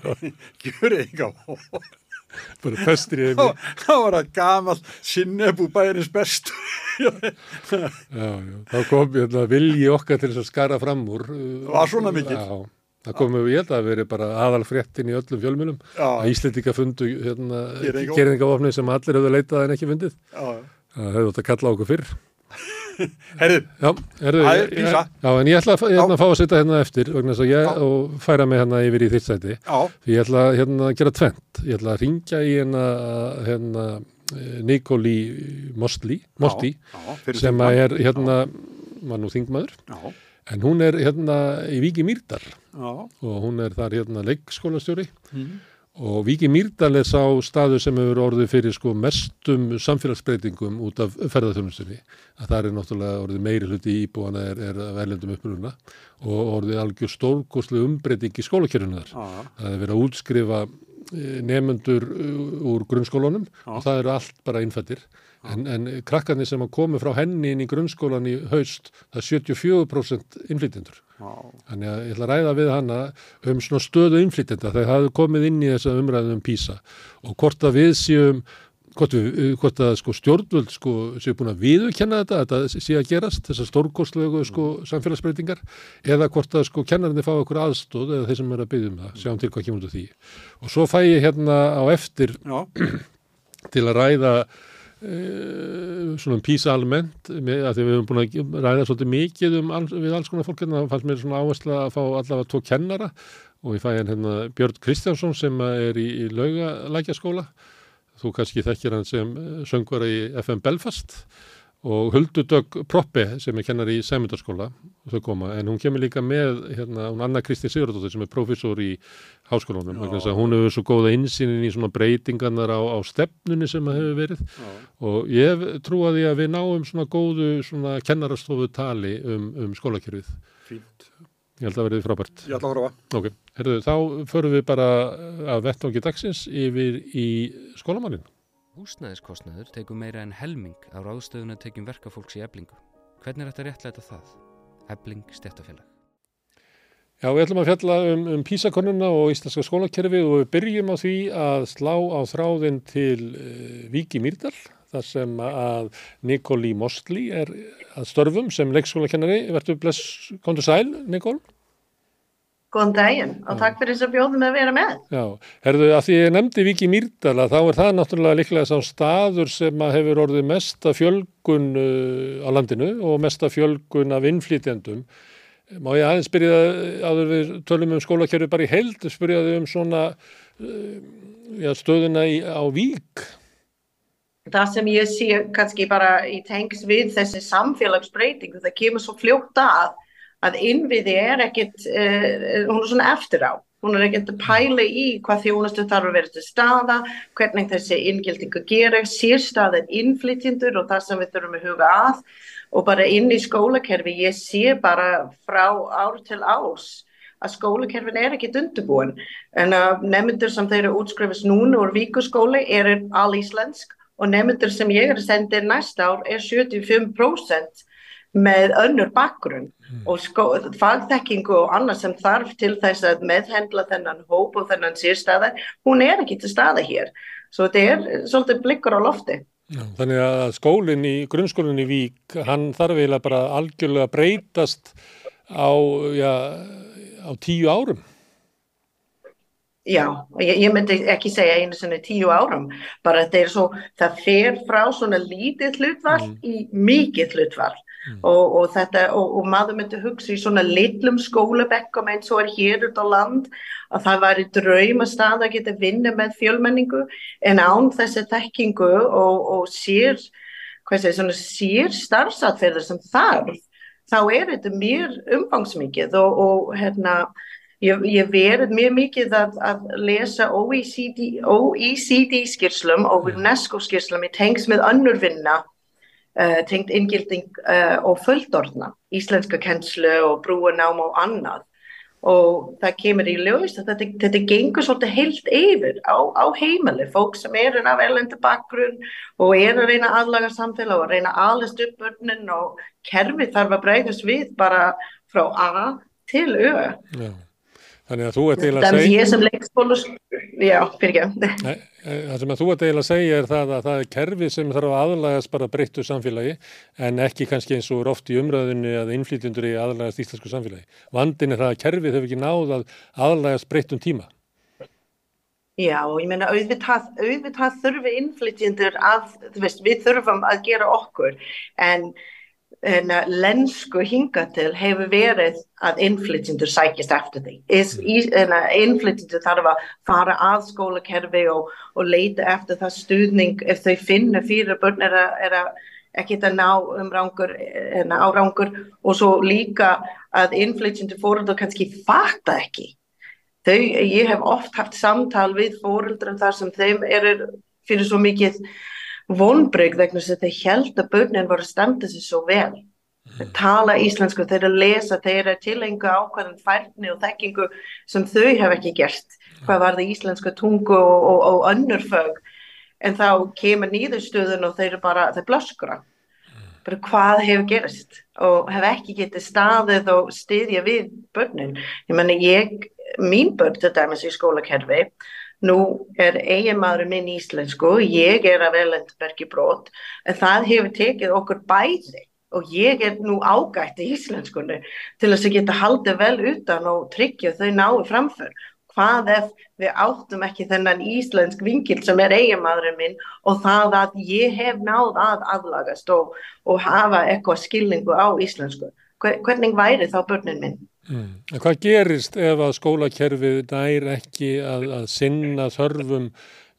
eitthvað bara festir í einu þá var það gamal sinnebú bæjarins best já, já, þá kom ég að vilji okkar til þess að skara fram úr það var svona mikið já, það komum við, ég held að veri bara aðal fréttin í öllum fjölmjölum að Íslandika fundu hérna, gerðingavofni sem allir hefðu leitað en ekki fundið. Það hefðu þetta kallað okkur fyrr Herðu, já, það er písa. Já, en ég ætla að, hérna, að fá að setja hérna eftir ég já. og færa mig hérna yfir í þitt sæti. Já. Ég ætla hérna að gera tvent. Ég ætla að ringja í hérna, hérna Nikoli Mosti, Mosti sem að er hérna, maður nú þingmaður, en hún er hérna í Viki Mýrdal og hún er þar hérna leikskólastjóri. Mm og Viki Mýrdal er sá staðu sem hefur orðið fyrir sko mestum samfélagsbreytingum út af ferðarþjónustunni að það er náttúrulega orðið meiri hluti íbúana er, er verðlendum uppruna og orðið algjör stórkoslu umbreyting í skólakjörnunar. Það er verið að útskrifa eh, nefnendur uh, úr grunnskólunum og það eru allt bara innfættir en, en krakkarnir sem að komi frá henni inn í grunnskólan í haust það er 74% innflytjendur. Þannig að ég ætla að ræða við hana um svona stöðu innflytjenda þegar það hefur komið inn í þessa umræðum um PISA og hvort að við séum, hvort, við, hvort að sko, stjórnvöld sko, séu búin að viðurkenna þetta, þetta sé að gerast, þessar stórgóðslegu sko, samfélagsbreytingar eða hvort að sko kennarinn fá okkur aðstóð eða þeir sem er að byggja um það, sjáum til hvað kemur út af því. Og svo fæ ég hérna á eftir til að ræða svona um písa almennt með, að því við hefum búin að ræða svolítið mikið um all, við alls konar fólk hérna, það fannst mér svona áhersla að fá allavega tvo kennara og ég fæ hérna Björn Kristjánsson sem er í, í laugalækjaskóla þú kannski þekkir hann sem eh, söngvara í FM Belfast. og Huldudögg Proppe sem er kennar í Sæmundarskóla þau koma, en hún kemur líka með hérna, hún Anna Kristi Sigurðardóttir sem er professor í háskólanum, hún hefur svo góða insýnin í svona breytingarnar á, á stefnunni sem það hefur verið. Já. og ég trú að því að við náum svona góðu svona kennarastofu tali um, um skólakerfið. Fínt. Ég held að verið frábært. Ég held að horfa. Ok, herðu, þá förum við bara að vettangi dagsins yfir í skólamannin Húsnæðiskostnaður tegur meira en helming á ráðstöðun að tekjum verkafólks í eblingu. Hvernig er þetta réttlega það? Ebling stjættafélag. Já, við ætlum að fjalla um, um písakonuna og íslenska skólakerfi og við byrjum á því að slá á þráðin til uh, Viki Myrdal, þar sem að Nikoli Mostli er að störfum sem leikskólakennari. Verður bless, kontur sæl, Nikol? Góðan daginn og takk fyrir þess að bjóðum að vera með. Já, herðu að því ég nefndi Viki Mýrdala þá er það náttúrulega líklega sá staður sem að hefur orðið mesta fjölgun uh, á landinu og mesta fjölgun af innflýtjandum. Má ég aðeins byrja að við tölum um skólakjörðu bara í held, spyrjaðu um svona uh, já, stöðuna í, á Vík. Það sem ég sé kannski bara í tengs við þessi samfélagsbreyting, það kemur svo fljótt að að innviði er ekkit, uh, hún er svona eftir á, hún er ekkit að pæla í hvað þjónustu þarf að vera til staða, hvernig þessi inngildingu gerir, sérstaðin innflytjendur og það sem við þurfum að huga að. Og bara inn í skólakerfi, ég sé bara frá ár til ás að skólakerfin er ekkit undirbúin. En uh, nefndur sem þeir eru útskrifist núna úr víkuskóli er all íslensk og nefndur sem ég er að senda næsta ár er 75% með önnur bakgrunn mm. og sko, fagþekkingu og annað sem þarf til þess að meðhendla þennan hóp og þennan sérstæðar, hún er ekki til staða hér. Svo þetta er svolítið blikkur á lofti. Já, þannig að skólinn í, grunnskólinn í Vík, hann þarf eiginlega bara algjörlega breytast á, já, á tíu árum. Já, ég, ég myndi ekki segja einu svona tíu árum, bara þetta er svo, það fer frá svona lítið hlutvall mm. í mikið hlutvall mm. og, og þetta, og, og maður myndi hugsa í svona litlum skólabekkum eins og er hér út á land að það væri drauma stað að geta vinna með fjölmenningu en án þessi þekkingu og, og sér, sér starfsatferðar sem þarf, þá er þetta mjög umfangsmikið og hérna Ég, ég verið mjög mikið að, að lesa OECD, OECD skýrslum og. UNESCO skýrslum í tengs með önnurvinna tengt inngilding uh, og földorna, íslenska kennslu og brúanám og annað og það kemur í ljós að þetta, þetta gengur svolítið heilt yfir á, á heimali, fólk sem er af erlendu bakgrunn og er að reyna aðlaga samfélag og reyna aðlist upp börnin og kerfi þarf að breyðast við bara frá A til Ö. Já. Þannig að þú ert eiginlega að segja... Það er ég sem leikskólas... Já, fyrir ekki. Það sem að þú ert eiginlega að segja er það að það er kerfi sem þarf að aðlægast bara breyttu samfélagi en ekki kannski eins og oft í umræðinu að innflýtjundur í aðlægast íslensku samfélagi. Vandin er það að kerfið hefur ekki náð að aðlægast breyttum tíma. Já, ég meina auðvitað, auðvitað þurfi innflytjendur að, þú veist, við þurfum að gera okkur en lensku hinga til hefur verið að innflytjendur sækist eftir því. Mm. Hérna, innflytjendur þarf að fara að skólakerfi og, og leita eftir það stuðning ef þau finna fyrir börn er að, að ekki þetta ná um hérna, árangur og svo líka að innflytjendur fóröldur kannski fatta ekki. Þau, ég hef oft haft samtal við fóröldur þar sem þeim er fyrir svo mikið vonbreyk vegna þess að þeir held að börnin voru að standa sér svo vel. Þeir mm. tala íslensku, þeir að lesa þeir að tilenga ákvæðan færni og þekkingu sem þau hef ekki gert. Hvað var það íslensku tungu og, og, og önnur fög en þá kemur nýðurstöðun og þeir bara þeir blöskura bara hvað hefur gerist og hef ekki getið staðið og stiðja við börnin. Ég menna ég, mín börn til dæmis í skólakerfi Nú er eiginmaður minn íslensku, ég er að velendbergi brot, en það hefur tekið okkur bæði og ég er nú ágætt í íslenskunni til að geta haldið vel utan og tryggja þau náðu framför. Hvað ef við áttum ekki þennan íslensk vingil sem er eiginmaðurinn minn og það að ég hef náð að aðlagast og, og hafa eitthvað skilningu á íslensku. Hvernig væri þá börnin minn? Mm. Hvað gerist ef að skólakerfið nær ekki að, að sinna þörfum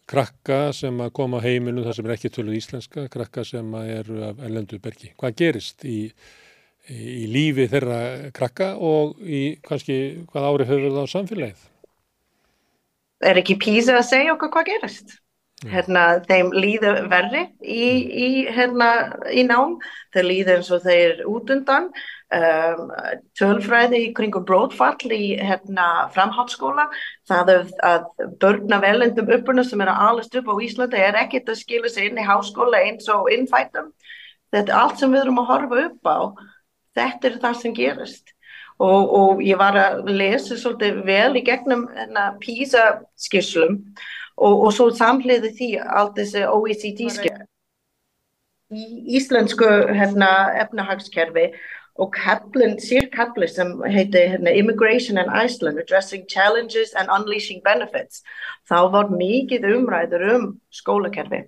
krakka sem að koma á heiminu þar sem er ekki töluð íslenska, krakka sem eru af ellendu bergi? Hvað gerist í, í lífi þeirra krakka og í kannski hvað árið höfur það á samfélagið? Er ekki písa að segja okkur hvað gerist? Hérna, þeim líður verri í, í, hérna, í nám, þeir líður eins og þeir út undan um, tölfræði í kringum brótfall í hérna, framhaldsskóla. Það að, að börna velendum uppurna sem er að alast upp á Íslandi er ekkert að skilja sig inn í háskóla eins og innfættum þetta er allt sem við erum að horfa upp á. Þetta er það sem gerist. Og, og ég var að lesa svolítið vel í gegnum hérna, PISA skisslum og, og svo samhliði því allt þessi OECD skjör í íslensku hérna, efnahagskerfi og kaplinn, sírkapli sem heiti hérna, Immigration in Iceland Addressing Challenges and Unleashing Benefits þá var mikið umræður um skólakerfi.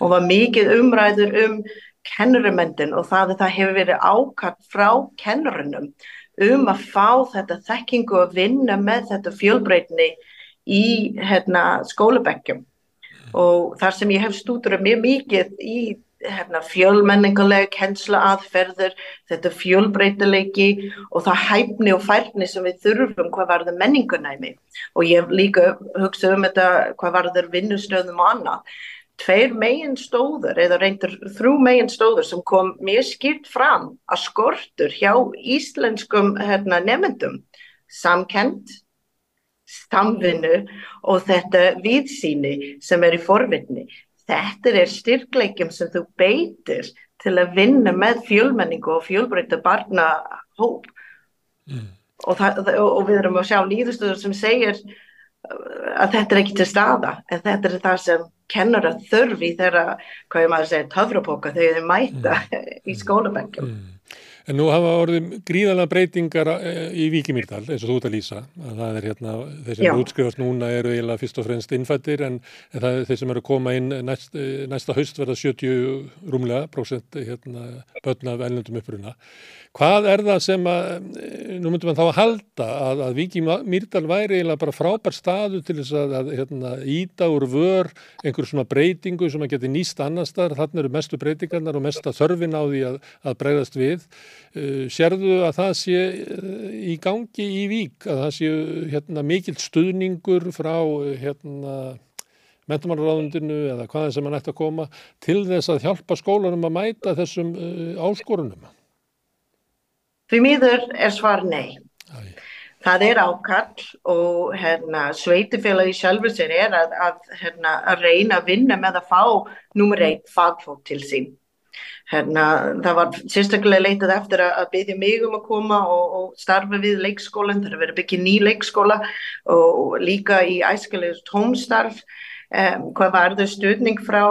Og var mikið umræður um kennurumendin og það, það hefur verið ákart frá kennurinnum um að fá þetta þekkingu að vinna með þetta fjölbreytni í hérna, skólabekkjum. Og þar sem ég hef stúdur mjög mikið í hérna, fjölmenningulega kennsla aðferður, þetta fjölbreytileiki og það hæfni og færni sem við þurfum hvað varður menningunæmi og ég líka hugsað um þetta hvað varður vinnustöðum og annað. Tveir megin stóður eða reyndur þrjú megin stóður sem kom mjög skýrt fram að skortur hjá íslenskum hérna, nefndum samkend samvinnu og þetta viðsýni sem er í forvinni. Þetta er styrkleikum sem þú beitir til að vinna með fjölmenningu og fjölbreyta barnahóp mm. og, og við erum að sjá líðustöður sem segir að þetta er ekki til staða en þetta er það sem kennar að þörfi þeirra, hvað ég maður segja, töfrapoka þegar þeir mæta mm. í skólabengum. Mm. En nú hafa orðið gríðalega breytingar eh, í Víkimýrdal eins og þú ert að lýsa. Að það er hérna, þeir sem útskrifast núna eru eiginlega fyrst og fremst innfættir en, en það þeir sem eru að koma inn næst, eh, næsta haust verða 70 rúmlega prósent hérna, börn af ennlundum uppruna. Hvað er það sem að, eh, nú myndum við þá að halda að, að Viki Myrdal væri eiginlega bara frábær staðu til þess að, að hérna, íta úr vör einhverjum svona breytingu sem að geti nýst annar staðar, þannig eru mestu breytingarnar og mesta þörfin á því að, að breyðast við. Uh, Serðu að það sé uh, í gangi í Vík, að það sé hérna, mikill stuðningur frá hérna, mentumarraðundinu eða hvaðið sem hann ætti að koma til þess að hjálpa skólanum að mæta þessum uh, áskorunum? Því miður er svar nei. Æ. Það er ákall og hérna, sveitifélagi sjálfur sér er að, að, hérna, að reyna að vinna með að fá nummer eitt fagfólk til sín. Hérna, það var sérstaklega leitað eftir að, byggja mig um að koma og, og starfa við leikskólan, það er verið að byggja ný leikskóla og líka í æskilegur tómstarf, um, hvað var þau stuðning frá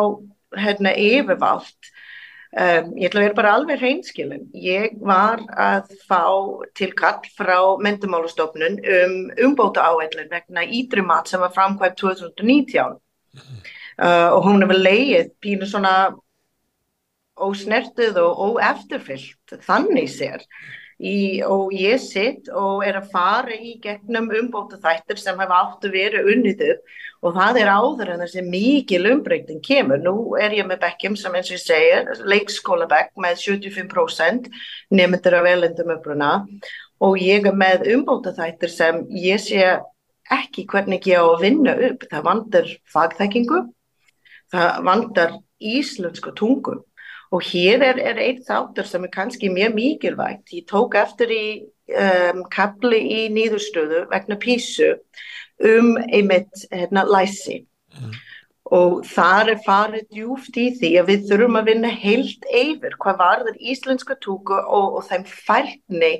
hérna, yfirvalt Um, ég ætla að vera bara alveg hreinskilin. Ég var að fá til kall frá myndumálustofnun um umbóta áætlun vegna ídrumat sem var framkvæmt 2019 uh, og hún hefur leið pínu svona ósnertuð og óefturfyllt þannig sér í, og ég sitt og er að fara í gegnum umbóta þættir sem hefa átt að vera unnituð og það er áður en þessi mikil umbreyting kemur. Nú er ég með bekkjum sem eins og ég segir, leikskólabekk með 75% nefndir af elendum uppruna og ég er með umbóta þættir sem ég sé ekki hvernig ég á að vinna upp. Það vandar fagþekkingu, það vandar íslensku tungu Og hér er, er eitt þáttur sem er kannski mjög mikilvægt. Ég tók eftir í um, kapli í nýðurstöðu vegna písu um einmitt hérna, læsi. Mm. Og þar er farið djúft í því að við þurfum að vinna heilt yfir hvað varður íslenska túku og, og þeim fælni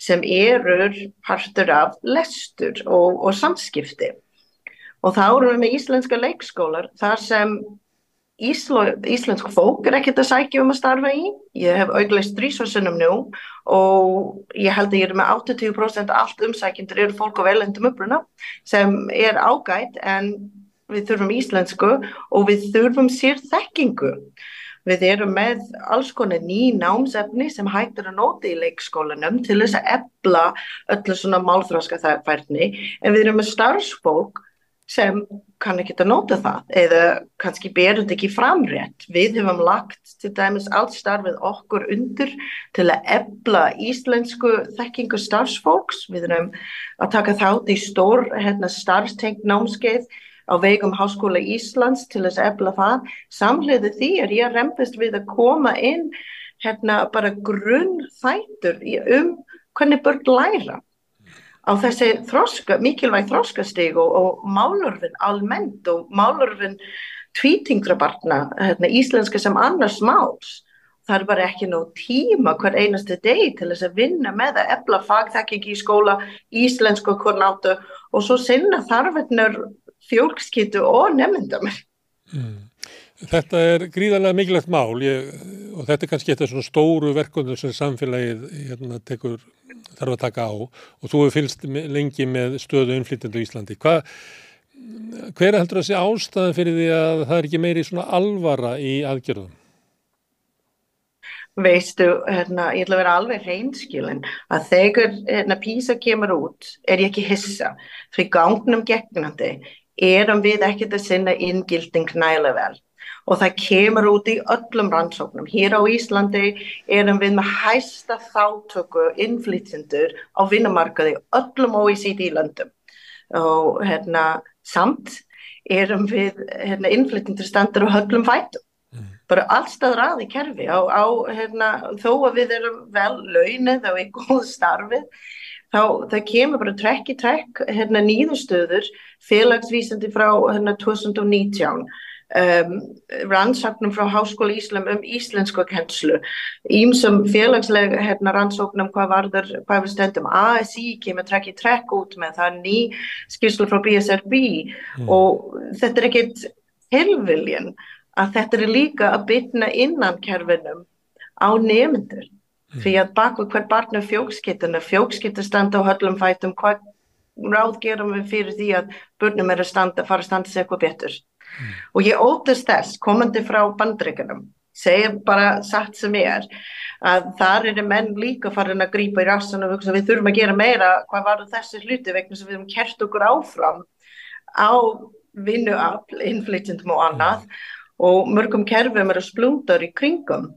sem erur partur af lestur og, og samskipti. Og þá erum við með íslenska leikskólar þar sem Íslensk fólk er ekkert að sækja um að starfa í. Ég hef auðvitað strísvarsunum nú og ég held að ég er með 80% allt umsækjendur eru fólk á velendum uppruna sem er ágætt en við þurfum íslensku og við þurfum sér þekkingu. Við erum með alls konar ný námsefni sem hættir að nota í leikskólanum til þess að ebla öllu svona málþráska þærfærni en við erum með starfsfólk sem kann ekki að nota það eða kannski þetta ekki framrétt. Við hefum lagt til dæmis allt starfið okkur undir til að ebla íslensku þekkingu starfsfólks. Við erum að taka þátt í stór hérna, starfstengt námskeið á vegum Háskóla Íslands til þess að ebla það. Samhliði því er ég reyndist við að koma inn hérna, bara grunn þættur um hvernig börn læra á þessi þroska, mikilvæg þroskastig og, og málurfin almennt og málurfin tvítingrabarna, hérna, íslenska sem annars máls. Það er bara ekki nóg tíma hver einastu deg til þess að vinna með að ebla fagþekking í skóla, íslensku kornáttu og svo sinna þarfinnar fjólkskýtu og nefndamir. Mm. Þetta er gríðarlega mikilvægt mál ég, og þetta er kannski eitthvað svona stóru verkundur sem samfélagið hérna, tekur þarf að taka á og þú hefur fylst lengi með stöðu innflytjandu í Íslandi. Hva, hver heldur að sé ástæðan fyrir því að það er ekki meiri svona alvara í aðgerðum? Veistu, hérna, ég ætla að vera alveg reynskilin að þegar hérna, písa kemur út er ég ekki hissa fyrir gangnum gegnandi erum við ekkert að sinna inngilding næla vel og það kemur út í öllum rannsóknum. Hér á Íslandi erum við með hæsta þáttöku innflytjendur á vinnumarkaði öllum OECD-löndum og hérna, samt erum við hérna, innflytjendur standur á höllum fætum. Mm. Bara allstað ræði kerfi á, á hérna, þó að við erum vel launið og í góð starfið þá það kemur bara trekk í trekk hérna, nýðustöður félagsvísandi frá hérna, 2019 um, rannsóknum frá Háskóla Íslam um íslensku kennslu, ímsum félagslega hérna, rannsóknum hvað varður, hvað við stöndum, ASI kemur trekk í trekk út með það ný skýrslu frá BSRB mm. og þetta er ekkit tilviljan að þetta er líka að bytna innan kerfinum á nefndur. Mm. Því að bak við hver barn er fjókskiptuna, fjókskiptu standa á höllum fætum, hvað ráð gerum við fyrir því að börnum er að standa, fara að standa sig eitthvað betur. Mm. Og ég ótast þess, komandi frá bandreikunum, segja bara satt sem ég er, að þar eru menn líka farin að grýpa í rassan og við þurfum að gera meira hvað var þessi hluti vegna sem við höfum kert okkur áfram á vinnuafl, innflytjandum og annað mm. og mörgum kerfum eru splúndar í kringum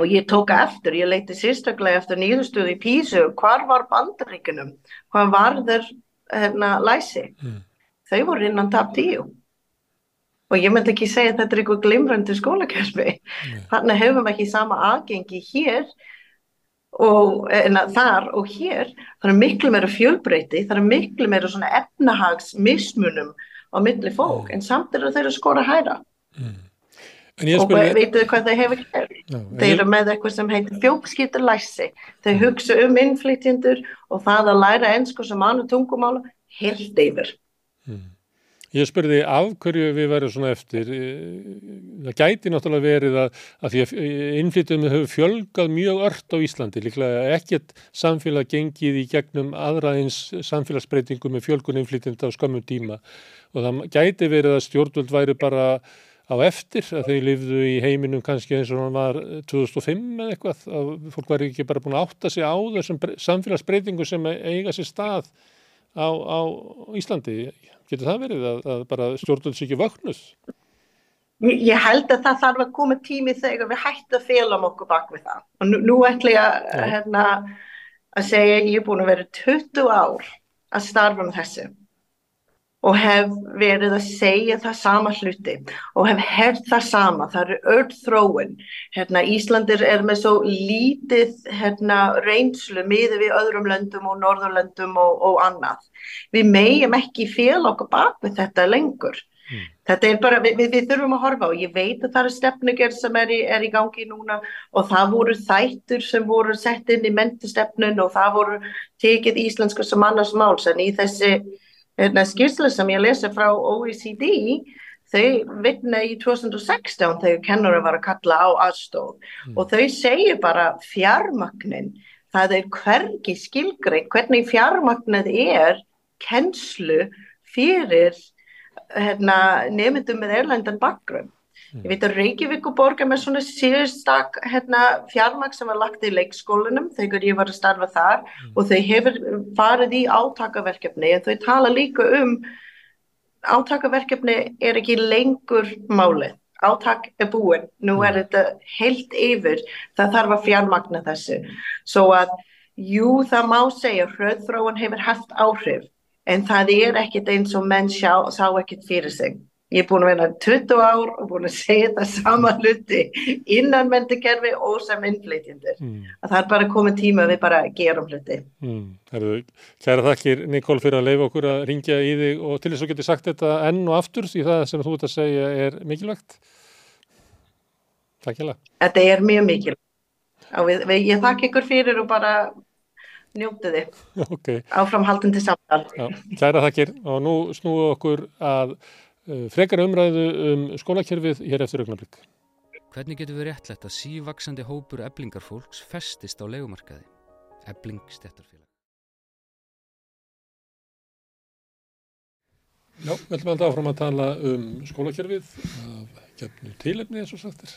og ég tóka eftir, ég leiti sérstaklega eftir nýðustuði í Písu, hvar var bandaríkunum, hvað var þeir hérna læsi, mm. þau voru innan tap tíu og ég myndi ekki segja að þetta er eitthvað glimrandi skólakerfi, mm. þannig hefum við ekki sama aðgengi hér og enna, þar og hér, það er miklu meira fjölbreyti, það er miklu meira svona efnahagsmismunum á milli fólk, mm. en samt er þeir að skora hæra. Mm og spyrir... veitu hvað þau hefur gert þau eru með eitthvað sem heitir fjókskýtur læsi þau hugsa um innflytjendur og það að læra ennsku sem annu tungumála helt yfir hmm. Ég spurði af hverju við verðum svona eftir. Það gæti náttúrulega verið að, að því að innflytjum hefur fjölgað mjög ört á Íslandi. Líklega ekkert samfélag gengið í gegnum aðraðins samfélagsbreytingum með fjölgun innflytjenda á skamum tíma. Og það gæti verið að stjórnvöld væri bara á eftir að þau lifðu í heiminum kannski eins og hann var 2005 eða eitthvað. Að fólk var ekki bara búin að átta sig á þessum samfélagsbreytingu sem eiga sér stað á, á Íslandi. Getur það verið að, að bara stjórnum sér ekki vöknus? Ég held að það þarf að koma tími þegar við hættum að fela um okkur bak við það og nú, nú ætlum ég að, hérna, að segja ég er búin að vera 20 ár að starfa með þessu og hef verið að segja það sama hluti og hef hert það sama, það eru öll þróun, hérna Íslandir er með svo lítið hérna reynslu miður við öðrum löndum og norðurlöndum og, og annað. Við megjum ekki fél okkur bak við þetta lengur. Mm. Þetta er bara, við, við þurfum að horfa og ég veit að það eru stefningar sem er í, er í gangi núna og það voru þættur sem voru sett inn í mentistefnun og það voru tekið íslensku sem annars máls en í þessi skýrslu sem ég lesi frá OECD þau vitna í 2016 þegar kennara var að kalla á aðstof mm. og þau segju bara fjármagnin, það er hvergi skilgrei, hvernig fjármagnið er kennslu fyrir hérna, nefndum með erlendan bakgrunn Ég veit að Reykjavík og borgar með svona síðustak hérna, fjármaks sem var lagt í leikskólanum þegar ég var að starfa þar mm. og þau hefur farið í átakaverkefni en þau tala líka um átakaverkefni er ekki lengur málið. Átak er búin, nú er mm. þetta heilt yfir, það þarf að fjármagna þessu. Svo að jú það má segja hröðþróun hefur haft áhrif en það er ekkit eins og menn sjá, sá ekkit fyrir sig. Ég er búin að vera 20 ár og búin að segja þetta sama hluti innan mentingerfi og sem innflytjendur. Mm. Það er bara komið tíma að við bara gerum hluti. Mm. Kæra þakkir Nikól fyrir að leifa okkur að ringja í þig og til þess að geti sagt þetta enn og aftur því það sem þú ert að segja er mikilvægt. Takk hjá það. Þetta er mjög mikilvægt. Við, við, ég þakk ykkur fyrir og bara njóttu þið. Okay. Áframhaldandi samtal. Já, kæra þakkir og nú snúðu okkur að frekar umræðu um skólakerfið hér eftir augnablík. Hvernig getur við réttlegt að sívaksandi hópur eblingarfólks festist á legumarkaði? Ebling stettarfélag. Já, við ætlum alltaf áfram að tala um skólakerfið af gefnu tílefni eins og sagtir.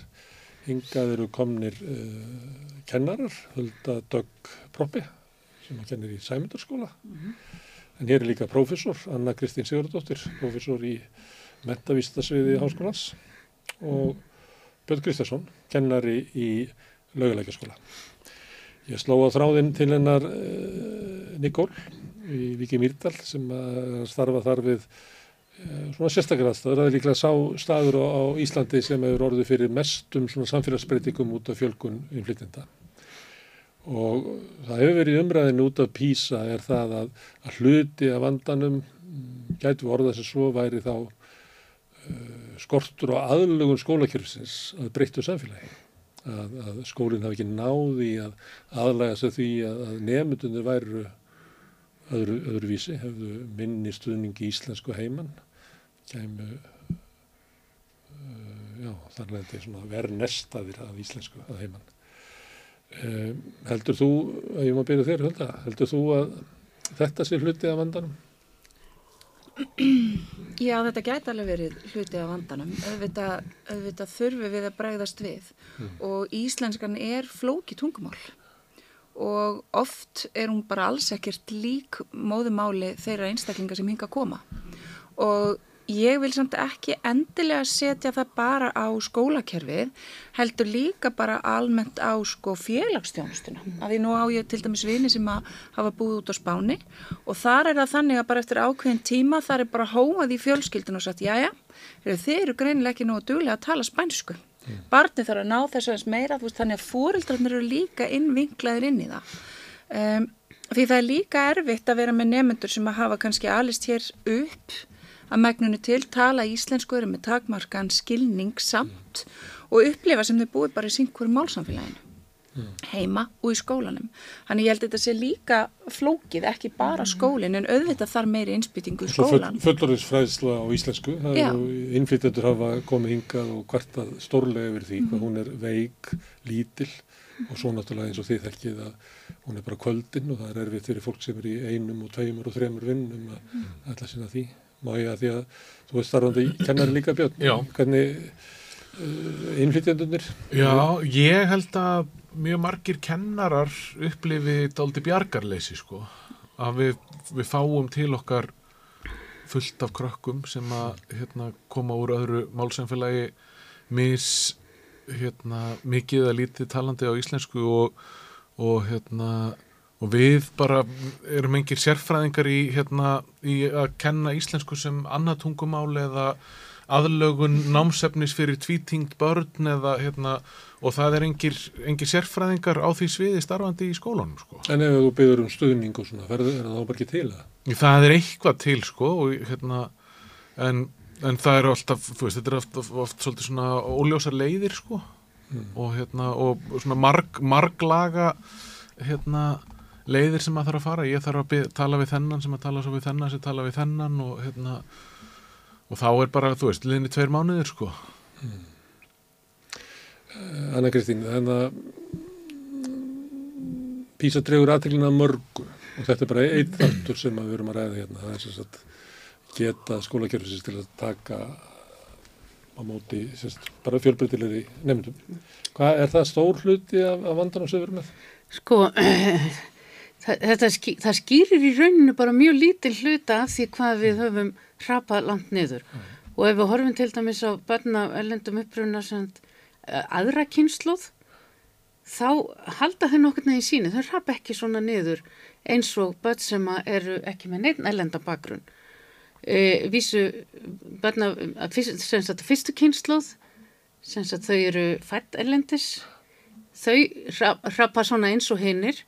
Hingað eru komnir uh, kennarar, Hulda Dögg Proppi sem að kennir í Sæmundarskóla. Mm -hmm. En hér er líka prófessor, Anna Kristín Sigurdóttir, prófessor í mentavístasviði háskólas og Björn Kristjánsson, kennari í laugalækjaskóla. Ég sló á þráðinn til hennar uh, Nikól í Viki Mýrdal sem starfa þar við uh, svona sérstaklega aðstæður. Það er líklega sá staður á, á Íslandi sem hefur orðið fyrir mestum svona samfélagsbreytingum út af fjölkun innflytjenda. Og það hefur verið umræðin út af PISA er það að, að hluti af vandanum mm, gætu orða sem svo væri þá skortur og aðlugun skólakjörfsins að breyttu samfélagi. Að, að skólinn hafi ekki náði að aðlæga sig því að, að nefndunir væru öðru, öðruvísi, hefðu minni stuðningi íslensku heimann, kæmu uh, já, þannig að þetta er svona verð nestaðir af íslensku að heimann. Um, heldur þú, að ég má byrja þér, heldur þú að þetta sé hluti af vandanum? Já, þetta gæti alveg verið hluti af vandanum. Auðvitað, auðvitað þurfum við að bregðast við mm. og íslenskan er flóki tungumál og oft er hún bara alls ekkert lík móðumáli þeirra einstaklinga sem hinga að koma og ég vil samt ekki endilega setja það bara á skólakerfið heldur líka bara almennt á sko félagstjónustuna af því nú á ég til dæmis vini sem að hafa búið út á spáni og þar er það þannig að bara eftir ákveðin tíma þar er bara hóað í fjölskyldun og sagt jájá, þeir eru greinilega ekki nú að duglega að tala spænsku. Mm. barni þarf að ná þess aðeins meira veist, þannig að fóreldrarnir eru líka innvinklaðir inn í það. Um, því það er líka erfitt að vera með nefnendur sem að hafa kannski alist hér upp að megnunni til tala íslensku eru með takmarkan skilning samt mm. og upplifa sem þau búið bara í syngkvöru málsamfélaginu mm. heima og í skólanum. Þannig ég held að þetta sé líka flókið, ekki bara skólinn en auðvitað þar meiri insbyttingu í skólan. Fullorðisfræðsla á íslensku, innflytjandur hafa komið hingað og hvartað stórlega yfir því mm. hvað hún er veik, lítil og svo náttúrulega eins og þið þekkið að hún er bara kvöldin og það er erfitt fyrir fólk sem er í einum og tveimur og þremur vinnum að mm. ætla sinna því má ég að því að þú veist starfandi kennari líka björn? Já. hvernig uh, innflytjandunir Já, ég held að mjög margir kennarar upplifi daldi bjargarleysi sko. Að við, við fáum til okkar fullt af krökkum sem að hérna, koma úr öðru málsænfélagi mis hérna, mikið að lítið talandi á íslensku og, og hérna og við bara erum engir sérfræðingar í, hérna, í að kenna íslensku sem annað tungumál eða aðlögun námsefnis fyrir tvítingt börn eða hérna og það er engir, engir sérfræðingar á því sviði starfandi í skólanum sko. En ef þú byrður um stuðning og svona, verður það þá bara ekki til það? Það er eitthvað til sko og hérna en, en það er alltaf, þú veist, þetta er oft, oft, oft svolítið svona óljósar leiðir sko mm. og hérna og svona marg, marglaga hérna leiðir sem maður þarf að fara, ég þarf að byrja, tala við þennan sem að tala svo við þennan sem tala við þennan og hérna og þá er bara, þú veist, liðinni tveir mánuðir sko hmm. Anna Kristín þannig að Písa dregur aðteglina mörgu og þetta er bara einn þáttur sem við verum að ræða hérna, það er sem sagt geta skólakjörfisins til að taka á móti sérst, bara fjölbreytilegri nefndum. Hvað er það stór hluti af, af vandan og sögur með? Sko Þetta, það skýrir í rauninu bara mjög lítil hluta af því hvað við höfum hrapað langt niður. Mm. og ef við horfum til dæmis á börna ellendum uppruna eh, aðra kynsluð þá halda þau nokkur neði síni, þau hrapa ekki svona niður eins og börn sem eru ekki með neitt ellenda bakgrunn. E, vísu börna sem sagt fyrstu kynsluð sem sagt þau eru fætt ellendis þau hrapa svona eins og hinnir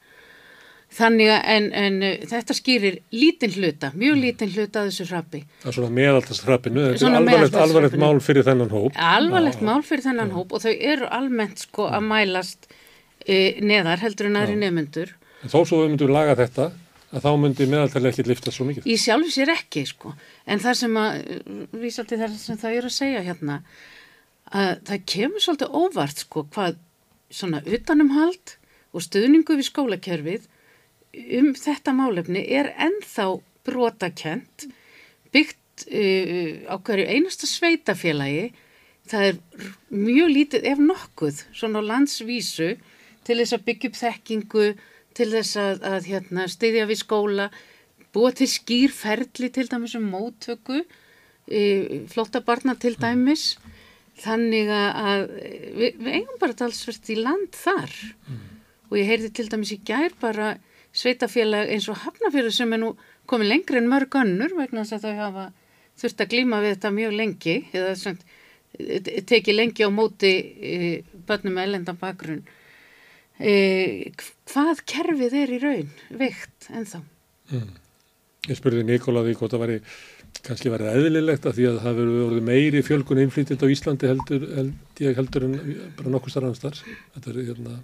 Þannig að en, en þetta skýrir lítinn hluta, mjög mm. lítinn hluta að þessu hrappi. Það er svona meðaltashrappinu, þetta er alvarlegt, alvarlegt mál fyrir þennan hóp. Alvarlegt mál fyrir þennan hóp og þau eru almennt sko að mælast e, neðar heldur en aðri nefnendur. En þó svo við myndum laga þetta, að þá myndi meðaltali ekki lifta svo mikið. Í sjálf sér ekki sko, en það sem að, vísa til það sem það eru að segja hérna, að það kemur svolítið óvart sko hvað svona utanumhald og stuðningu við skólakerfið um þetta málefni er enþá brotakent byggt uh, á hverju einasta sveitafélagi það er mjög lítið ef nokkuð svona landsvísu til þess að byggja upp þekkingu til þess að, að hérna, styðja við skóla búa til skýrferðli til dæmis um móttöku e, flotta barna til dæmis. Þannig að við, við eigum bara talsvert í land þar. Mm. og ég heyrði til dæmis í gær bara sveitafélag eins og hafnafélag sem er nú komið lengri en mörg önnur vegna þess að þau hafa þurft að glíma við þetta mjög lengi eða svona, tekið lengi á móti e, börnum með ellendan bakgrunn. E, hvað kerfið er í raun veikt ennþá? Mm. Ég spurði Nikola því hvort það væri kannski verið eðlilegt að því að það verið orðið meiri fjölgun innflytjand á Íslandi heldur, held heldur en bara nokkuð starf annars þetta er hérna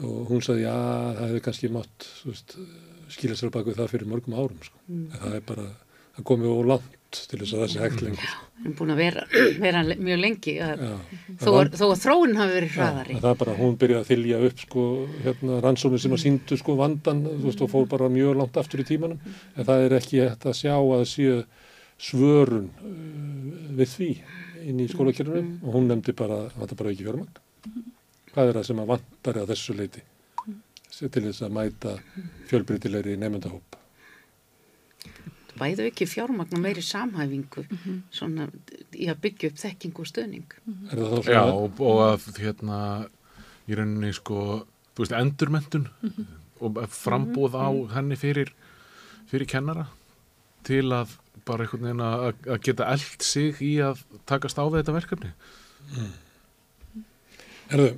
og hún sagði já það hefði kannski mátt skilja sér bak við það fyrir mörgum árum sko. mm. það er bara, það komið ó langt til þess að það sé hægt lengur sko. Það er búin að vera, vera mjög lengi að, þó, að, þó að þróun hafi verið hraðari. Það er bara, hún byrjaði að þylja upp sko, hérna, rannsónu sem að síndu sko vandan, veist, og fór bara mjög langt aftur í tímanum, en það er ekki hægt að sjá að séu svörun uh, við því inn í skólakjörnum og hún nefndi bara, það var bara ekki fjármagn. Hvað er það sem að vandari að þessu leiti til þess að mæta fjölbrytilegri nefndahóp? bæðu ekki fjármagn og meiri samhæfingu mm -hmm. svona í að byggja upp þekking og stöðning. Mm -hmm. Já og, og að hérna í rauninni sko, þú veist, endurmentun mm -hmm. og frambóð á henni fyrir, fyrir kennara til að bara einhvern veginn að, að geta eld sig í að takast á þetta verkefni. Mm. Erðu,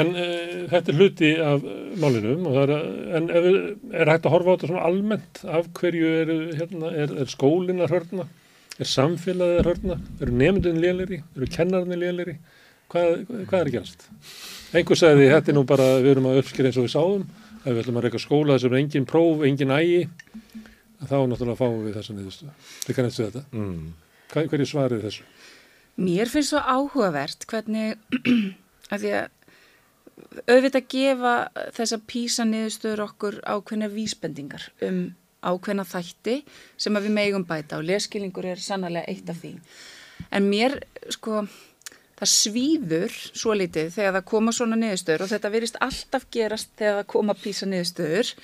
en uh, þetta er hluti af málinum og það er, en er, er hægt að horfa á þetta svona almennt af hverju er, hérna, er, er skólinn að hörna, er samfélagið að hörna, eru nefndunni lélæri, eru kennarni lélæri, hvað, hvað er að gerast? Engur sagði þetta er nú bara, við erum að uppskýra eins og við sáum, að við ætlum að reyka skóla þessum er engin próf, engin ægi, þá náttúrulega fáum við þessa niðurstu. Við kannast við þetta. Mm. Hvað, hverju svarið þessu? Mér finnst svo áhugavert hvernig af því að auðvitað gefa þessa písa niðurstöður okkur ákveðna vísbendingar um ákveðna þætti sem við megum bæta og leskilningur er sannlega eitt af því. En mér, sko, það svíður svo litið þegar það koma svona niðurstöður og þetta verist alltaf gerast þegar það koma písa niðurstöður,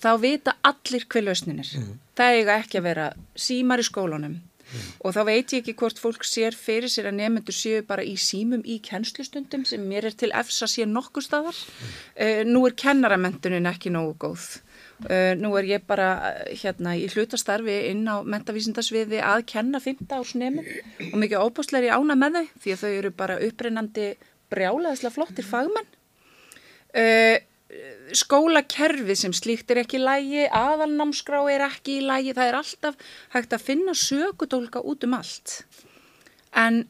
þá vita allir hver lausninir. Mm. Það eiga ekki að vera símar í skólunum mm. og þá veit ég ekki hvort fólk sér fyrir sér að nefnendur séu bara í símum í kennslustundum sem mér er til efs að sé nokkur staðar. Mm. Uh, nú er kennaramentunin ekki nógu góð. Uh, nú er ég bara hérna í hlutastarfi inn á mentavísindasviði að kenna 15 árs nefnum og mikið óbúsleiri ána með þau því að þau eru bara upprennandi brjálaðislega flottir fagmenn. Uh, skólakerfi sem slíkt er ekki í lægi, aðalnámskrá er ekki í lægi, það er alltaf hægt að finna sökudólka út um allt. En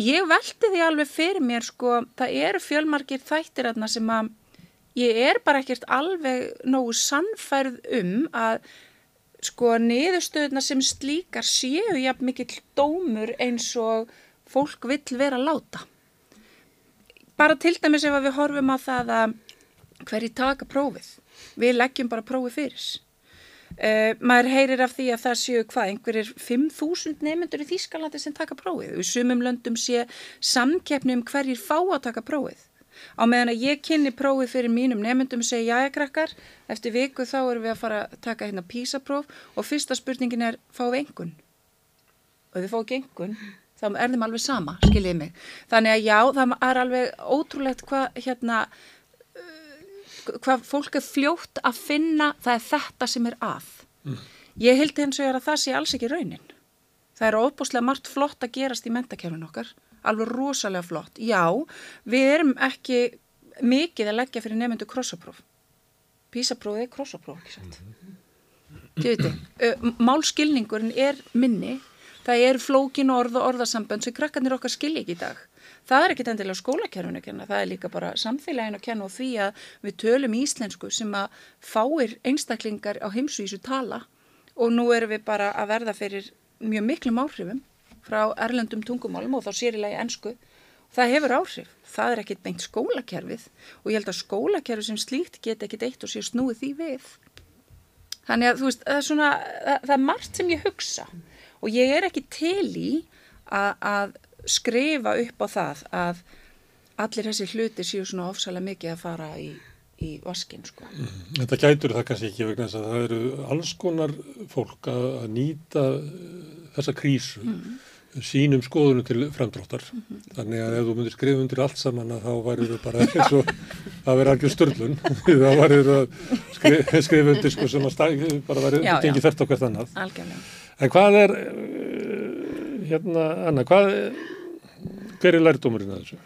ég veldi því alveg fyrir mér sko, það eru fjölmarkir þættir aðna sem að ég er bara ekkert alveg nógu sannfærð um að sko niðurstöðuna sem slíkar séu jafn mikill dómur eins og fólk vill vera láta. Bara til dæmis ef við horfum á það að hverji taka prófið. Við leggjum bara prófið fyrir. Uh, maður heyrir af því að það séu hvað, einhverjir 5.000 nefnendur í Þýskalandi sem taka prófið. Við sumum löndum sé samkeppni um hverjir fá að taka prófið. Á meðan að ég kynni prófið fyrir mínum nefnendum segi jájakrakkar, eftir viku þá erum við að fara að taka hérna písapróf og fyrsta spurningin er fáið engun. Og ef við fáum ekki engun, þá er þeim alveg sama, skiljið mig. Þannig að já, það er alveg ótrúlegt hvað hérna hvað fólk er fljótt að finna það er þetta sem er að. Mm. Ég hildi hins vegar að það sé alls ekki raunin. Það er óbúslega margt flott að gerast í mentakjörnun okkar, alveg rosalega flott. Já, við erum ekki mikið að leggja fyrir nefndu krossapróf. Písaprófið er krossapróf, ekki sant? Þið veitir, málskilningurinn er minni, það er flókin orð og orðasambönd sem krakkarnir okkar skilja ekki í dag það er ekki endilega skólakerfinu að kenna, það er líka bara samfélaginu að kenna og því að við tölum íslensku sem að fáir einstaklingar á heimsvísu tala og nú erum við bara að verða fyrir mjög miklum áhrifum frá erlendum tungumálum og þá sérilegi ennsku. Það hefur áhrif, það er ekkit beint skólakerfið og ég held að skólakerfið sem slíkt get ekkit eitt og sé snúið því við. Þannig að þú veist, það er svona, það, það er margt sem ég hugsa og ég er ekki til í að, að skrifa upp á það að allir þessi hluti séu svona ofsalega mikið að fara í, í vaskin sko. Þetta gætur það kannski ekki vegna þess að það eru alls konar fólk að, að nýta uh, þessa krísu mm. sínum skoðunum til fremdróttar mm -hmm. þannig að ef þú myndir skrifa undir allt saman að þá værið þau bara eins og að vera algjör störlun þá værið þau að skrifa, skrifa undir sko sem að stæði bara værið gengið þert okkar þannig en hvað er uh, hérna Anna, hvað hver er lærdómurinn að þessu?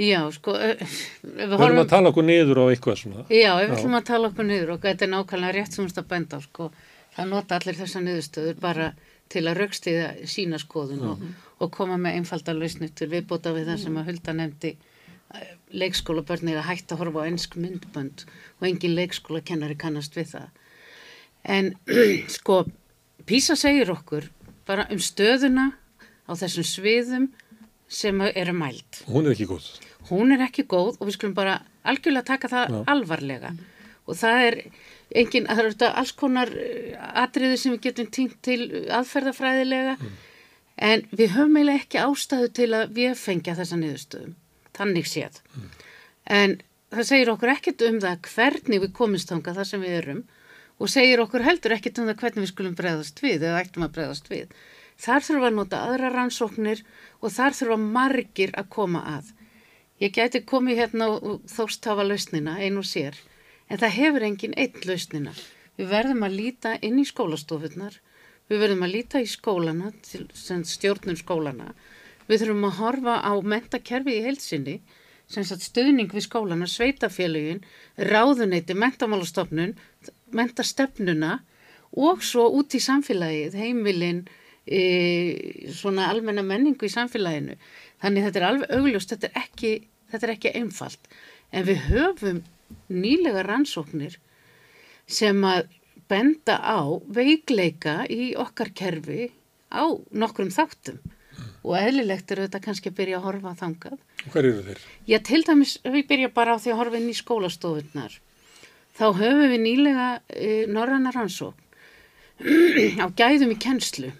Já, sko Við horfum að tala okkur niður á eitthvað svona Já, við höfum að tala okkur niður og þetta er nákvæmlega rétt sem að benda á sko það nota allir þessa niðurstöður bara til að raukstiða sína skoðun og, og koma með einfalda lausnir til viðbóta við það sem að Hulda nefndi leikskólabörn er að hætta að horfa á ensk myndbönd og engin leikskólakennari kannast við það. En sko, Písa segir okkur bara um stöðuna á þessum sviðum sem eru mælt. Hún er ekki góð. Hún er ekki góð og við skulum bara algjörlega taka það Já. alvarlega. Og það er engin, það eru þetta alls konar eh, atriði sem við getum týnt til aðferðafræðilega en við höfum eiginlega ekki ástæðu til að við fengja þessa niðurstöðum. Þannig séð. En það segir okkur ekkert um það hvernig við komumst þangað þar sem við erum og segir okkur heldur ekkert um það hvernig við skulum bregðast við eða ættum að bregðast við. Þar þurfa að nota aðra rannsóknir og þar þurfa margir að koma að. Ég gæti komið hérna og þóst hafa lausnina einu sér, en það hefur engin einn lausnina. Við verðum að líta inn í skólastofunar, við verðum að líta í skólana, sem stjórnum skólana, við þurfum að horfa á mentakerfið í heilsinni, sem sagt stuðning við skólana, sveitafélugin, ráðuneyti, mentamálastofnun, mentastefnuna og svo út í samfélagið, heimilin, e, svona almenna menningu í samfélaginu. Þannig þetta er alveg augljóst, þetta er ekki, þetta er ekki einfalt. En við höfum nýlega rannsóknir sem að benda á veikleika í okkar kerfi á nokkrum þáttum. Og eðlilegt er þetta kannski að byrja að horfa þangað. Hver eru þeir? Já, til dæmis, við byrja bara á því að horfa inn í skólastofunar, þá höfum við nýlega e, norrannar rannsókn á gæðum í kennslu.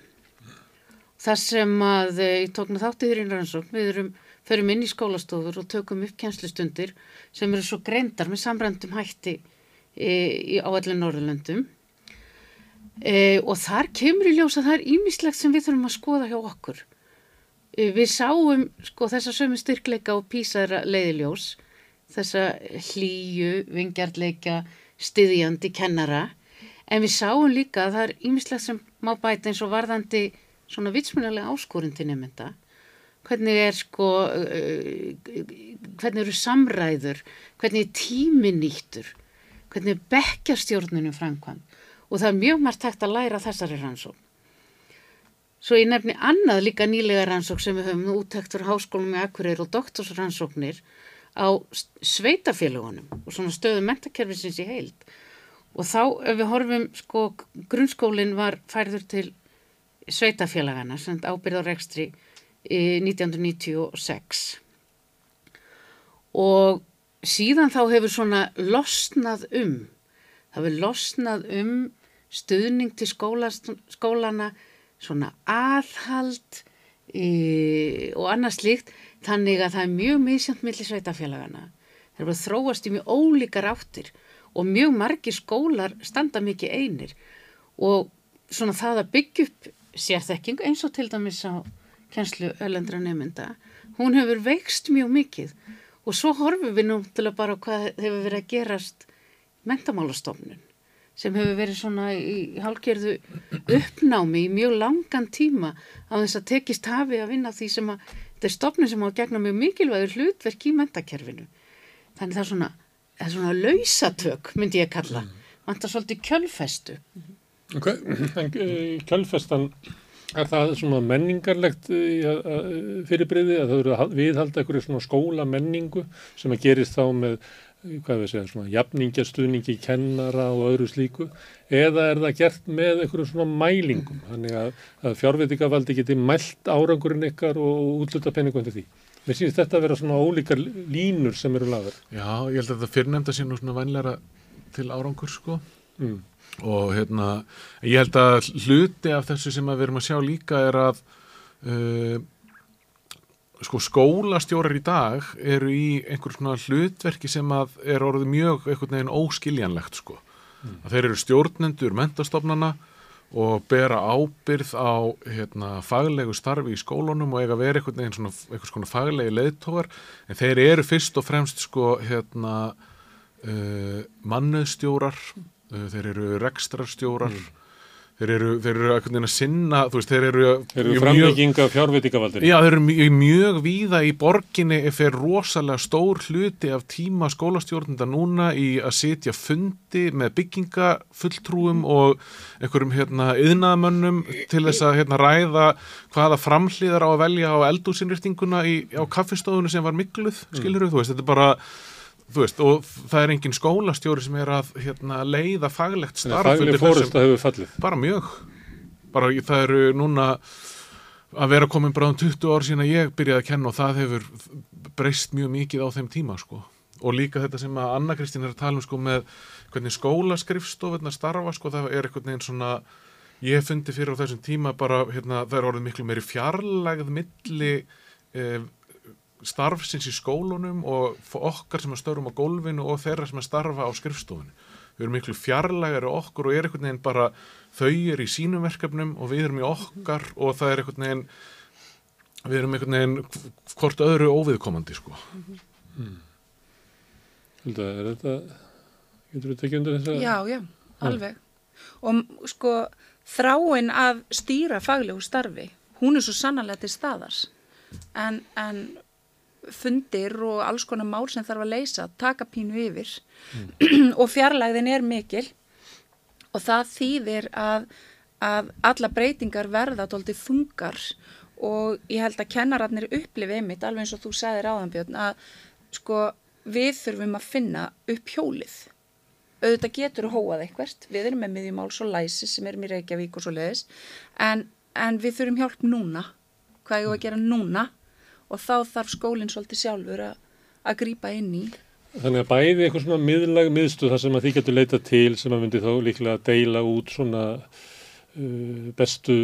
Þar sem að, e, ég tók nú þáttið þér inn rannsókn, við erum, förum inn í skólastofur og tökum upp kennslustundir sem eru svo greindar með samrændum hætti e, í, á allir Norðurlöndum. E, og þar kemur í ljós að það er ímislegt sem við þurfum að skoða hjá okkur. E, við sáum sko þessa sömu styrkleika og písara leiðiljós, þessa hlýju, vingjarleika, styðjandi kennara, en við sáum líka að það er ímislegt sem má bæta eins og varðandi svona vitsmunalega áskorun til nefnda. Hvernig er sko, uh, hvernig eru samræður, hvernig er tími nýttur, hvernig er bekkjastjórnunum framkvæm og það er mjög margt hægt að læra þessari rannsókn. Svo ég nefni annað líka nýlega rannsókn sem við höfum nú úttækt fyrir háskólum í Akureyri og doktorsrannsóknir á sveitafélagunum og svona stöðu mentakerfisins í heild. Og þá ef við horfum, sko, grunnskólinn var færður til sveitafélagana, sem ábyrð á rekstri í 1996. Og síðan þá hefur svona losnað um, það hefur losnað um stuðning til skólast, skólana, svona aðhald e, og annað slíkt, þannig að það er mjög misjönd millir sveitafélagana. Það er bara þróast í mjög ólíkar áttir og mjög margir skólar standa mikið einir og svona það að byggja upp sérþekking eins og til dæmis á kjenslu öllendra nefnda, hún hefur veikst mjög mikið og svo horfum við nú til að bara hvað hefur verið að gerast mentamálastofnun sem hefur verið svona í hálgerðu uppnámi í mjög langan tíma á þess að tekist hafi að vinna því sem að þetta er stofnun sem á að gegna mjög mikilvægur hlutverk í mentakerfinu. Þannig það er svona, það er svona lausatök myndi ég kalla. Vantar svolítið kjölfestu. Ok, en eh, kjölfestan, er það svona menningarlegt fyrirbriði að það eru viðhalda einhverju svona skóla menningu sem að gerist þá með, eh, hvað við segja, svona jafningjastuðningi kennara og öðru slíku eða er það gert með einhverju svona mælingum, þannig að, að fjárveitingavaldi geti mælt árangurinn ykkar og útluta penningum til því. Mér sýnist þetta að vera svona ólíkar línur sem eru laður. Já, ég held að þetta fyrrnemda sé nú svona vænlega til árangur sko Mm. Og hérna, ég held að hluti af þessu sem við erum að sjá líka er að uh, sko skólastjórar í dag eru í einhver svona hlutverki sem að er orðið mjög einhvern veginn óskiljanlegt sko. Að þeir eru stjórnendur mentastofnana og bera ábyrð á hérna, faglegu starfi í skólunum og eiga vera einhvern veginn svona, einhvers konar faglegi leiðtógar en þeir eru fyrst og fremst sko hérna uh, mannöðstjórar uh, þeir eru rekstrarstjórar þeir eru, þeir eru veginn að sinna, veist, þeir eru, Þeir eru framleikinga fjárveitingavaldinu. Já, þeir eru mjög, mjög víða í borginni ef er rosalega stór hluti af tíma skólastjórnenda núna í að sitja fundi með byggingafulltrúum og einhverjum hérna yðnaðmönnum til þess að hérna ræða hvaða framhlýðar á að velja á eldúsinrýftinguna á kaffistofunni sem var mikluð, skilur þú veist, þetta er bara þú veist, og það er engin skólastjóri sem er að hérna, leiða faglegt starf bara mjög. Bara það eru núna að vera komin bara um 20 ár síðan að ég byrjaði að kenna og það hefur breyst mjög mikið á þeim tíma sko. Og líka þetta sem að Anna Kristín er að tala um sko með hvernig skólaskrifstofurnar starfa sko það er einhvern veginn svona ég hef fundið fyrir á þessum tíma bara hérna það er orðið miklu meiri fjarlægð milli eh, starfsins í skólunum og okkar sem að störum á gólfinu og þeirra sem að starfa á skrifstofunni. Við erum miklu fjarlægari okkur og er einhvern veginn bara þau er í sínum verkefnum og við erum í okkar og það er einhvern veginn við erum einhvern veginn hvort öðru óviðkomandi sko. Hilda, er þetta, getur við tekið undir þess að? Já, já, alveg. Og sko, þráin að stýra faglegu starfi, hún er svo sannarlega til staðars. En, en fundir og alls konar mál sem þarf að leysa, taka pínu yfir. Og fjarlægðin er mikil og það þýðir að, að alla breytingar verða tóltið þungar og ég held að kennararnir upplifi einmitt, alveg eins og þú sagðir áðanbjörn, að sko við þurfum að finna upp hjólið. Auðvitað getur hóað eitthvert, við erum með miðjumáls og læsi sem erum í Reykjavík og svo leiðis en, en við þurfum hjálp núna. Hvað ég að gera núna og þá þarf skólinn svolítið sjálfur að, að grípa inn í. Þannig að bæði eitthvað svona miðlag miðstuð þar sem að því getur leita til sem að myndi þá líklega deila út svona uh, bestu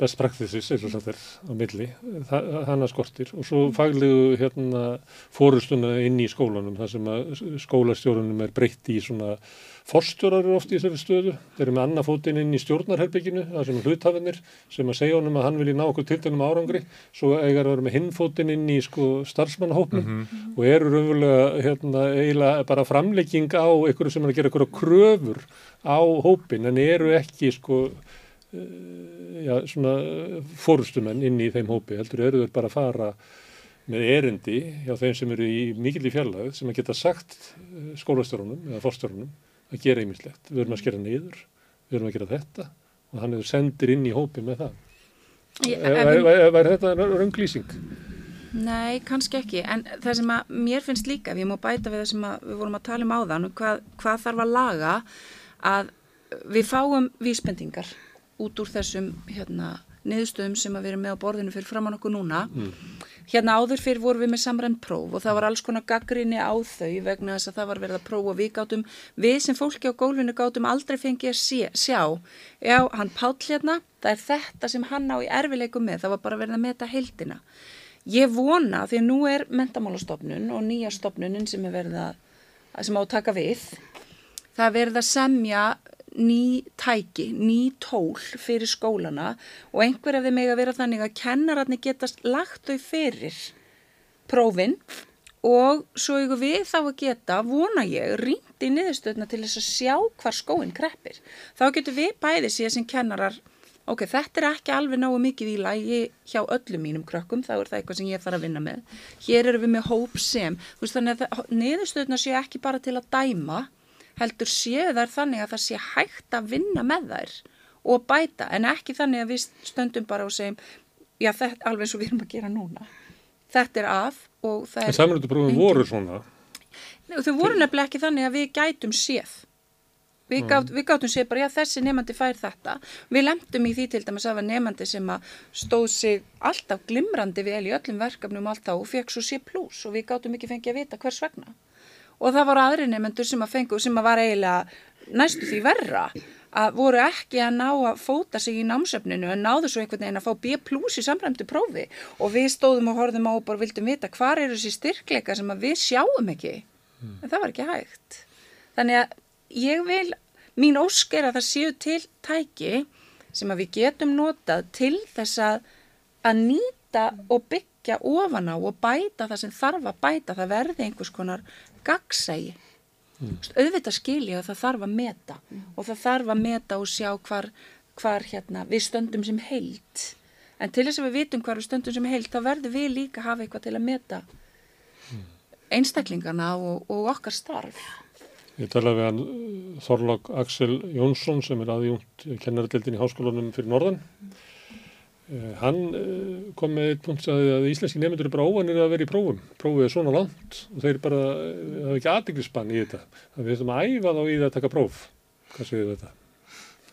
best practices eins og það er á milli, það, hana skortir. Og svo faglegu hérna fórustuna inn í skólanum þar sem að skólastjórunum er breytt í svona forstjórar eru oft í þessari stöðu, þeir eru með annað fótinn inn í stjórnarherbygginu, það sem er hluthafinnir sem að segja honum að hann vilji ná okkur tiltænum árangri, svo eigar að vera með hinn fótinn inn í sko starfsmannahópnum og eru raunverulega hérna eiginlega bara framlegging á einhverju sem er að gera einhverju kröfur á hópin en eru ekki sko eh, já, svona fórustumenn inn í þeim hópi, heldur eru þeir bara að fara með erindi hjá þeim sem eru í mikill í fjarlæð sem að geta sagt eh, skólastjórunum eða fórstjórunum að gera einmislegt. Við erum að skera niður, við erum að gera þetta og hann hefur sendir inn í hópi með það. Er, er þetta rönglýsing? Nei, kannski ekki, en það sem að mér finnst líka, við má bæta við það sem við vorum að tala um áðan, hvað, hvað þarf að laga að við fáum vísbendingar út úr þessum hérna, niðurstöðum sem við erum með á borðinu fyrir framann okkur núna. Hérna áður fyrir vorum við með samrænt próf og það var alls konar gaggrinni á þau vegna þess að það var verið að prófa. Og við gátum, við sem fólki á gólfinu gátum aldrei fengið að sé, sjá, já, hann Páll hérna, það er þetta sem hann á í erfileikum með, það var bara verið að meta heildina. Ég vona, því að nú er mentamálastofnun og nýja stofnunin sem er verið að sem á að taka við, það er verið að semja ný tæki, ný tól fyrir skólana og einhver ef þeim eiga að vera þannig að kennararnir getast lagt þau fyrir prófin og svo ykkur við þá að geta, vona ég, rýnt í niðurstöðna til þess að sjá hvar skóin kreppir. Þá getur við bæði síðan sem kennarar ok, þetta er ekki alveg náu mikið í lægi hjá öllum mínum krökkum, þá er það eitthvað sem ég þarf að vinna með. Hér erum við með hóp sem, þú veist þannig að niðurstöðuna séu ekki bara til að dæma, heldur séu þær þannig að það sé hægt að vinna með þær og bæta, en ekki þannig að við stöndum bara og segjum, já þetta alveg eins og við erum að gera núna. Þetta er að og það En er... samrönduprófum engin- voru svona. Þau voru nefnilega ekki þannig að við gætum séð. Við, gát, við gátum séð bara, já þessi nefandi fær þetta. Við lemdum í því til dæmis að var nefandi sem að stóð sig alltaf glimrandi vel í öllum verkefnum alltaf og fekk svo sé pluss og við gátum ekki fengið að vita hvers vegna. Og það voru aðri nefendur sem að fengu, sem að var eiginlega næstu því verra að voru ekki að ná að fóta sig í námsefninu en náðu svo einhvern veginn að fá B plus í samræmdu prófi. Og við stóðum og horfðum á og bara vildum vita hvar eru þessi styrkleika sem að við sjáum ekki. En það var ekki hægt. Þannig að ég vil mín ósk er að það séu til tæki sem að við getum notað til þess að að nýta og byggja ofan á og bæta það sem þarf að bæta. Það verði einhvers konar gagsægi mm. auðvitað skilja að það þarf að meta og það þarf að meta og sjá hvar hvar hérna við stöndum sem heild. En til þess að við vitum hvar við stöndum sem heild þá verður við líka að hafa eitthvað til að meta einstaklingana og, og okkar starf. Ég talaði við hann uh, Þorlák Axel Jónsson sem er aðjúnt kennaradeildin í háskólanum fyrir Norðan. Uh, hann uh, kom með eitt punkt að, að íslenski nefndur er bara óvanir að vera í prófum. Prófið er svona langt og þeir bara hafa ekki aðdeglisbann í þetta. Það við þurfum að æfa þá í það að taka próf. Hvað segir þetta?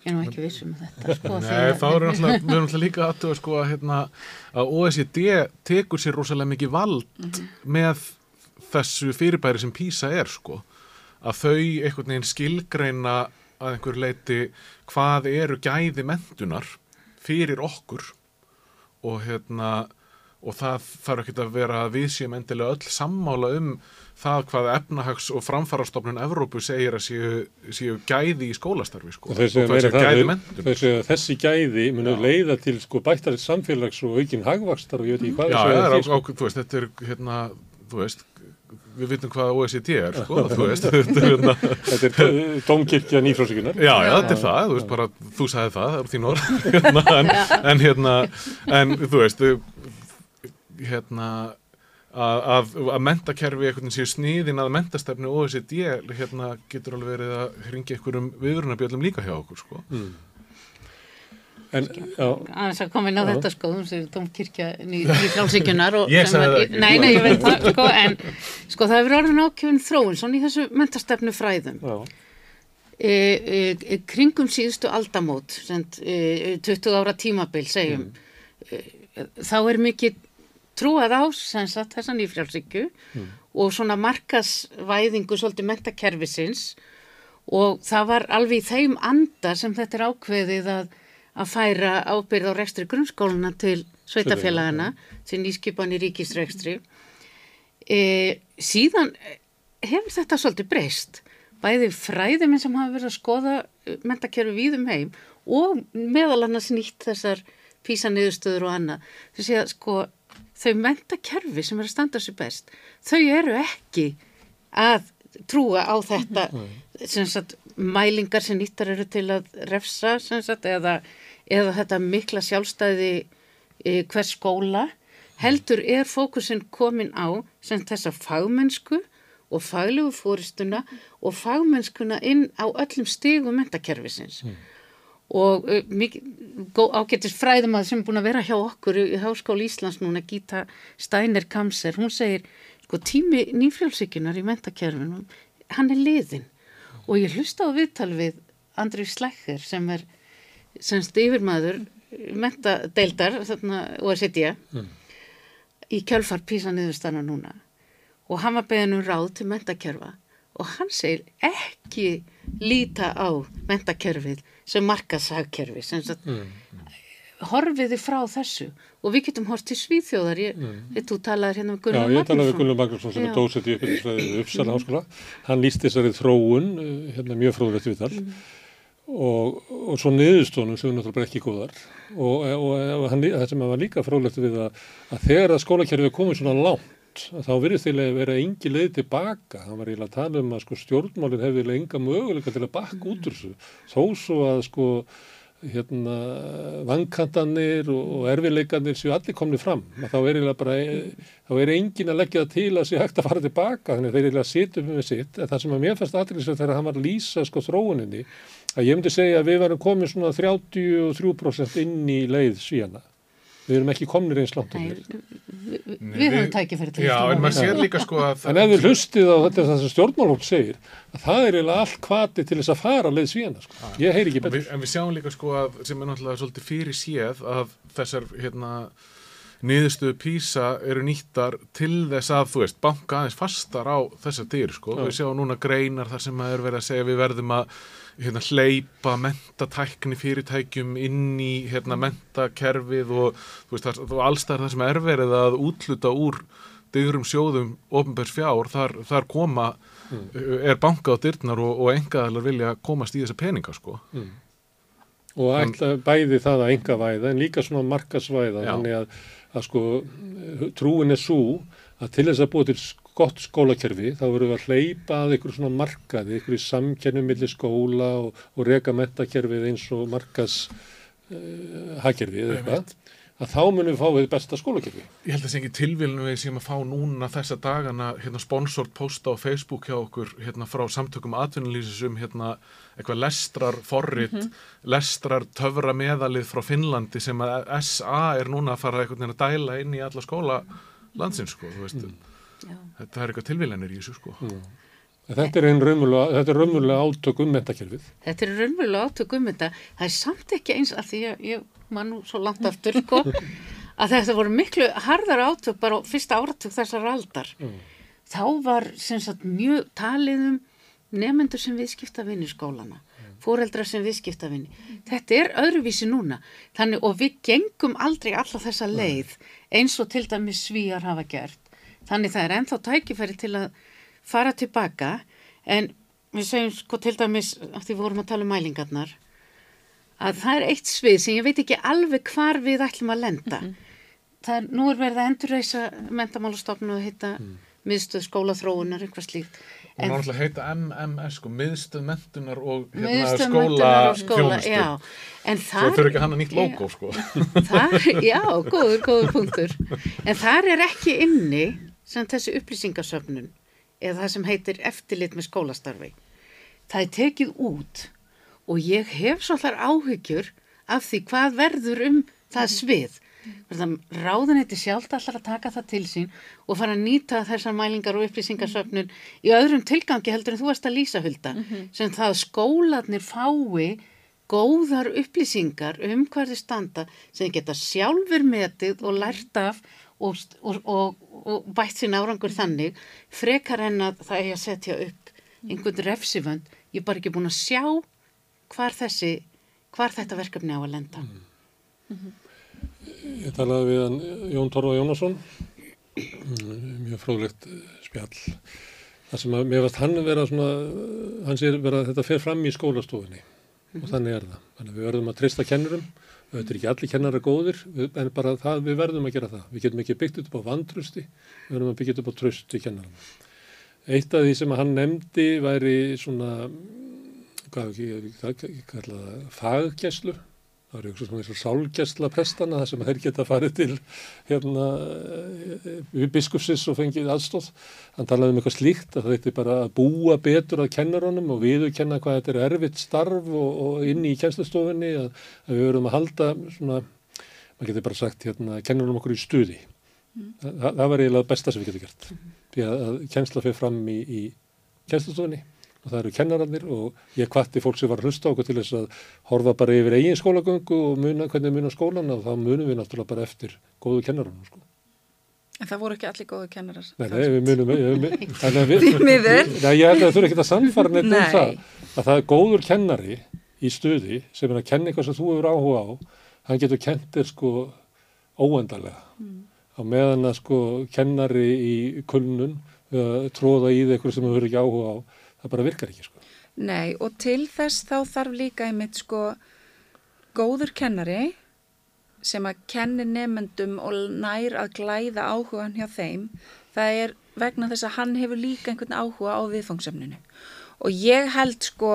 Ég er nú ekki vissum þetta sko. Nei, þá erum við náttúrulega líka aðtöða sko að, hérna, að OECD tekur sér rosalega mikið vald mm -hmm. með þessu fyrirbæri sem PISA er sko að þau einhvern veginn skilgreina að einhver leiti hvað eru gæði mentunar fyrir okkur og hérna og það þarf ekki að vera að við séum endilega öll sammála um það hvað efnahags- og framfarastofnun Evrópu segir að séu, séu gæði í skólastarfi sko. og þessi, þessi gæði munur leiða til sko, bættar samfélags og aukinn hagvakstar og ég veit ekki hvað Já, ja, er, á, þú veist, þetta er hérna, þú veist við vitum hvað OECD er sko, þú veist hérna. Þetta er domkirkja nýfrásíkunar Já, já, þetta er það, þú veist bara þú sagði það, það er þín orð hérna, en, en hérna, en þú veist hérna að, að, að mentakerfi eitthvað séu sníðin að mentastefnu OECD hérna getur alveg verið að hringi einhverjum viðrunabjöldum líka hjá okkur sko mm. En, aðeins að koma inn á þetta sko þú séu domkirkja ný frálsíkjunar nei, nei, ég veit það sko en sko það hefur orðin ákjöfun þróun svona í þessu mentastefnu fræðum e, e, e, kringum síðustu aldamót send, 20 ára tímabil segjum mm. þá er mikið trúað á sagt, þessa nýfrálsíkju mm. og svona markasvæðingu svolítið mentakerfisins og það var alveg í þeim anda sem þetta er ákveðið að að færa ábyrð á rekstri grunnskóluna til sveitafélagana til nýskipan í ríkisrekstri. E, síðan hefur þetta svolítið breyst bæði fræðuminn sem hafa verið að skoða e, mentakerfi víðum heim og meðal annars nýtt þessar písaniðustöður og annað. Þau sé að sko þau mentakerfi sem er að standa sér best þau eru ekki að trúa á þetta sem sagt mælingar sem nýttar eru til að refsa sagt, eða, eða þetta mikla sjálfstæði e, hvers skóla heldur er fókusin komin á sem þessa fagmennsku og faglegu fóristuna og fagmennskuna inn á öllum stígum mentakerfisins mm. og uh, ágættis fræðum að sem er búin að vera hjá okkur í Háskóli Íslands núna Gíta Steiner Kamser, hún segir sko tími nýfjálfsíkunar í mentakerfinum hann er liðin og ég hlusta á viðtal við Andri Slækir sem er semst yfirmaður mentadeildar og að setja mm. í kjölfar písa niðurstana núna. Og hann var beðin um ráð til mentakerfa og hann segir ekki líta á mentakerfið sem markasagkerfi sem sagt mm horfiði frá þessu? Og við getum hort til Svíþjóðar. Ég, mm. þú talaði hérna með Gunnar Magnússon Já, ég talaði með Gunnar Magnússon sem er dósett í uppsala háskóla. Hann líst þessari þróun eh, hérna mjög fróðlegt við þar. Mm. og, og svo niðurstónum sem er náttúrulega ekki góðar. Og, og, og hann, það sem var líka fróðlegt við að, að þegar að skólakerfið komið svona lánt þá virðist þeirlega að vera engi leið tilbaka, hann var eiginlega að tala um að sko, stjórnmálinn hefði enga möguleika til að bakka út úr þessu, þó svo að sko hérna vankantanir og erfileikanir séu allir komnið fram. Þá er, bara, þá er engin að leggja það til að sé hægt að fara tilbaka þannig að þeir eru að sitja um með sitt. En það sem að mér fannst aðrið þegar hann var að lýsa sko þróuninni að ég myndi segja að við varum komið svona 33% inn í leið síðana við erum ekki komnir eins langt um við, við höfum tækið fyrir til já, en sko en ef við hlustið á þetta sem stjórnmálfólk segir að það er eiginlega allt kvati til þess að fara leið svíðana sko. ég heyr ekki betur við, en við sjáum líka sko að sem er náttúrulega svolítið fyrir séð að þessar hérna niðurstöðu písa eru nýttar til þess að, þú veist, banka aðeins fastar á þessar dyr, sko. Já. Við sjáum núna greinar þar sem að er verið að segja við verðum að hérna, hleypa mentatækni fyrirtækjum inn í hérna, mentakerfið og þú veist, það, alls það er það sem er verið að útluta úr dyrum sjóðum ofnbærs fjár, þar, þar koma mm. er banka á dyrnar og, og engaðalar vilja komast í þessa peninga, sko. Mm. Og alltaf bæði það að enga væða en líka svona markasvæða, þannig að að sko trúin er svo að til þess að búa til gott skólakerfi þá verðum við að hleypa að ykkur svona markaði, ykkur í samkennum millir skóla og, og reka metakerfið eins og markas uh, hagkerfið eða eitthvað að þá munum við fá við besta skólakerfi. Ég held að það sé ekki tilvílinu við sem að fá núna þessa dagana hérna sponsort posta á Facebook hjá okkur hérna frá samtökum atvinnulísis um hérna eitthvað lestrar forrit, mm -hmm. lestrar töfra meðalið frá Finnlandi sem að SA er núna að fara eitthvað að dæla inn í alla skóla landsins sko, þú veist. Mm. Þetta er eitthvað tilvílinir í þessu sko. Mm. Þetta er raunverulega átök um metakerfið. Þetta er raunverulega átök um þetta. Það er samt ekki eins að því að ég maður nú svo langt aftur sko, að þetta voru miklu harðar átök bara á fyrsta áratug þessar aldar mm. þá var sagt, mjög talið um nefnendur sem viðskiptavinni í skólana fóreldra sem viðskiptavinni mm. þetta er öðruvísi núna Þannig, og við gengum aldrei alla þessa leið eins og til dæmis svíjar hafa gert þannig það er enþá tækifæri til að fara tilbaka en við segjum sko til dæmis að því vorum að tala um mælingarnar að það er eitt svið sem ég veit ekki alveg hvar við ætlum að lenda. Mm -hmm. Það er, nú er verið að endurreisa mentamálastofnu og heita mm. miðstöð skólaþróunar, eitthvað slíkt. Og náttúrulega heita MMS, sko, miðstöð mentunar og hérna, skóla þjónustu. Svo þurfi ekki hann að nýtt logo, sko. Þar, já, góður, góður punktur. En þar er ekki inni sem þessi upplýsingasöfnun eða það sem heitir eftirlit með skólastarfi. Það er tekið út og ég hef svolítið áhyggjur af því hvað verður um það mhm. svið. Ráðunetti sjálf allar að taka það til sín og fara að nýta þessar mælingar og upplýsingarsöfnun í öðrum tilgangi heldur en þú varst að lýsa hulda mm -hmm. sem það skólanir fái góðar upplýsingar um hverði standa sem geta sjálfur metið og lært af og, og, og, og bætt sín árangur þannig frekar en að það er að setja upp einhvern refsifönd ég er bara ekki búin að sjá hvar þessi, hvar þetta verkefni á að lenda. Mm. Mm -hmm. Ég talaði við hann Jón Torfa Jónasson, mjög fróðlegt spjall. Það sem að mér varst hann vera svona, hann sér vera að þetta fer fram í skólastofinni mm -hmm. og mhm. þannig er það. Þannig að við verðum að trista kennurum, þetta er ekki allir kennara góðir, en bara það, við verðum að gera það. Við getum ekki byggt upp á vandrusti, við verðum að byggja upp á trösti kennarum. Eitt af því sem hann nefndi væri svona hvað ekki, það faggjæslu það eru eins og sálgjæsla prestana það sem þeir geta farið til hérna við biskupsis og fengið aðstóð hann talaði um eitthvað slíkt að það eitthvað bara að búa betur að kennarónum og viðurkenna hvað þetta er erfitt starf og, og inn í kjænslastofinni að, að við verum að halda svona, maður getur bara sagt hérna, kennarónum okkur í stuði mm. það, það var eiginlega besta sem við getum gert mm. því að, að kjænsla fyrir fram í, í kjænslastofinni og það eru kennararnir og ég kvatti fólk sem var að hlusta okkur til þess að horfa bara yfir eigin skólagöngu og muna hvernig muna skólan og þá munum við náttúrulega bara eftir góðu kennararnu sko. En það voru ekki allir góðu kennarar? Nei, nei, við munum ég held að það þurfa ekki að samfara neitt um það að það er góður kennari í stuði sem er að kenna eitthvað sem þú hefur áhuga á hann getur kentir sko óendarlega mm. á meðan að sko kennari í kulnun tróða í eitthvað sem þú hefur ekki áhuga á það bara virkar ekki sko. Nei og til þess þá þarf líka einmitt sko góður kennari sem að kenni nefnendum og nær að glæða áhugan hjá þeim. Það er vegna þess að hann hefur líka einhvern áhuga á viðfangsefninu. Og ég held sko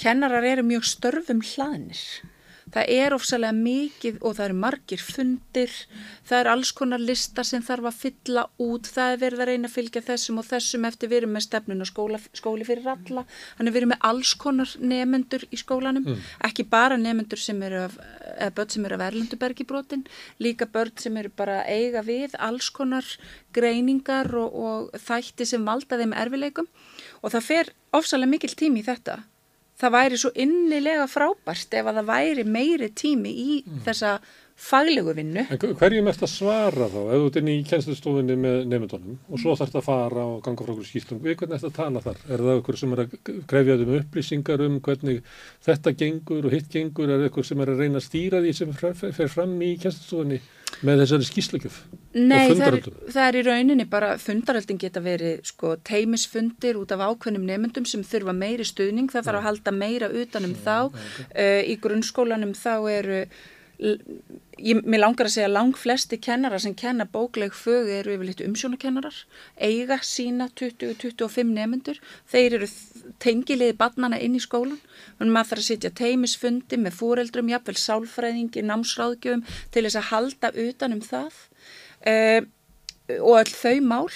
kennarar eru mjög störfum hlaðnir það er ofsalega mikið og það eru margir fundir, það er alls konar listar sem þarf að fylla út, það er verið að reyna að fylgja þessum og þessum eftir við erum með stefnun og skóla, skóli fyrir alla, þannig við erum með alls konar nefendur í skólanum, mm. ekki bara nefendur sem eru af, eða börn sem eru af Erlendubergibrotin, líka börn sem eru bara eiga við alls konar greiningar og, og þætti sem valda þeim erfileikum og það fer ofsalega mikil tími í þetta það væri svo innilega frábært ef að það væri meiri tími í mm. þessa faglegu vinnu. En hverjum ert að svara þá, ef þú ert inn í kjænstustofinni með nefndunum og svo þarfst að fara og ganga frá okkur skýstum, við hvernig ert að tala þar? Er það okkur sem er að krefja þum upplýsingar um hvernig þetta gengur og hitt gengur, er það okkur sem er að reyna að stýra því sem fer fram í kjænstustofinni? með þessari skýslökjuf Nei, það er, það er í rauninni bara fundaröldin geta verið sko teimisfundir út af ákveðnum nefndum sem þurfa meiri stuðning, það þarf að halda meira utanum þá, uh, í grunnskólanum þá eru ég, mér langar að segja lang flesti kennara sem kenna bókleg fög eru yfirleitt umsjónakennarar, eiga sína 20-25 nefnendur, þeir eru tengiliði barnana inn í skólan, þannig maður þarf að sitja teimisfundi með fóreldrum, jafnvel sálfræðingi, námsráðgjöfum til þess að halda utanum það. Uh, og öll þau mál,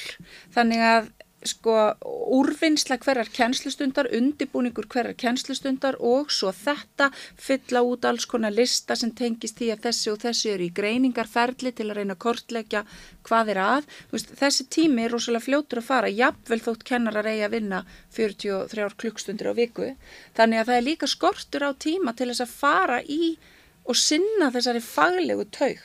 þannig að sko úrvinnsla hverjar kennslustundar, undibúningur hverjar kennslustundar og svo þetta fylla út alls konar lista sem tengist því að þessi og þessi eru í greiningarferli til að reyna að kortleggja hvað er að. Veist, þessi tími er rosalega fljótur að fara, jafnvel þótt kennarar eigi að vinna 43 klukkstundir á viku. Þannig að það er líka skortur á tíma til þess að fara í og sinna þessari faglegu taug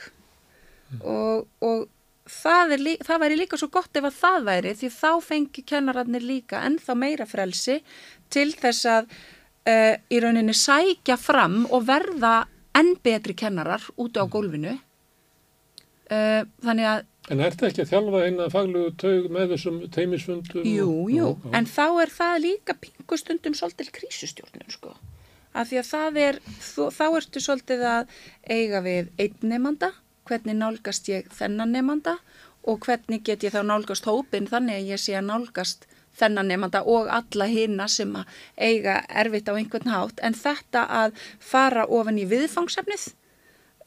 mm. og, og það, það væri líka svo gott ef að það væri því þá fengi kennararnir líka ennþá meira frelsi til þess að uh, í rauninni sækja fram og verða enn betri kennarar úti á gólfinu. Uh, þannig að En er þetta ekki að þjálfa eina faglugu taug með þessum teimisfundum? Jú, jú, og, en þá er það líka pingustundum svolítið krísustjórnum sko. Af því að það er, þá ertu svolítið að eiga við einnefanda hvernig nálgast ég þennan nefnanda og hvernig get ég þá nálgast hópin þannig að ég sé að nálgast þennan nefnanda og alla hina sem að eiga erfitt á einhvern hátt en þetta að fara ofan í viðfangsefnið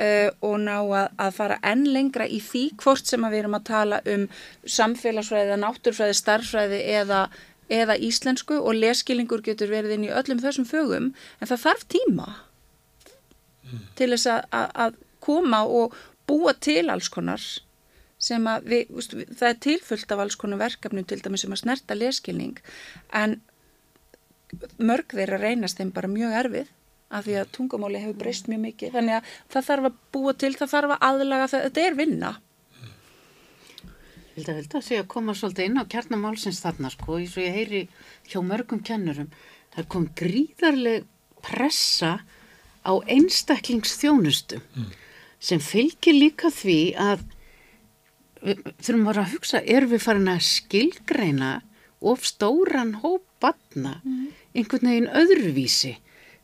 uh, og ná að, að fara enn lengra í því hvort sem við erum að tala um samfélagsfræði, náttúrfræði, starfræði eða, eða íslensku og leskilingur getur verið inn í öllum þessum fögum en það þarf tíma mm. til þess að, að, að koma og, búa til alls konar sem að við, úst, það er tilfullt af alls konar verkefnum til dæmis sem að snerta leskilning en mörg þeirra reynast þeim bara mjög erfið af því að tungamáli hefur breyst mjög mikið. Þannig að það þarf að búa til, það þarf að aðlaga það, þetta er vinna. Ég held að segja að koma svolítið inn á kjarnamálsins þarna sko, eins og ég heyri hjá mörgum kennurum. Það kom gríðarleg pressa á einstaklingsþjónustu. Mm sem fylgir líka því að við þurfum bara að hugsa, er við farin að skilgreina of stóran hóp batna mm. einhvern veginn öðruvísi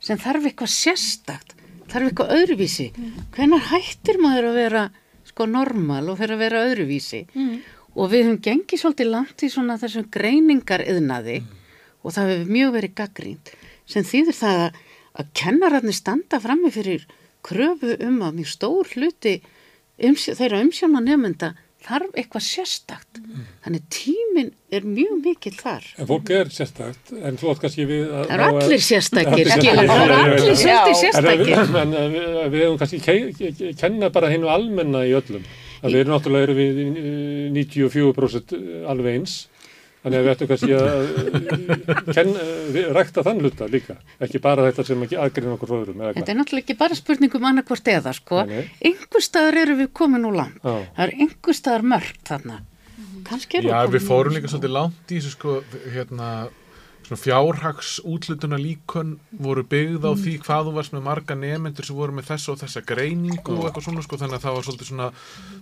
sem þarf eitthvað sérstakt, þarf eitthvað öðruvísi. Mm. Hvenar hættir maður að vera sko normal og fyrir að vera öðruvísi mm. og við höfum gengið svolítið langt í svona þessum greiningar yðnaði og það hefur mjög verið gaggrínt sem þýðir það að, að kennararnir standa frammi fyrir kröfu um að mjög stór hluti umsjá, þeirra umsjóna nefnda þarf eitthvað sérstakt. Mm. þannig tímin er mjög mikil þar. En fólk er sérstakt en þú átt kannski við að Það er allir sérstakir. Það er allir sérstakir. En við hefum kannski kenna bara hennu almenna í öllum. Við erum náttúrulega við 94% alveg eins Þannig að við ættum kannski að ken, rækta þann hluta líka, ekki bara þetta sem aðgrinn okkur fóðurum. Þetta er náttúrulega ekki bara spurningum annarkvort eða sko, einhver staðar eru við komin úr land, ah. það er einhver staðar mörgt þarna, kannski eru við komin úr land. Já, við fórum líka svolítið langt í þessu sko, hérna, fjárhags útlutuna líkun voru byggð á því hvað þú varst með marga nefnendur sem voru með þess og þessa greiningu og eitthvað svona sko þannig að það var svolítið svona,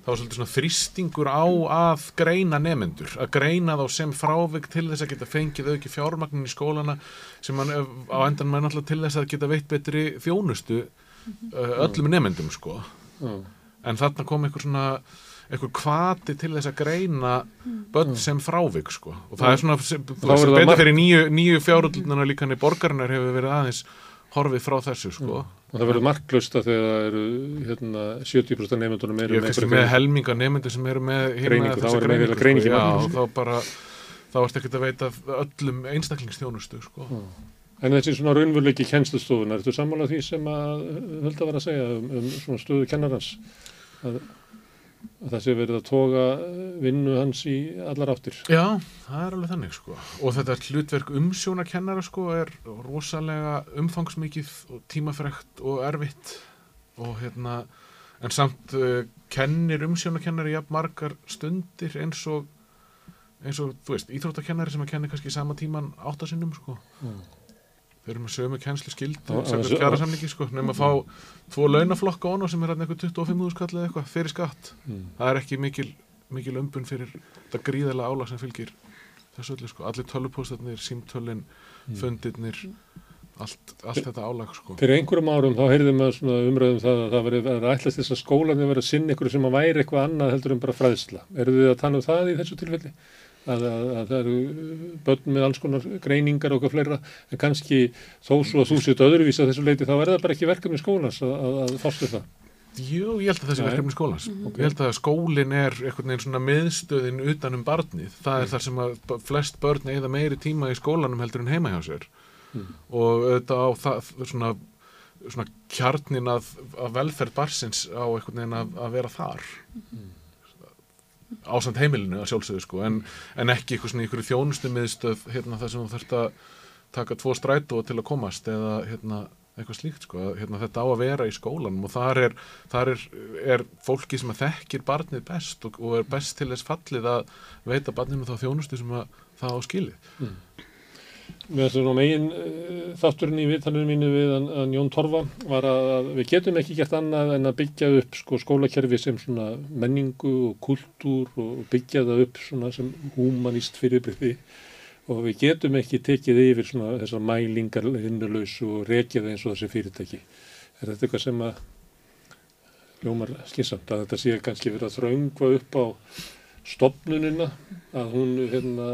var svolítið svona þrýstingur á að greina nefnendur, að greina þá sem frávik til þess að geta fengið auki fjármagnin í skólana sem man, á endan maður náttúrulega til þess að geta veitt betri þjónustu öllum nefnendum sko. En þarna kom einhver svona einhver kvati til þess að greina börn mm. sem frávik sko. og það er svona, þú veist, betur fyrir nýju, nýju fjárullunar líka hann í borgarinnar hefur verið aðeins horfið frá þessu sko. Mm. og það verður marklust að þegar það eru hérna, 70% nefndunum eru með, með helminga nefndur sem eru með greiningu, þá er með greiningi já, þá bara, þá erst ekki að veita öllum einstaklingsþjónustu sko. mm. En þessi svona raunveruleiki kennslustofun, er þetta sammálað því sem að hölda var að segja um, um svona stöðu kennarans að að það sé verið að toga eh, vinnu hans í allar áttir. Já, það er alveg þannig sko og þetta hlutverk umsjónakennara sko er rosalega umfangsmikið og tímafrekt og erfitt og hérna en samt uh, kennir umsjónakennari jafn margar stundir eins og eins og, þú veist, íþróttakennari sem að kenni kannski sama tíman áttasinnum sko. Mm þeir eru með sömu kennslu skild skjara samlingi sko, nefnum að fá tvo launaflokka ón og sem er hérna eitthvað 25.000 skall eða eitthvað fyrir skatt mm. það er ekki mikil, mikil ömbun fyrir þetta gríðarlega álag sem fylgir þessu öllu sko, allir tölupóstarnir, símtölin mm. fundirnir, allt, allt þetta álag sko. Fyrir einhverjum árum þá heyrðum við svona umræðum það að það verið að ætlast þess að skólanir verið að sinna ykkur sem að væri eitthvað annað heldur en bara fræðsla. Eru þið að tala um það í þessu tilfelli? Að, að, að það eru börn með alls konar greiningar og eitthvað fleira en kannski þó svo að þú sétt öðruvís að þessu leiti þá er það bara ekki verkefni skólans að, að, að fástu það. Jú, ég held að þessi Nei. verkefni skólans. Mhm. Ég held að skólinn er einhvern veginn svona miðstöðin utan um barnið. Það er þar sem að flest börn eða meiri tíma í skólanum heldur en heima hjá sér. Mm. Og auðvitað á það svona, svona kjarnin að, að velferð barsins á einhvern veginn að, að vera þar. Ásand heimilinu að sjálfsögðu sko, en, en ekki eitthvað svona einhverju þjónustu miðstöð hérna þar sem þú þurft að taka tvo strætó til að komast eða hérna eitthvað slíkt sko, hérna, þetta á að vera í skólanum og þar er, þar er, er fólki sem þekkir barnið best og, og er best til þess fallið að veita barninu þá þjónustu sem að það á skilið. Mér finnst það megin uh, þátturinn í viðtalinu mínu við hann, hann Jón Torfa var að, að við getum ekki gert annað en að byggja upp sko, skólakerfi sem svona menningu og kultúr og byggja það upp svona sem humanist fyrirbyrði og við getum ekki tekið yfir svona þessar mælingar vinnulausu og rekja það eins og þessi fyrirtæki. Er þetta eitthvað sem að ljómar skinsamt að þetta sé kannski verið að þröngva upp á stopnunina að hún hérna,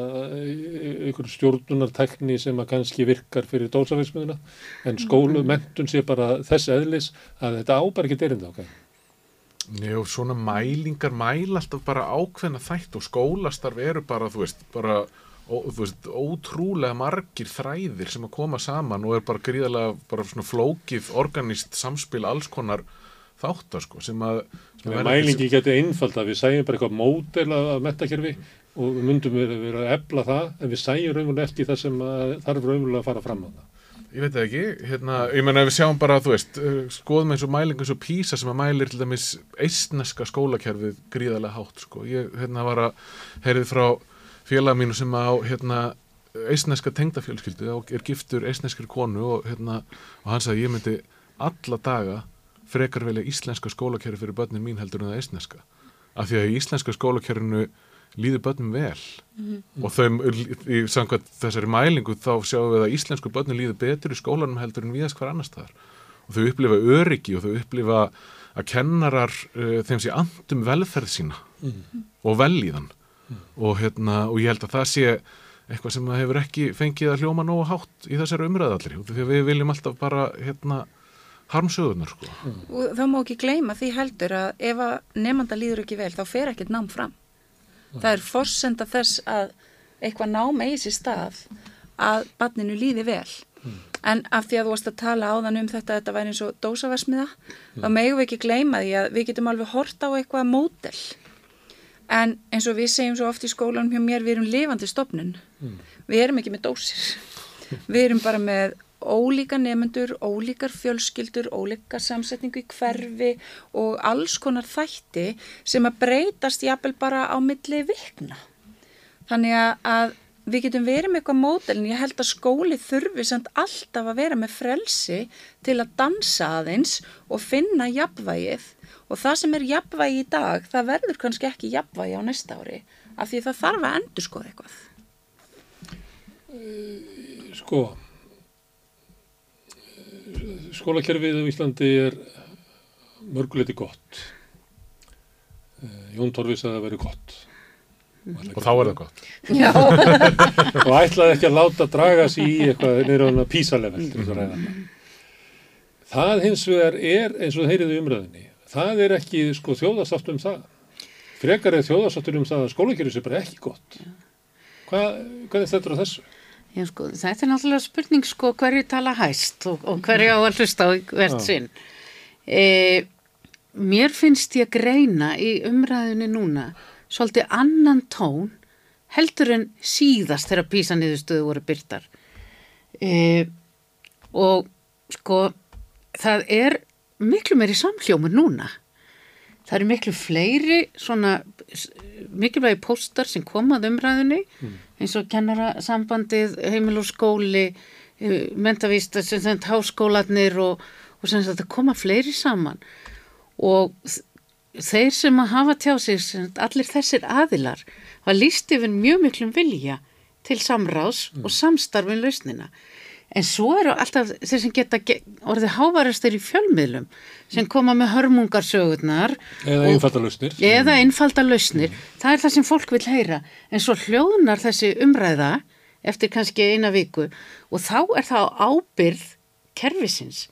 einhver stjórnunartekni sem að kannski virkar fyrir dósafismöðuna en skólu, mentun sé bara þess eðlis að þetta ábar ekki derinda okkar. Jú, svona mælingar mæla alltaf bara ákveðna þætt og skólastarf eru bara, þú veist, bara ó, þú veist, ótrúlega margir þræðir sem að koma saman og er bara gríðarlega bara svona flókið organist samspil alls konar þáttar sko sem að sem að Mælingi getur einfald að við sæjum bara eitthvað mótel af metakerfi og við myndum vera, vera að ebla það en við sæjum raunverulega ekki það sem að þarf raunverulega að fara fram á það. Ég veit það ekki, hérna, ég menna ef við sjáum bara, þú veist, uh, skoðum eins og mælingu eins og PISA sem að mælir til dæmis eistneska skólakerfið gríðarlega hátt, sko. Ég, hérna, var að heyrið frá félag mínu sem á, hérna, eistneska tengdafjölskyldu og er giftur eistneskri konu og, hérna, og hann sagði ég myndi alla daga frekar velja íslenska skólakerfi fyrir börnin mín heldur en það eistneska. Af því að í íslenska skólakerfinu líður börnum vel. Og þau, í samkvæmt þessari mælingu þá sjáum við að íslensku börnum líður betur í skólanum heldur en viðast hver annars þar og þau upplifa öryggi og þau upplifa að kennarar uh, þeim sé andum velferð sína og velíðan og, hérna, og ég held að það sé eitthvað sem hefur ekki fengið að hljóma nógu hátt í þessari umræðallir því að við viljum alltaf bara hérna, harmsögunar sko. Og þá má ekki gleyma því heldur að ef að nefnda líður ekki vel þá fer ekkert nám fram. Það er forsenda þess að eitthvað nám eigi sér stað að barninu líði vel. En af því að þú varst að tala áðan um þetta, þetta væri eins og dósaversmiða, þá megum við ekki gleyma því að við getum alveg horta á eitthvað mótel. En eins og við segjum svo oft í skólanum hjá mér, við erum lifandi stopnun. Við erum ekki með dósir. Við erum bara með ólíka nefnendur, ólíkar fjölskyldur, ólíkar samsetningu í hverfi og alls konar þætti sem að breytast jafnvel bara á milli vikna. Þannig að við getum verið með eitthvað mótel en ég held að skóli þurfi samt alltaf að vera með frelsi til að dansa aðeins og finna jafnvægið og það sem er jafnvægi í dag það verður kannski ekki jafnvægi á næsta ári af því það þarf að endur skoða eitthvað. Sko, skólakerfið á Íslandi er mörguleiti gott. Eh, Jón Torfi sagði að það veri gott. og þá er það gott Já. og ætlaði ekki að láta draga sig í eitthvað neyra á hana písalevel til þess að ræða það. Það hins vegar er, eins og þeirriðu umræðinni, það er ekki sko þjóðasátt um það. Frekar er þjóðasáttur um það að skólakerfið sé bara ekki gott. Hvað, hvað er þetta á þessu? Já, sko, þetta er náttúrulega spurning sko hverju tala hæst og, og hverju á að hlusta á hvert sinn. E, mér finnst ég greina í umræðinu núna svolítið annan tón heldur en síðast þegar písaniðurstöðu voru byrtar. E, og sko það er miklu meiri samhljómur núna. Það eru miklu fleiri svona mikilvægi póstar sem komað umræðinu eins og kennarasambandið, heimil og skóli, mentavist, sem þetta háskólanir og, og sem þetta koma fleiri saman og þeir sem að hafa tjá sig, allir þessir aðilar, var líst yfir mjög miklum vilja til samráðs og samstarfin lausnina. En svo eru alltaf þeir sem geta ge orðið hávarastir í fjölmiðlum sem koma með hörmungarsögurnar Eða og- einfalda lausnir. Eða einfalda lausnir. Það er það sem fólk vil heyra. En svo hljóðnar þessi umræða eftir kannski eina viku og þá er það ábyrð kerfisins.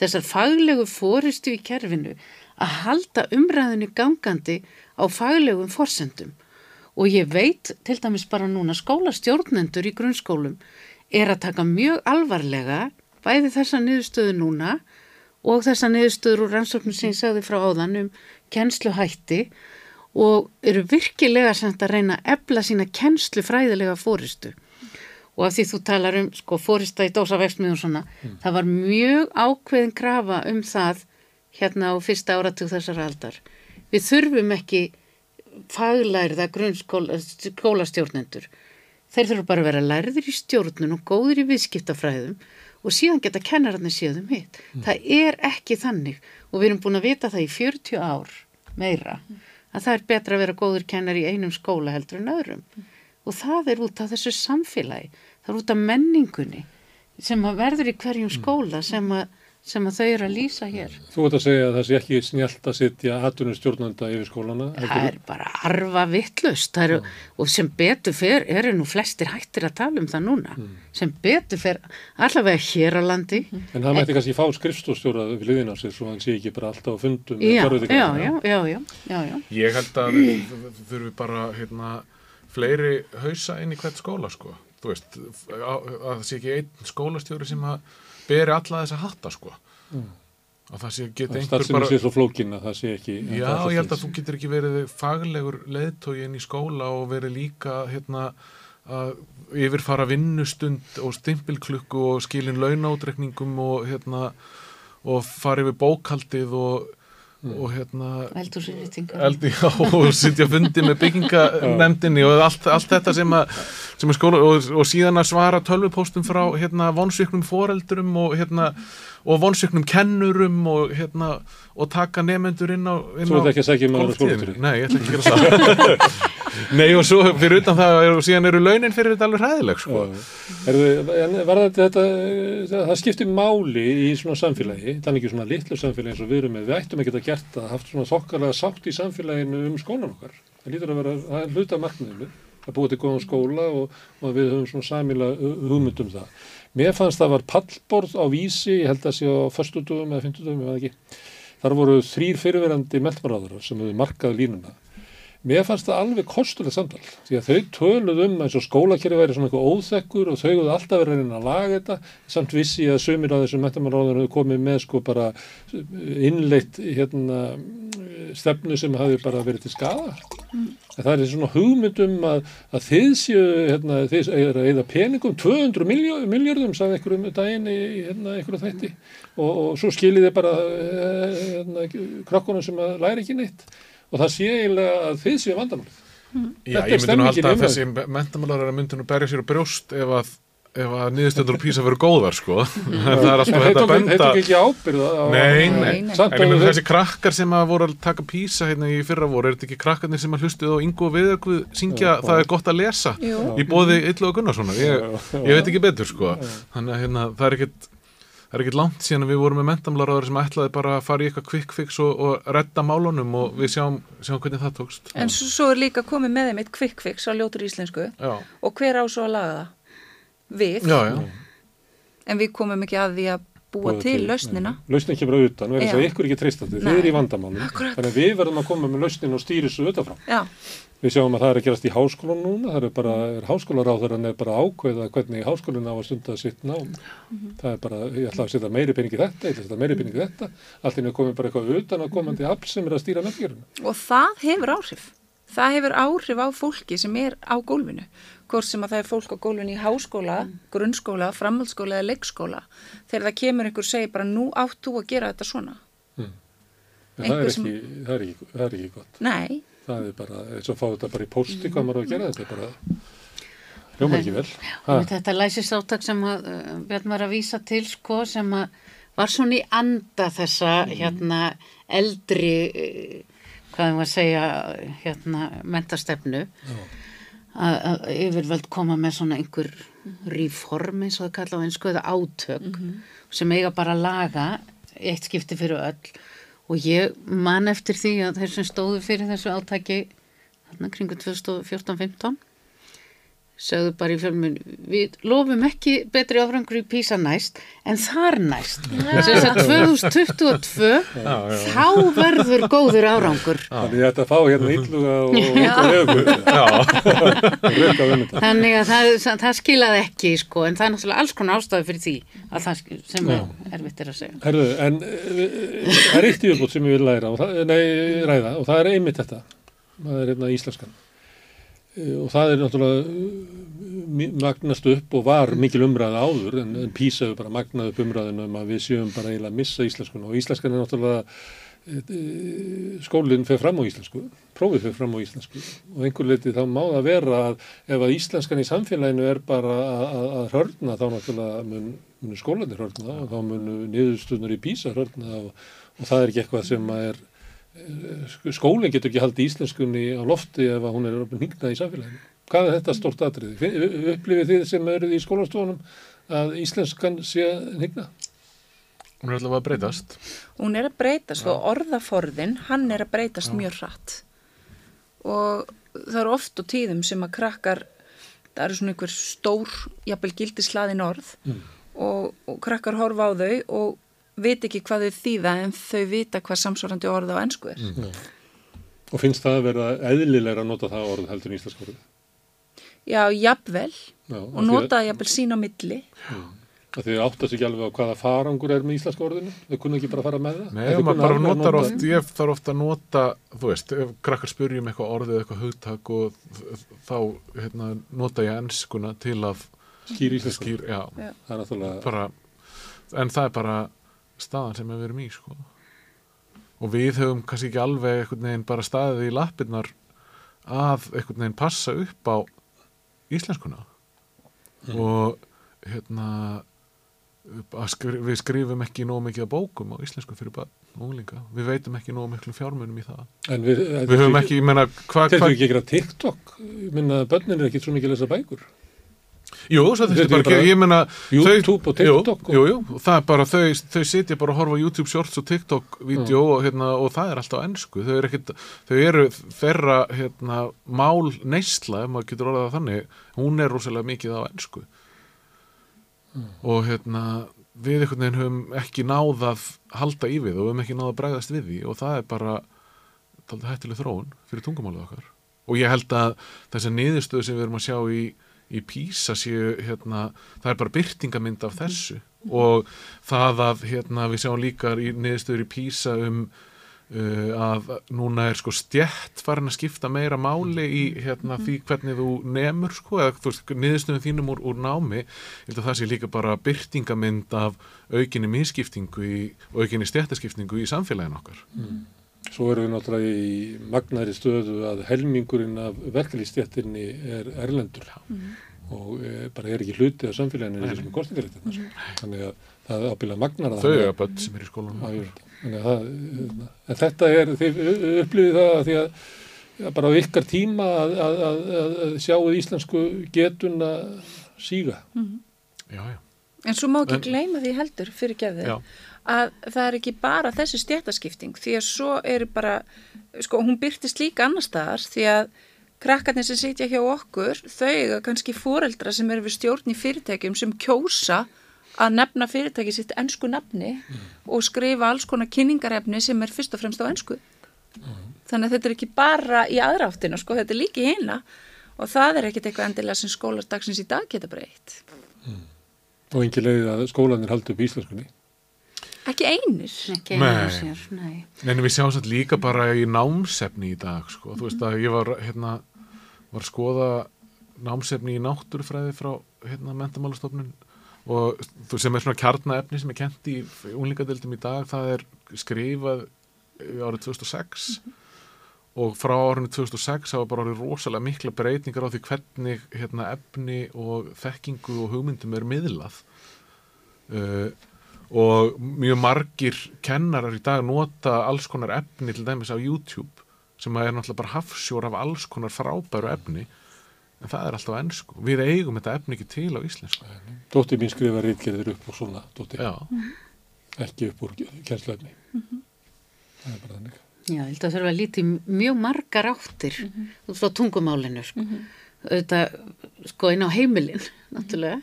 Þessar faglegu fóristu í kerfinu að halda umræðinu gangandi á faglegum forsendum. Og ég veit til dæmis bara núna skólastjórnendur í grunnskólum er að taka mjög alvarlega bæði þessa niðurstöðu núna og þessa niðurstöður úr rannsóknum sem ég sagði frá áðan um kennsluhætti og eru virkilega samt að reyna að ebla sína kennslufræðilega fóristu. Og af því þú talar um sko fórista í dósavextmiðum svona, það var mjög ákveðin krafa um það hérna á fyrsta áratug þessar aldar. Við þurfum ekki faglærða grunnskólastjórnendur. Þeir þurfum bara að vera lærðir í stjórnun og góðir í viðskiptafræðum og síðan geta kennararnir séð um hitt. Það er ekki þannig og við erum búin að vita það í 40 ár meira að það er betra að vera góður kennar í einum skóla heldur en öðrum. Og það er út af þessu samfélagi, það er út af menningunni sem að verður í hverjum skóla sem að, sem að þau eru að lýsa hér. Þú ert að segja að það sé ekki snjált að sitja atvinnustjórnanda yfir skólana. Það er bara arfa vittlust og sem betur fer eru nú flestir hættir að tala um það núna sem betur fer allavega hér á landi En það mætti kannski fá skrifstofstjóra við liðina sér svo hann sé ekki bara alltaf á fundum. já, já, já, já, já, já, já. Ég held að við þurfum bara hérna, fleiri hausa inn í hvert skóla sko. Þú veist, að, að það sé ekki einn skólastjóri sem að beri alla þessa hatta sko. Að það sé geti Það einhver bara... sé svo flókin að það sé ekki... Já, ég held að þú getur ekki verið faglegur leðtói inn í skóla og verið líka hérna að yfirfara vinnustund og stimpilklukku og skilin launátrekningum og hérna og fara yfir bókaldið og, og hérna Eldhúsrýtingar. Eld, já, og sitja fundi með bygginganemdini og allt, allt þetta sem að, sem að skóla og, og síðan að svara tölvupóstum frá hérna vonsviknum foreldrum og hérna og vonsviknum kennurum og hérna og taka nefendur inn á Þú á ert ekki að sækja um að vera golftíðinni. skólastjóri? Nei, ég ætla ekki að gera það Nei, og svo fyrir utan það og síðan eru launin fyrir þetta alveg hræðileg sko. Var þetta, þetta, það skiptir máli í svona samfélagi, þannig ekki svona litlu samfélagi eins og við erum með, við ættum ekki að gert það, haft svona þokkarlega sátt í samfélaginu um skólan okkar. Það lítur að vera, það er hluta markmiðinu, að búa til góðan skóla og, og við höfum svona samíla hugmynd um það. Mér fannst það var pallborð á vísi, ég held að sé á förstudugum eða fymtudugum, ég veit ekki. Þar voru þrýr fyrirverandi meldmaráður sem hefur markað línuna. Mér fannst það alveg kostuleg samtal því að þau töluð um eins og skólakerfi væri svona eitthvað óþekkur og þau hefðu alltaf verið að reyna að laga þetta. Samt vissi að sömur af þessum metamáráður hefur komið með sko bara innleitt hérna stefnu sem hafi bara verið til skada. En það er svona hugmyndum að, að þið séu hérna, þið er að eða peningum 200 miljardum sagði einhverjum daginn í hérna, einhverju þætti. Og, og svo skiljið þið bara eh, hérna, krokkunum sem að læra ekki neitt og það sé eiginlega að þið séu vandamálið. Já, ég myndi nú halda að þessi mentamálar myndi nú berja sér á brjóst ef að ef að niðurstöður og písa verður góðar sko. En það er alltaf hægt að benda Þeir tók ekki ábyrð á... Nei, nei, en ég þessi krakkar sem að voru að taka písa hérna í fyrra voru, er þetta ekki krakkarnir sem að hlustuð og yngu og viðarkuð syngja Já, það er gott að lesa Jú. í bóði Yllu og Gunnarssonar? Ég, Já, já. ég veit ekki betur sko. Þannig að hérna, það er ekkit það er ekkit langt síðan við vorum með mentamlaráður sem ætlaði bara að fara í eitthvað quick fix og, og redda málunum og við sjáum, sjáum hvernig það tókst En svo, svo er líka komið með þeim eitt quick fix á ljótur íslensku Já, og hver á svo að laga það? Við, já, já. en við komum ekki að því að búa til lausnina. Lausnin kemur að utan, verður þess að ykkur ekki treystandi, Nei. þið er í vandamálum, Akkurat. þannig að við verðum að koma með lausnin og stýri svo utanfrá. Já, Við sjáum að það er að gerast í háskólan núna, það er bara, er háskólaráðurinn er bara að ákveða hvernig háskólinn á að stunda sitt nám. Það er bara, ég ætla að setja meiri pening í þetta, ég ætla að setja meiri pening í þetta, allt inn er komið bara eitthvað utan að komandi afl sem er að stýra menningarinn. og það hefur áhrif. Það hefur áhrif á fólki sem er á gólfinu. Hvort sem að það er fólk á gólfinu í háskóla, grunnskóla, framhaldsskóla eða leikskóla. Þegar það kemur einhver og segir bara nú átt þú að gera þetta svona. En það er Einhver sem- ekki, það er ekki, það er ekki gott. Nei, Það er bara, eins og fá þetta bara í posti hvað maður á að gera, þetta er bara, hljómar ekki vel. Ha, þetta læsisáttak sem að, uh, Björn var að vísa til sko sem að var svona í anda þessa hérna eldri uh, hvað er maður að segja hérna mentastefnu að, að yfirvöld koma með svona einhver reform eins og það kalla á einsku eða átök sem eiga bara að laga eitt skipti fyrir öll og ég man eftir því að þeir sem stóðu fyrir þessu átaki þarna kringu 2014-15 sögðu bara í fjölmun við lofum ekki betri áfrangur í PISA næst en þar næst. Þess að 2022 Já, já. þá verður góður árangur. Þannig að fá hérna illuga og þannig að það, það, skilaði ekki sko, en það er náttúrulega alls konar ástæði fyrir því að það sem er erfitt er að segja. Herðu, en uh, það er eitt yfirbútt sem ég vil læra, og það, nei, ræða, og það er einmitt þetta. Það er hérna íslenskan. Eh, Og það er náttúrulega magnast upp og var mikil umræða áður, en, en PISA hefur bara magnað upp umræðinu um að við séum bara eiginlega að missa íslenskun og íslenskan er náttúrulega eh, skólinn fer fram á íslensku, prófið fer fram á íslensku. Og einhver leiti þá má það vera að ef að íslenskan í samfélaginu er bara að, að, hörna þá náttúrulega mun, mun skólanir hörna og þá mun niðurstuðnur í písa hörna og, og það er ekki eitthvað sem er eh, skólinn getur ekki haldið íslenskunni á lofti ef hún er orðin hingnað í samfélaginu. Hvað er þetta stort atriði? Upplifið þið sem eruð í skólastofunum að íslenskan sé hingnað? Hún er allavega að breytast. hún er að breytast og orðaforðin, hann er að breytast mjög hratt og það eru oft og tíðum sem að krakkar, það eru svona einhver stór, jafnvel gildislaðin orð og, og krakkar horfa á þau og veit ekki hvað þau þýða en þau vita hvað samsvarandi orð á ennsku er. Og finnst það að vera eðlilega að nota það orð heldur í íslensku orðið? Já, jafnvel Já, og nota jafnvel sín á milli. að þið áttast ekki alveg á hvaða farangur er með íslenska orðinu þau kunna ekki bara fara með það Nei, Þau maður bara notar nota- oft, ég þarf ofta að nota, þú veist, ef krakkar spyrjum eitthvað orðið eða eitthvað hugtak og þá hérna, nota ég enskuna til að skýr, já, Já. það er náttúrulega bara, en það er bara staðan sem við erum í, sko. Og við höfum kannski ekki alveg einhvern veginn bara staðið í lappirnar að einhvern veginn passa upp á íslenskuna og hérna skri, við skrifum ekki nóg mikið að bókum á íslensku fyrir barn og unglinga. Við veitum ekki nóg miklu fjármunum í það. en við, Við höfum ekki, ég hvað, Þeir hva, eru ekki að TikTok ég minna að börnin er ekki svo mikið að lesa bækur jú, bara, ég meina, YouTube og TikTok og- jú, jú, það er bara, þau, þau sitja bara að horfa YouTube Shorts og TikTok-vídeó og, hérna, og það er alltaf ennsku, þau eru ekkit, þau eru þeirra, hérna, mál neysla, ef maður getur orðað þannig, hún er rosalega mikið á ennsku og hérna, við einhvern veginn höfum ekki náð að halda í við og við höfum ekki náð að bregðast við því og það er bara hættileg þróun fyrir tungumálið okkar. Og ég held að þessar niðurstöðu sem við erum að sjá í, í PISA séu hérna, það er bara byrtingamind af þessu. Og það að hérna, við sjáum líka í niðurstöður í PISA um uh, að núna er sko stjætt farin að skipta meira máli í hérna, því hvernig þú nemur sko, eða þú veist, niðurstöðum þínum úr, úr námi, ég held að það sé líka bara byrtingamind af aukinni misskiptingu í, og aukinni stjættaskiptingu í samfélagin okkar. Svo erum við náttúrulega í magnæri stöðu að helmingurinn af verkefliðstjættinni er erlendur og e, bara er ekki hluti af samfélaginu eins og sem er kostningaréttina sko. þannig að það er ábyrðað magnar að Þau það eru börn sem er í skólanum. Það. Þannig að það, hérna, en þetta er, þið upplifið það að því að ja, bara á ykkar tíma að, að, að, að, að sjáuð íslensku getun að síga. Já, já. En svo má ekki En- gleyma því heldur fyrir gefið Já. Að það er ekki bara þessi stjættaskipting því að svo eru bara, sko hún byrtist líka annar staðar því að krakkarnir sem sitja hjá okkur, þau eiga kannski foreldra sem eru við stjórn í fyrirtækjum sem kjósa að nefna fyrirtæki sitt ennsku nafni og skrifa alls konar kynningarefni sem er fyrst og fremst á ennsku. Þannig að þetta er ekki bara í aðra áttina, sko, þetta er líka í hina og það er ekkit eitthvað endilega sem skólardagsins í dag geta breytt. Og engin leiðið að skólanir haldi upp íslenskunni. Ekki einir. ekki Nei. sér, nei En við sjáum satt líka bara í námsefni í dag, sko. Þú veist að ég var, hérna, var að skoða námsefni í náttúrufræði frá, hérna, mentamálastofnun og þú sem er svona kjarnaefni sem er kent í unlingadeildum í dag, það er skrifað árið 2006 og frá árinu 2006 hafa bara orðið rosalega mikla breytingar á því hvernig hérna, efni og þekkingu og hugmyndum er miðlað uh, og mjög margir kennarar í dag nota alls konar efni til dæmis á YouTube sem er náttúrulega bara hafsjór af alls konar frábæru efni. En það er alltaf ennsku við eigum þetta efni ekki til á íslensku. Dóttir mín skrifa rítgerðir upp og svona dóttir, já, ekki upp úr kjensluefni. Það er bara þannig. Já, ég held að þurfa að líti mjög margar áttir út frá tungumálinu sko. Þetta, sko, inn á heimilin náttúrulega,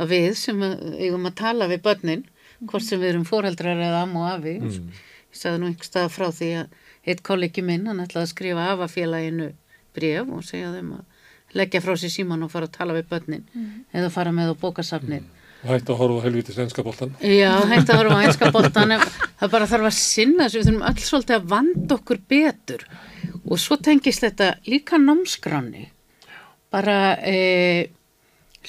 að við sem að, eigum að tala við börnin hvort sem við erum foreldrar eða am og afi. Ég sagði nú einhver stað frá því að eitt kollegi minn, hann ætlaði að skrifa afafélaginu bref og segja þeim að leggja frá sér síman og fara að tala við börnin eða fara með á bókasafnið. Og hætti að horfa á helvítið svenska boltan. Já, hætti að horfa en það bara þarf að sinna þessu, við þurfum öll svolítið að vanda okkur betur. Og svo tengist þetta líka námskráni bara e,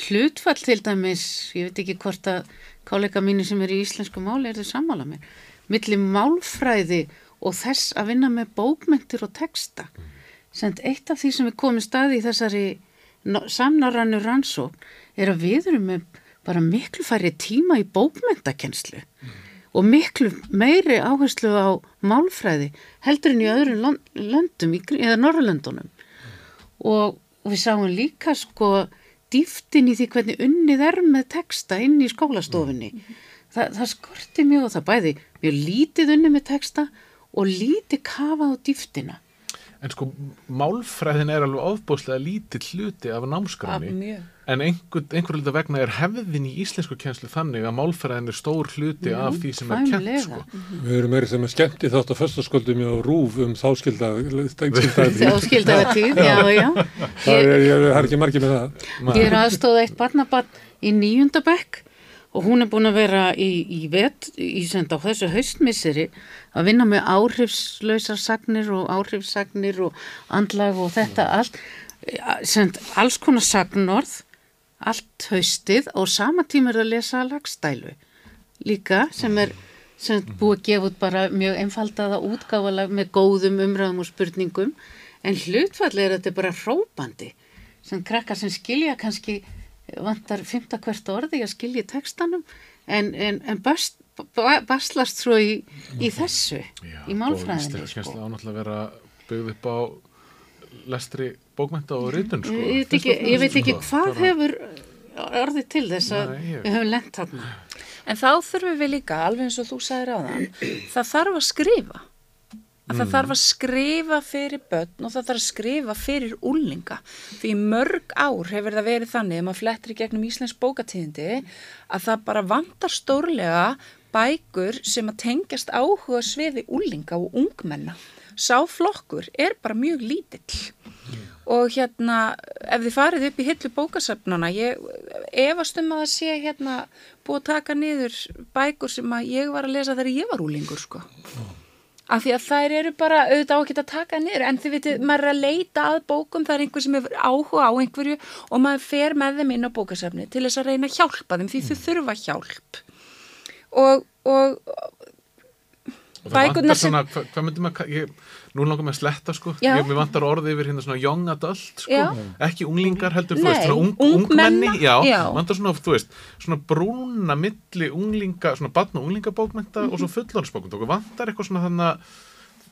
hlutfall til dæmis, ég veit ekki hvort að kollega mínu sem er í íslensku máli er þau sammála mér, milli málfræði og þess að vinna með bókmentir og texta. Send eitt af því sem er komið staði í þessari samnárannu rannsókn er að við erum með bara miklu færri tíma í bókmentakenslu og miklu meiri áherslu á málfræði heldur en í öðrum löndum eða Norrlöndunum og við sáum líka sko dýftin í því hvernig unnið er með texta inn í skólastofunni. Þa, það skorti mjög og það bæði mjög lítið unnið með texta og lítið kafað á dýftina en sko málfræðin er alveg ofbúslega lítill hluti af námskráni mjög. en einhver, einhver hluta vegna er hefðin í íslensku kjenslu þannig að málfræðin er stór hluti af því sem er fæmlega. sko. Við erum meiri sem er skemmt í þátt að föstaskvöldum á rúf um þáskilda þá skildi það tíð, já, já Það er, ég, er ekki margir með það. Ég er aðstóða eitt barnabarn í níunda bekk og hún er búin að vera í, í vet, í senda á þessu haustmisseri að vinna með áhrifslausar sagnir og áhrifsagnir og andlag og þetta allt, send alls konar sagnorð, allt haustið og sama tíma er að lesa lagstælu líka sem er sem er búið að gefa út bara mjög einfaldaða útgáfalag með góðum umræðum og spurningum. En hlutfalli er þetta bara hrópandi sem krakkar sem skilja kannski vantar fymta hvert orði að skilja textanum. En, en, en bast, ba- baslast svo í, í þessu, í málfræðinni og sko. íslenska ánáttúrulega vera byggð upp á lestri bókmenta og ritun sko. ég, veit ekki, ég veit ekki Sko, hvað bara- hefur orðið til þess að Nei, ég- við höfum lent þarna En þá þurfum við líka, alveg eins og þú sagðir á þann, það þarf að skrifa. Að það þarf að skrifa fyrir börn og það þarf að skrifa fyrir úlinga. Því mörg ár hefur það verið þannig, ef maður flettir í gegnum Íslands bókatíðindi, að það bara vantar stórlega bækur sem að tengjast áhuga sviði úlinga og ungmenna. Sá flokkur er bara mjög lítill. Og hérna ef þið farið upp í hillu bókasöfnana ég efast um að það sé hérna búið að taka niður bækur sem að ég var að lesa þegar ég var úlingur sko. Af því að þær eru bara auðvitað á ekki að taka niður. En þið vitið, maður er að leita að bókum það er einhver sem hefur áhuga á einhverju og maður fer með þeim inn á bókasöfni til þess að reyna að hjálpa þeim því þau þurfa hjálp og, og Og Bækurnar sem- hvað, hvað myndum að, ég, nú langar mig að sletta sko, Já. ég, vantar orðið yfir hérna svona young adult sko, ekki unglingar heldur, þú Nei, veist, ung, ungmenni, já, já. vantar svona, þú veist, svona brúna milli unglinga, svona barn og unglingabókmenta og Mhm. svo fullorðsbókmenta, og vantar eitthvað svona þannig að,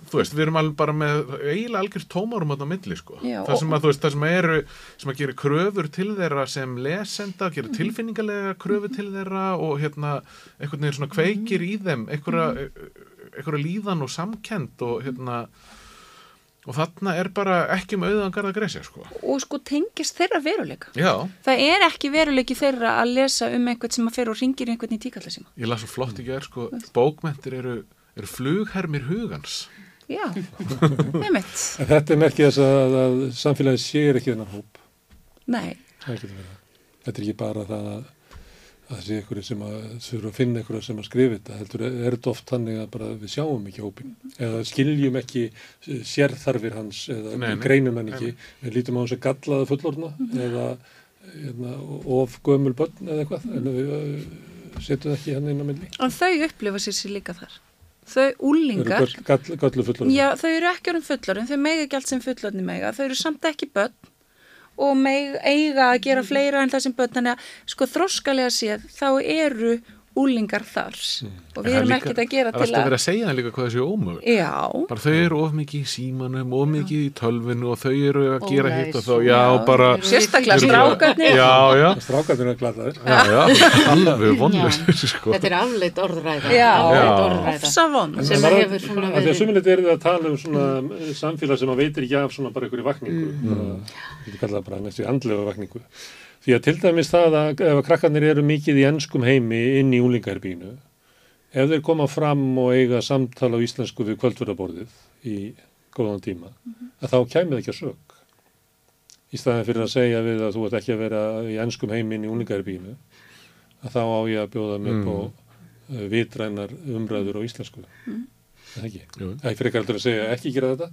þú veist, við erum alveg bara með eiginlega algjör tómarum á milli, sko, Já, það sem að, þú veist, það sem eru, sem að gera kröfur til þeirra sem lesenda, gera Mhm. tilfinningalega kröfur til þeirra og hérna, einhvern veginn svona kveikir í þeim, einhverja, einhverja líðan og samkend og hérna og þarna er bara ekki um auðan garða gresja sko. og sko tengist þeirra veruleika. Já, það er ekki veruleiki þeirra að lesa um einhvern sem að fer og ringir einhvern í tíkalla síma ég las svo flott í gerð sko, bókmentir eru, eru flughermir hugans já, En þetta er merkið þess að, að samfélagið sér ekki þennan hóp. nei. Þetta er ekki bara það að að það sé einhverju sem að þurfa að finna einhverju sem að skrifa þetta. Heldur er þetta oft þannig að bara við sjáum ekki hópin eða skiljum ekki sérþarfir hans eða Nei, nei. greinum hann ekki. Við lítum á hans að gallaða fullorna eða eða, of gömul börn eða eitthvað en við setjum það ekki hann inn á milli. en þau upplifa sér sér líka þar þau úlingar Eru gall, gall, gallu fullorna. já, þau eru ekki orðin fullorðin, þau mega ekki allt sem fullorðin mega, þau eru samt ekki börn og meg, eiga að gera fleira en það sem börn, þannig að sko þroskalega séð þá eru úlingar þar. Og við er erum ekkert að gera Það er til alltaf að verið að segja það líka hvað þessi ómög Já, bara þau eru of mikið í símanum of mikið í tölvinu og þau eru að gera nei, hitt og þá já, Já, bara sérstaklega strákarnir. Já, já, Strákarnir er gladaðir. já, já alveg vonlega sko. Þetta er afleitt orðræða. Já, afleitt Já. orðræða. ofsa von Sem Það var- hefur svona að verið- sumilegt er það að tala um svona eh, samfélag sem að veitir af svona bara einhverju vakningu. Mm. Því að til dæmis það að ef að krakkarnir eru mikið í ennskum heimi inn í úlingarbygginu, ef þeir koma fram og eiga samtala á íslensku við kvöldverðaborðið í góðan tíma, að þá kæmi það ekki að sög. Í staðin fyrir að segja við að þú ert ekki að vera í ennskum heimi inn í úlingarbygginu, að þá á ég að bjóða mig upp á uh, vitrænar umræður á íslensku. Það ekki. Það er frekar heldur að segja ekki gera þetta,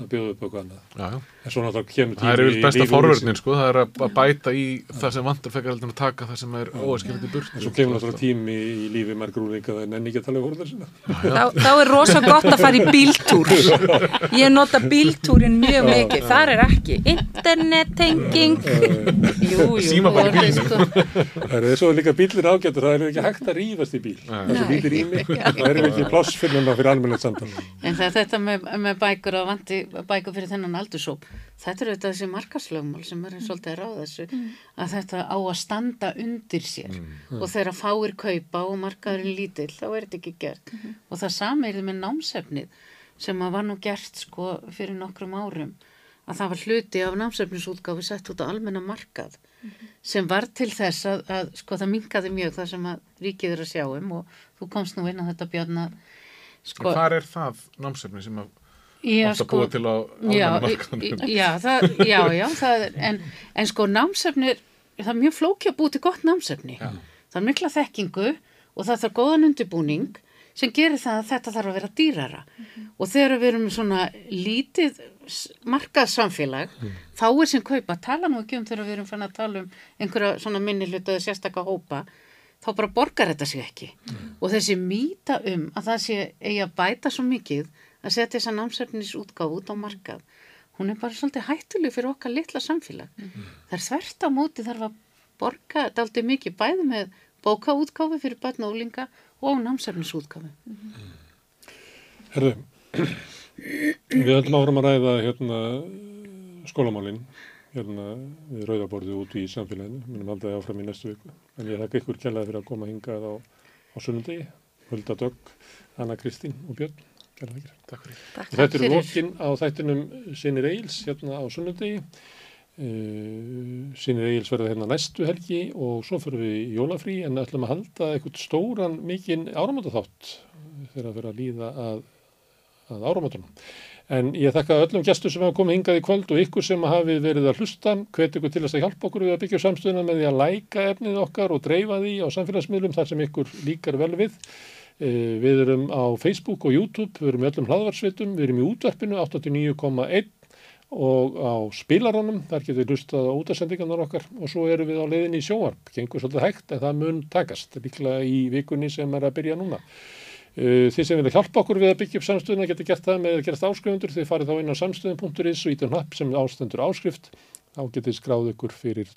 að bjóða upp á eitthvað annað. já, já. En svo náttúrulega kemur það er tími yfir besta lífi forvörnin sko, það er að bæta í það sem vantar fekar heldur en að taka það sem er óæskilandi burt En svo kemur náttúrulega tími í lífi margrúlinga það er nenni ekki að tala um fórhundar sinna. þá, þá er rosa gott að fara í bíltúr. Ég nota bíltúrin mjög mikið. Þar er ekki internettenging þetta er sko- Það er svo líka bílir ágættur, það er ekki hægt að rífast í bíl. Það er er ekki pláss fyrir almennilegt samtal. En það er þetta með, með bækur og vanti bækur fyrir þennan aldursóp. Þetta er þetta þessi markaslögmál sem er svolítið að ráða þessu. Að þetta á að standa undir sér. Og þegar fáir kaupa og markaðurinn lítill, þá er þetta ekki gert. Og það sami er þetta með námsefnið sem að var nú gert sko fyrir nokkrum árum. Að það var hluti af námsefnisútgáfi sett út á almenna markað sem var til þess að, að sko það minkaði mjög það sem að ríkið er að sjá um og þú komst nú inn á þetta björn að sko, hvað er það námsefni sem að Já, átt að búa til á já, almenna já, það, já, já, það er, en, en sko námsefni, það er mjög flóki að búa til gott námsefni. Það er mikla þekkingu og það þarf góðan undirbúning sem gerir það að þetta þarf að vera dýrara. Og þegar við erum svona lítið markað samfélag, fáir sem kaupa, tala nú ekki um þegar við erum fann að tala um einhverja svona minni hluta eða sérstaka hópa, þá bara borgar þetta sig ekki. Og þessi mýta um að það sé eigi að bæta svo mikið að setja þessa námsefnis útgáf út á markað, hún er bara svolítið hættuleg fyrir okkar litla samfélag. Það er þvert á móti þarf að borga daldið mikið bæði með bókaútgáfi fyrir börn og úlinga og námsefnisútgáfi. Herðu, við ætlum áfram að ræða hérna skólamálinn hérna við rauðaborðið út í samfélaginu, munum halda það áfram í næstu viku. En ég þakka ykkur kjallaði fyrir að koma hingað á, á sunnundegi, Hulda Dögg, Anna Kristín og Björn. Takk fyrir. Þetta er lokin á þættinum Sinir Eils hérna á sunnundegi. Uh, Sinir Eils verða hérna næstu helgi og svo fyrir við jólafrí en ætlum að halda eitthvað stóran mikinn áramöndaþátt þegar að fyrir að líða að, að áramöndunum. En ég þakka öllum gestur sem hafa komið hingað í kvöld og ykkur sem hafi verið að hlusta, hvet ykkur til þess að hjálpa okkur við að byggja samstöðuna með því að læka efnið okkar og dreifa því á samfélagsmiðlum þar sem ykkur líkar vel við. Eh, Við erum á Facebook og YouTube, við erum í öllum hlaðvarsveitum, við erum í útvarpinu 89,1 og á spilaranum, þar getur við hlustað á útasendingarnar okkar og svo erum við á leiðinni í sjóarp, gengur svolítið hægt en það mun takast, líklega í vikunni sem er að byrja núna. Uh, Þið sem vilja hjálpa okkur við að byggja upp samstöðuna getur gert það með að gerast áskrifundur. Þið farið þá inn á samstöðun.is og ítum hnapp sem ástendur áskrift. Þá getið þið skráð ykkur fyrir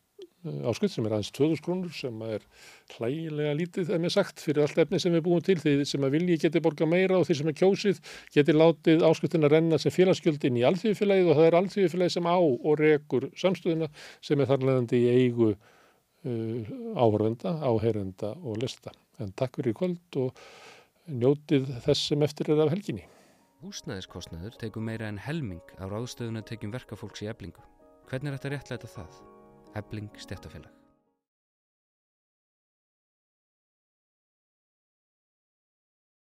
áskrift sem er aðeins 2000 krónur sem er hlægilega lítið, ef mér sagt, fyrir allt efni sem við búum til. Þið sem að vilji getið borga meira og þið sem er kjósið getið látið áskriftina renna sem félagsgjöldin í alþjóðfélagið og það er alþjóðfélagið sem á og rekur samstöðuna sem er þarlegandi í eigu uh, áhörvenda, áheyrenda og lista. En takk fyrir í kvöld og njótið þess sem eftir er af helginni. Húsnæðiskostnaður tekur meira en helming af ráðstöðuna tekjum verkafólks í eblingu. Hvernig er þetta réttlæta það? Ebling stjættafélag.